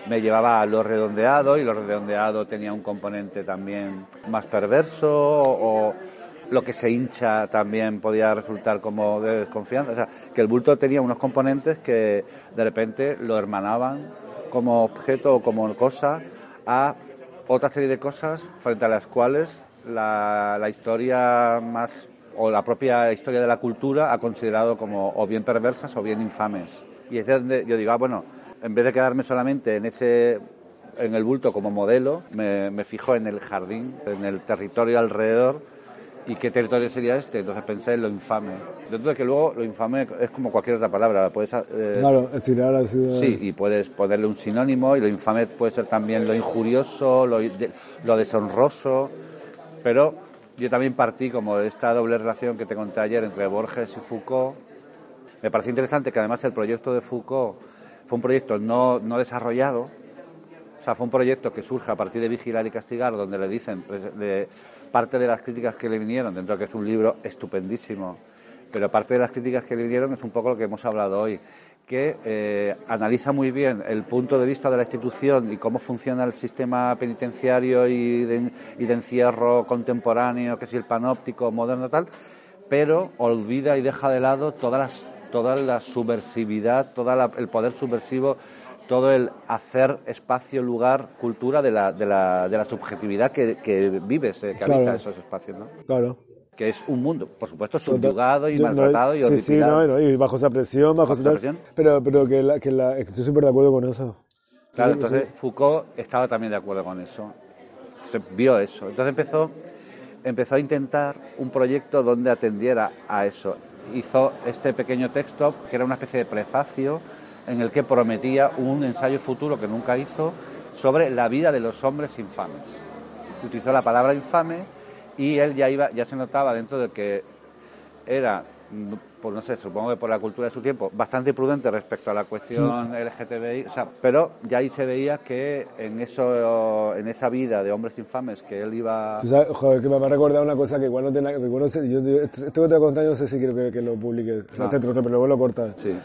me llevaba a lo redondeado y lo redondeado tenía un componente también más perverso o lo que se hincha también podía resultar como de desconfianza. O sea, que el bulto tenía unos componentes que de repente lo hermanaban como objeto o como cosa a otra serie de cosas frente a las cuales la, historia más o la propia historia de la cultura ha considerado como o bien perversas o bien infames. Y es donde yo digo, ah, bueno, en vez de quedarme solamente en ese en el bulto como modelo, me, me fijo en el jardín, en el territorio alrededor y qué territorio sería este. Entonces pensé en lo infame. Dentro de que luego lo infame es como cualquier otra palabra, la puedes eh, Claro, estirar así de... Sí, y puedes ponerle un sinónimo y lo infame puede ser también lo injurioso, lo, de- lo deshonroso, pero yo también partí como de esta doble relación que te conté ayer entre Borges y Foucault. Me pareció interesante que además el proyecto de Foucault fue un proyecto no, no desarrollado, o sea, fue un proyecto que surge a partir de Vigilar y Castigar, donde le dicen pues, parte de las críticas que le vinieron, dentro de que es un libro estupendísimo, pero parte de las críticas que le vinieron es un poco lo que hemos hablado hoy, que eh, analiza muy bien el punto de vista de la institución y cómo funciona el sistema penitenciario y de, encierro contemporáneo, que es el panóptico, moderno, tal, pero olvida y deja de lado todas las, toda la subversividad, todo el poder subversivo, todo el hacer espacio, lugar, cultura de la, de la, de la subjetividad que, que vives, eh, que Claro. habita esos espacios, ¿no? Claro. Que es un mundo, por supuesto, subyugado y Yo- no, maltratado y Sí, sí, no, y bajo esa presión, bajo, Bajo esa presión. Pero, pero que, la, que la, estoy súper de acuerdo con eso. Claro, entonces sí. Foucault estaba también de acuerdo con eso. Se vio eso. Entonces empezó, empezó a intentar un proyecto donde atendiera a eso. Hizo este pequeño texto, que era una especie de prefacio, en el que prometía un ensayo futuro que nunca hizo sobre la vida de los hombres infames. Utilizó la palabra infame y él ya iba, ya se notaba dentro de que era, mm, pues no sé, supongo que por la cultura de su tiempo, bastante prudente respecto a la cuestión LGTBI, o sea, pero ya ahí se veía que en eso, en esa vida de hombres infames que él iba Tú sabes, joder, que me ha recordado una cosa que igual no sé, yo, yo- esto esto que te voy a contar, yo no sé si quiero que, que lo publique. O sea, Ah. este trozo, pero luego lo cortas. Sí.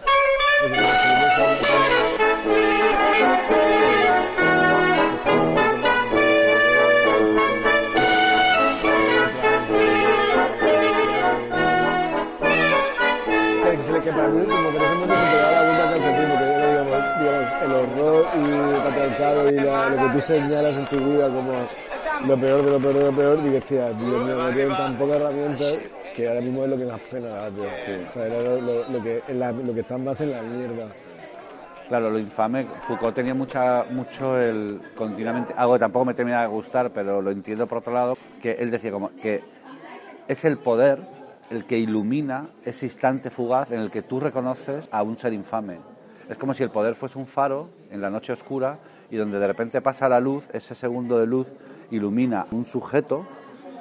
Que, para mí, como que en ese momento se da la vuelta al calcetín, porque digamos, digamos, el horror y el patriarcado y la- lo que tú señalas en tu vida como lo peor de lo peor de lo peor, y decías, Dios no tienen tan pocas herramientas que ahora mismo es lo que más pena da, tío. O sea, era lo, lo- lo que, la- lo que está más en la mierda. Claro, lo infame, Foucault tenía mucha, mucho el continuamente, algo que tampoco me termina de gustar, pero lo entiendo por otro lado, que él decía como que es el poder el que ilumina ese instante fugaz en el que tú reconoces a un ser infame. Es como si el poder fuese un faro en la noche oscura y donde de repente pasa la luz, ese segundo de luz ilumina un sujeto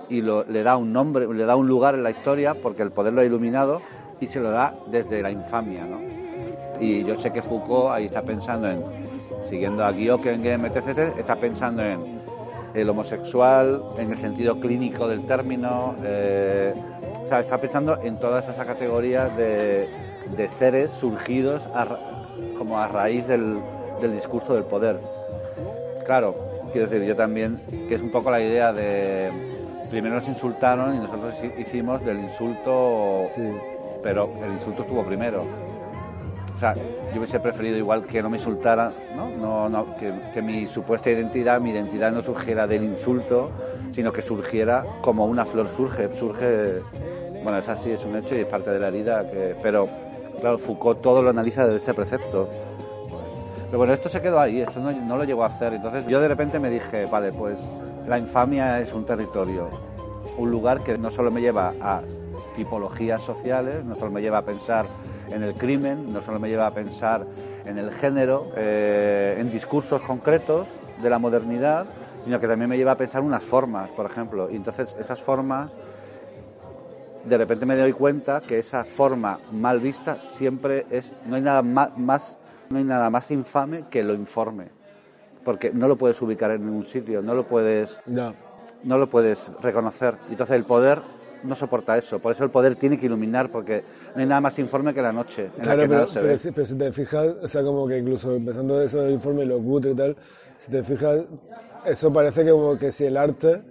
y lo- le da un nombre, le da un lugar en la historia porque el poder lo ha iluminado y se lo da desde la infamia, ¿no? Y yo sé que Foucault ahí está pensando en, siguiendo a Gioken, etc., etc., está pensando en el homosexual, en el sentido clínico del término, eh, está pensando en todas esas categorías de, seres surgidos como a raíz del, del discurso del poder. Claro, quiero decir, yo también, que es un poco la idea de, primero nos insultaron y nosotros hi- hicimos del insulto, pero el insulto estuvo primero. O sea, yo hubiese preferido igual que no me insultaran, ¿no? No, no, que, que mi supuesta identidad, mi identidad no surgiera del insulto, sino que surgiera como una flor surge, surge, bueno, es así, es un hecho y es parte de la herida, que, pero claro, Foucault todo lo analiza desde ese precepto. Pero bueno, esto se quedó ahí, esto no, no lo llegó a hacer. Entonces yo de repente me dije, vale, pues la infamia es un territorio, un lugar que no solo me lleva a tipologías sociales, no solo me lleva a pensar en el crimen, no solo me lleva a pensar en el género, eh, en discursos concretos de la modernidad, sino que también me lleva a pensar unas formas, por ejemplo. Y entonces esas formas, de repente me doy cuenta que esa forma mal vista siempre es, no hay nada más, más no hay nada más infame que lo informe, porque no lo puedes ubicar en ningún sitio, no lo puedes, no. no lo puedes reconocer. Entonces el poder no soporta eso, por eso el poder tiene que iluminar, porque no hay nada más informe que la noche, en Claro, la que pero, nada se pero ve. si, pero si te fijas, o sea, como que incluso empezando eso del informe, lo cutre y tal, si te fijas, eso parece que como que si el arte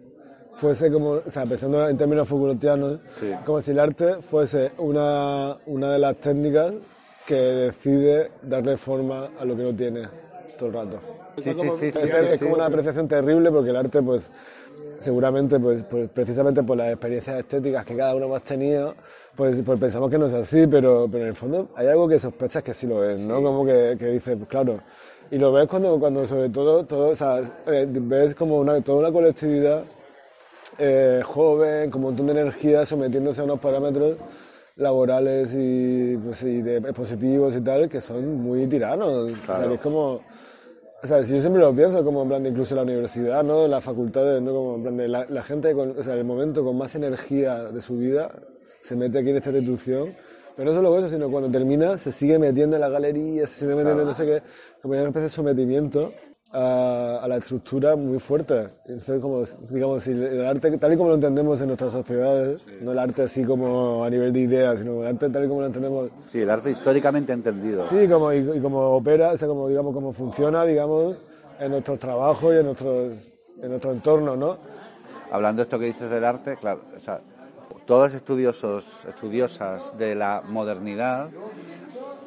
fuese como, o sea, pensando en términos Foucaultianos, Sí. como si el arte fuese una, una de las técnicas que decide darle forma a lo que no tiene todo el rato. Sí, Es sí, como- sí, sí, es, sí, es sí. como una apreciación terrible porque el arte, pues, seguramente, pues, pues, precisamente por las experiencias estéticas que cada uno hemos tenido, pues, pues pensamos que no es así, pero, pero en el fondo hay algo que sospechas que sí lo es, ¿no? Como que, que dices, pues, claro. Y lo ves cuando, cuando sobre todo, todo, o sea, eh, ves como una, toda una colectividad eh, joven, con un montón de energía, sometiéndose a unos parámetros laborales y, pues, y de positivos y tal, que son muy tiranos. O sea, Claro. es como... O sea, si yo siempre lo pienso, como en plan de incluso la universidad, ¿no? Las facultades, ¿no? Como en plan de la, la gente, con, o sea, el momento con más energía de su vida, se mete aquí en esta institución. Pero no solo eso, sino cuando termina, se sigue metiendo en la galería, se sigue metiendo en no sé qué, como una especie de sometimiento a, a la estructura muy fuerte. Entonces, como, digamos, el arte, tal y como lo entendemos en nuestras sociedades, no el arte así como a nivel de ideas, sino el arte tal y como lo entendemos Sí, el arte históricamente entendido. Sí, como, y, y como opera, o sea, como, digamos, como funciona, digamos, en nuestros trabajos y en, nuestros, en nuestro entorno, ¿no? Hablando de esto que dices del arte, claro, o sea, todos estudiosos, estudiosas de la modernidad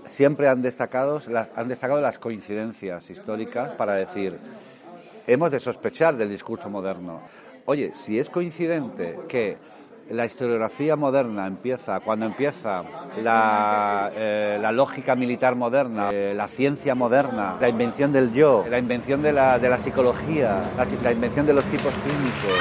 siempre han destacado, las, coincidencias históricas para decir, hemos de sospechar del discurso moderno. Oye, si es coincidente que la historiografía moderna empieza, cuando empieza la, eh, lógica militar moderna, eh, la ciencia moderna, la invención del yo, la invención de la, psicología, la, invención de los tipos clínicos,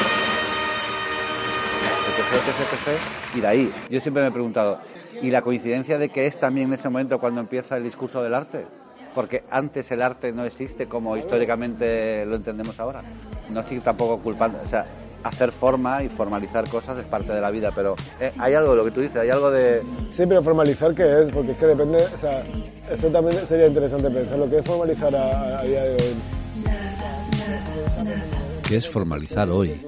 etc, etc, y de ahí, yo siempre me he preguntado, ¿y la coincidencia de que es también en ese momento cuando empieza el discurso del arte? Porque antes el arte no existe como históricamente lo entendemos ahora. No estoy tampoco culpando, o sea, hacer forma y formalizar cosas es parte de la vida, pero eh, hay algo de lo que tú dices, hay algo de... Sí, pero formalizar qué es, porque es que depende, o sea, eso también sería interesante pensar, lo que es formalizar a, a día de hoy. ¿Qué es formalizar hoy?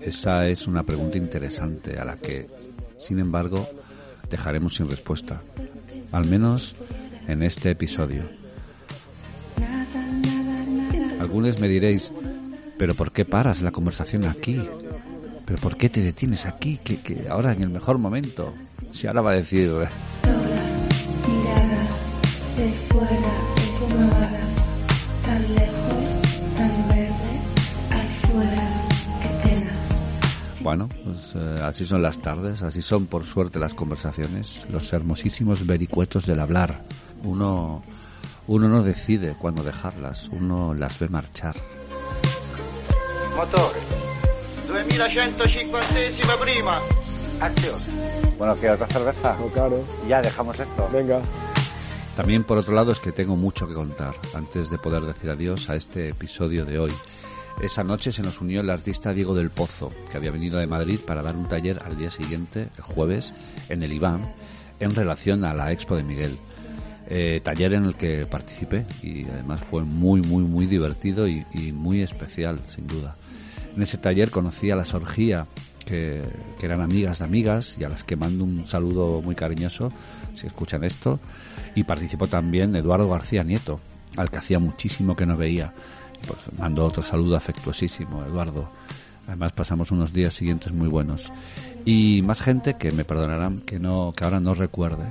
Esa es una pregunta interesante a la que, sin embargo, dejaremos sin respuesta, al menos en este episodio. Algunos me diréis, pero ¿por qué paras la conversación aquí? ¿Pero por qué te detienes aquí? Que, que ahora en el mejor momento. Si ahora va a decir. Bueno, pues eh, así son las tardes, así son por suerte las conversaciones, los hermosísimos vericuetos del hablar. Uno, uno no decide cuándo dejarlas, uno las ve marchar. Motore. 2150 prima. Acción. Bueno, ¿qué otra cerveza? No, claro. Ya dejamos esto. Venga. También por otro lado es que tengo mucho que contar antes de poder decir adiós a este episodio de hoy. Esa noche se nos unió el artista Diego del Pozo, que había venido de Madrid para dar un taller al día siguiente, el jueves, en el Iván, en relación a la Expo de Miguel. Eh, taller en el que participé y además fue muy, muy, muy divertido y, y muy especial, sin duda. En ese taller conocí a la Sorgía, que, que eran amigas de amigas y a las que mando un saludo muy cariñoso si escuchan esto. Y participó también Eduardo García Nieto, al que hacía muchísimo que no veía. Pues mando otro saludo afectuosísimo, Eduardo. Además pasamos unos días siguientes muy buenos. Y más gente que me perdonarán que no, que ahora no recuerde.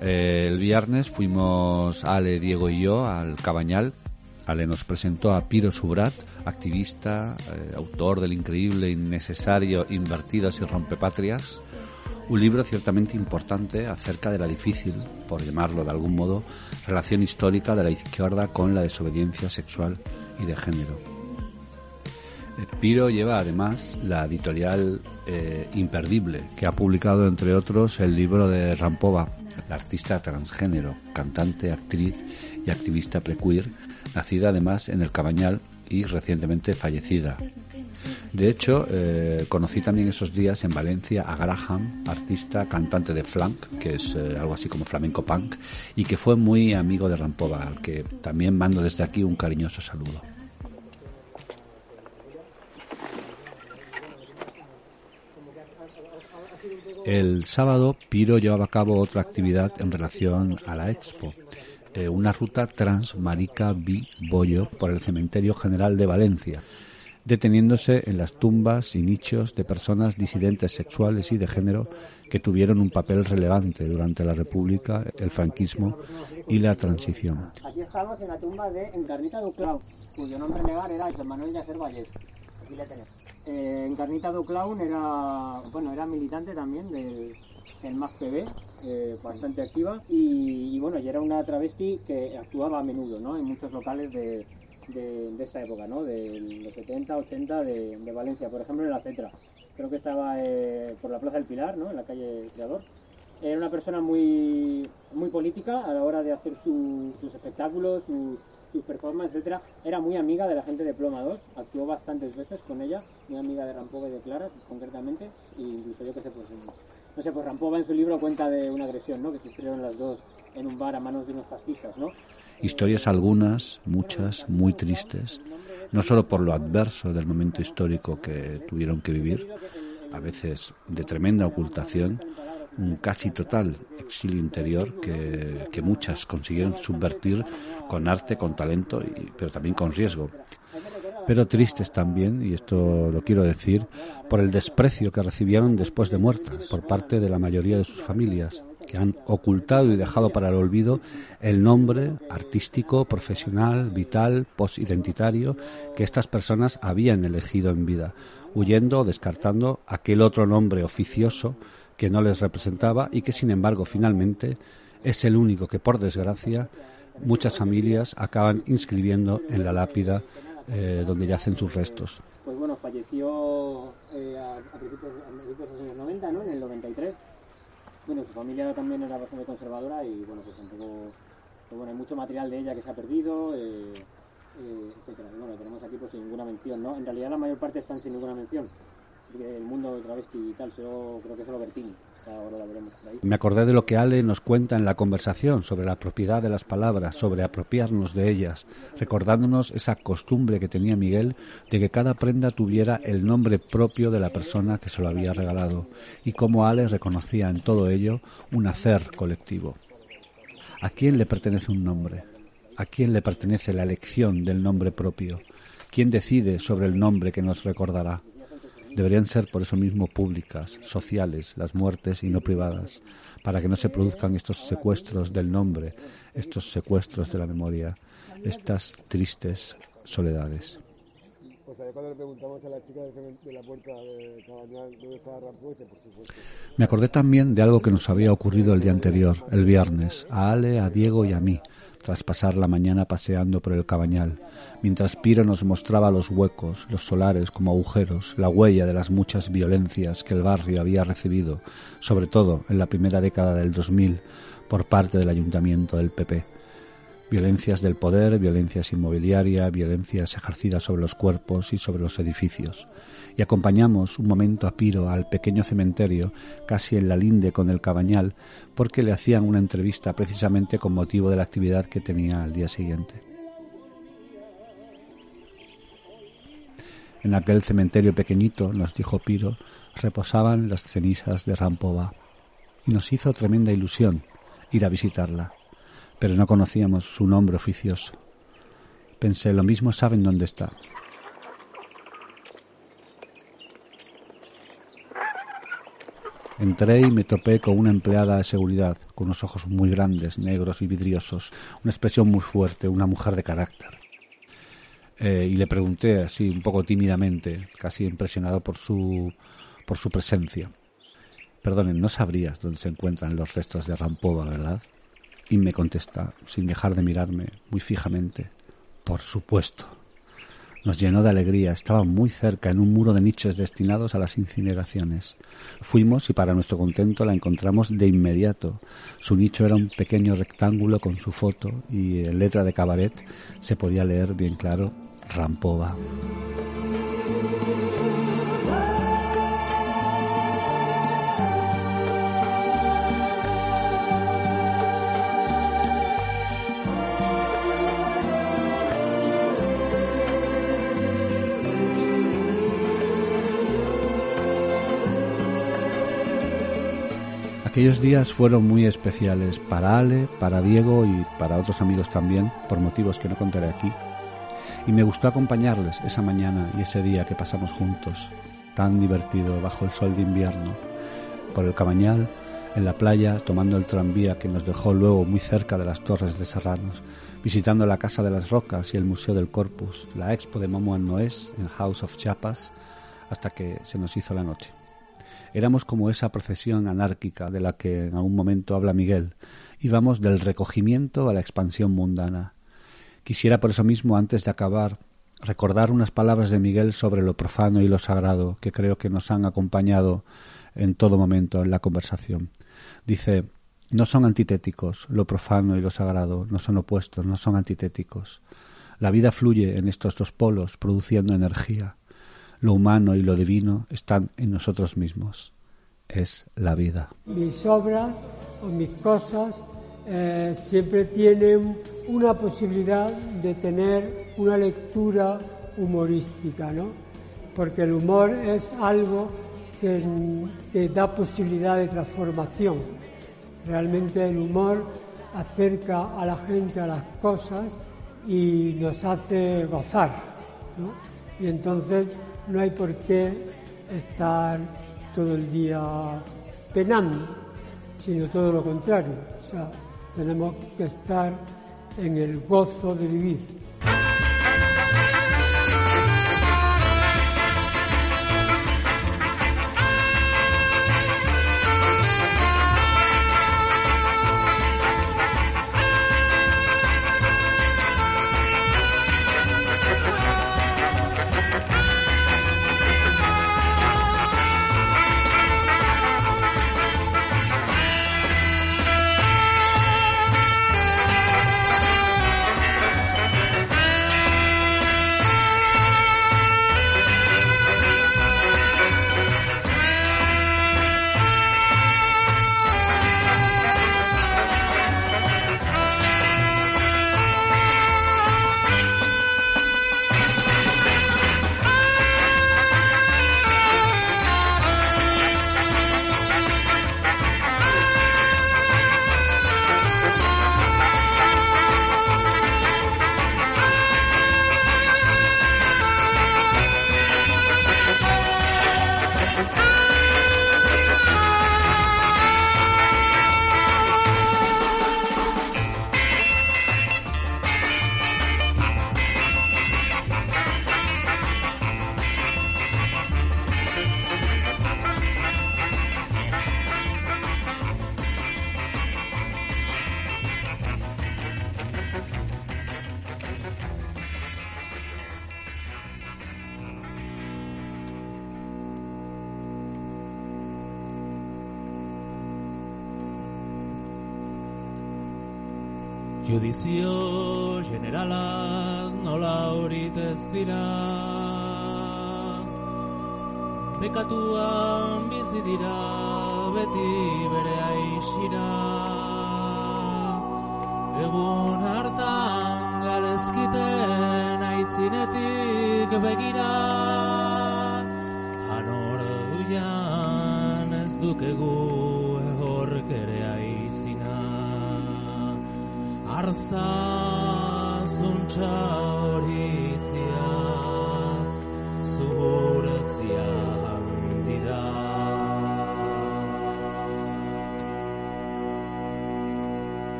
Eh, el viernes fuimos Ale, Diego y yo al Cabañal. Ale nos presentó a Piro Subrat, activista, eh, autor del increíble, innecesario Invertidos y Rompepatrias, Un libro ciertamente importante acerca de la difícil, por llamarlo de algún modo, relación histórica de la izquierda con la desobediencia sexual y de género. Eh, Piro lleva además la editorial eh, Imperdible, que ha publicado entre otros el libro de Rampova, la artista transgénero, cantante, actriz y activista prequeer, nacida además en el Cabañal y recientemente fallecida. De hecho, eh, conocí también esos días en Valencia a Graham, artista, cantante de flank, que es eh, algo así como flamenco punk, y que fue muy amigo de Rampova, al que también mando desde aquí un cariñoso saludo. El sábado, Piro llevaba a cabo otra actividad en relación a la expo, eh, una ruta transmarica bi-bollo por el Cementerio General de Valencia, deteniéndose en las tumbas y nichos de personas disidentes sexuales y de género que tuvieron un papel relevante durante la República, el franquismo y la transición. Aquí estamos en la tumba de Encarnita Duclau, cuyo nombre legal era José Manuel Yacer Vallés. Aquí la. Eh, Encarnita Duclau era, bueno, era militante también del, del MASPB, eh, bastante activa, y, bueno, y era una travesti que actuaba a menudo, ¿no? En muchos locales de, de, esta época, ¿no? De los 70, 80 de, Valencia, por ejemplo en la Cetra. Creo que estaba eh, por la Plaza del Pilar, ¿no? En la calle Creador. Era una persona muy, muy política a la hora de hacer su, sus espectáculos, sus, sus performances, etcétera. Era muy amiga de la gente de Ploma 2, actuó bastantes veces con ella, muy amiga de Rampova y de Clara, concretamente, e incluso yo que sé, pues, no sé, pues Rampova en su libro cuenta de una agresión, ¿no? Que sufrieron las dos en un bar a manos de unos fascistas, ¿no? Historias algunas, muchas, muy tristes, no solo por lo adverso del momento histórico que tuvieron que vivir, a veces de tremenda ocultación, un casi total exilio interior que, que muchas consiguieron subvertir con arte, con talento, pero también con riesgo. Pero tristes también, y esto lo quiero decir, por el desprecio que recibieron después de muertas por parte de la mayoría de sus familias, que han ocultado y dejado para el olvido el nombre artístico, profesional, vital, posidentitario que estas personas habían elegido en vida, huyendo o descartando aquel otro nombre oficioso que no les representaba y que sin embargo finalmente es el único que por desgracia muchas familias acaban inscribiendo en la lápida eh, donde yacen sus restos. Pues bueno, falleció eh, a, principios, a, principios, de los años 90, ¿no? En el 93. Bueno, su familia también era bastante conservadora y bueno, pues tampoco... Pues bueno, hay mucho material de ella que se ha perdido, eh, eh, etcétera. Bueno, tenemos aquí pues sin ninguna mención, ¿no? En realidad la mayor parte están sin ninguna mención. El mundo de travesti y tal, creo que solo Bertini. Me acordé de lo que Ale nos cuenta en la conversación sobre la propiedad de las palabras, sobre apropiarnos de ellas, recordándonos esa costumbre que tenía Miguel de que cada prenda tuviera el nombre propio de la persona que se lo había regalado y cómo Ale reconocía en todo ello un hacer colectivo. ¿A quién le pertenece un nombre? ¿A quién le pertenece la elección del nombre propio? ¿Quién decide sobre el nombre que nos recordará? Deberían ser por eso mismo públicas, sociales, las muertes y no privadas, para que no se produzcan estos secuestros del nombre, estos secuestros de la memoria, estas tristes soledades. Pues. Me acordé también de algo que nos había ocurrido el día anterior, el viernes, a Ale, a Diego y a mí, tras pasar la mañana paseando por el cabañal, mientras Piro nos mostraba los huecos, los solares como agujeros, la huella de las muchas violencias que el barrio había recibido, sobre todo en la primera década del 2000, por parte del ayuntamiento del PP. Violencias del poder, violencias inmobiliaria, violencias ejercidas sobre los cuerpos y sobre los edificios. Y acompañamos un momento a Piro al pequeño cementerio, casi en la linde con el cabañal, porque le hacían una entrevista precisamente con motivo de la actividad que tenía al día siguiente. En aquel cementerio pequeñito, nos dijo Piro, reposaban las cenizas de Rampova. Y nos hizo tremenda ilusión ir a visitarla, pero no conocíamos su nombre oficioso. Pensé, lo mismo saben dónde está. Entré y me topé con una empleada de seguridad, con unos ojos muy grandes, negros y vidriosos, una expresión muy fuerte, una mujer de carácter. Eh, y le pregunté así un poco tímidamente, casi impresionado por su, por su presencia. Perdonen, no sabrías dónde se encuentran los restos de Rampova, ¿verdad? Y me contesta, sin dejar de mirarme muy fijamente, por supuesto. Nos llenó de alegría. Estaba muy cerca, en un muro de nichos destinados a las incineraciones. Fuimos y para nuestro contento la encontramos de inmediato. Su nicho era un pequeño rectángulo con su foto y en letra de cabaret se podía leer bien claro Rampova. Aquellos días fueron muy especiales para Ale, para Diego y para otros amigos también, por motivos que no contaré aquí. Y me gustó acompañarles esa mañana y ese día que pasamos juntos, tan divertido bajo el sol de invierno, por el Cabañal, en la playa, tomando el tranvía que nos dejó luego muy cerca de las torres de Serranos, visitando la Casa de las Rocas y el Museo del Corpus, la expo de Momo Noés en House of Chiapas, hasta que se nos hizo la noche. Éramos como esa procesión anárquica de la que en algún momento habla Miguel. Íbamos del recogimiento a la expansión mundana. Quisiera por eso mismo, antes de acabar, recordar unas palabras de Miguel sobre lo profano y lo sagrado que creo que nos han acompañado en todo momento en la conversación. Dice, no son antitéticos, lo profano y lo sagrado, no son opuestos, no son antitéticos. La vida fluye en estos dos polos, produciendo energía lo humano y lo divino están en nosotros mismos. Es la vida. Mis obras o mis cosas eh, siempre tienen una posibilidad de tener una lectura humorística, ¿no? Porque el humor es algo que, que da posibilidad de transformación. Realmente el humor acerca a la gente a las cosas y nos hace gozar, ¿no? Y entonces no hay por qué estar todo el día penando, sino todo lo contrario. O sea, tenemos que estar en el gozo de vivir.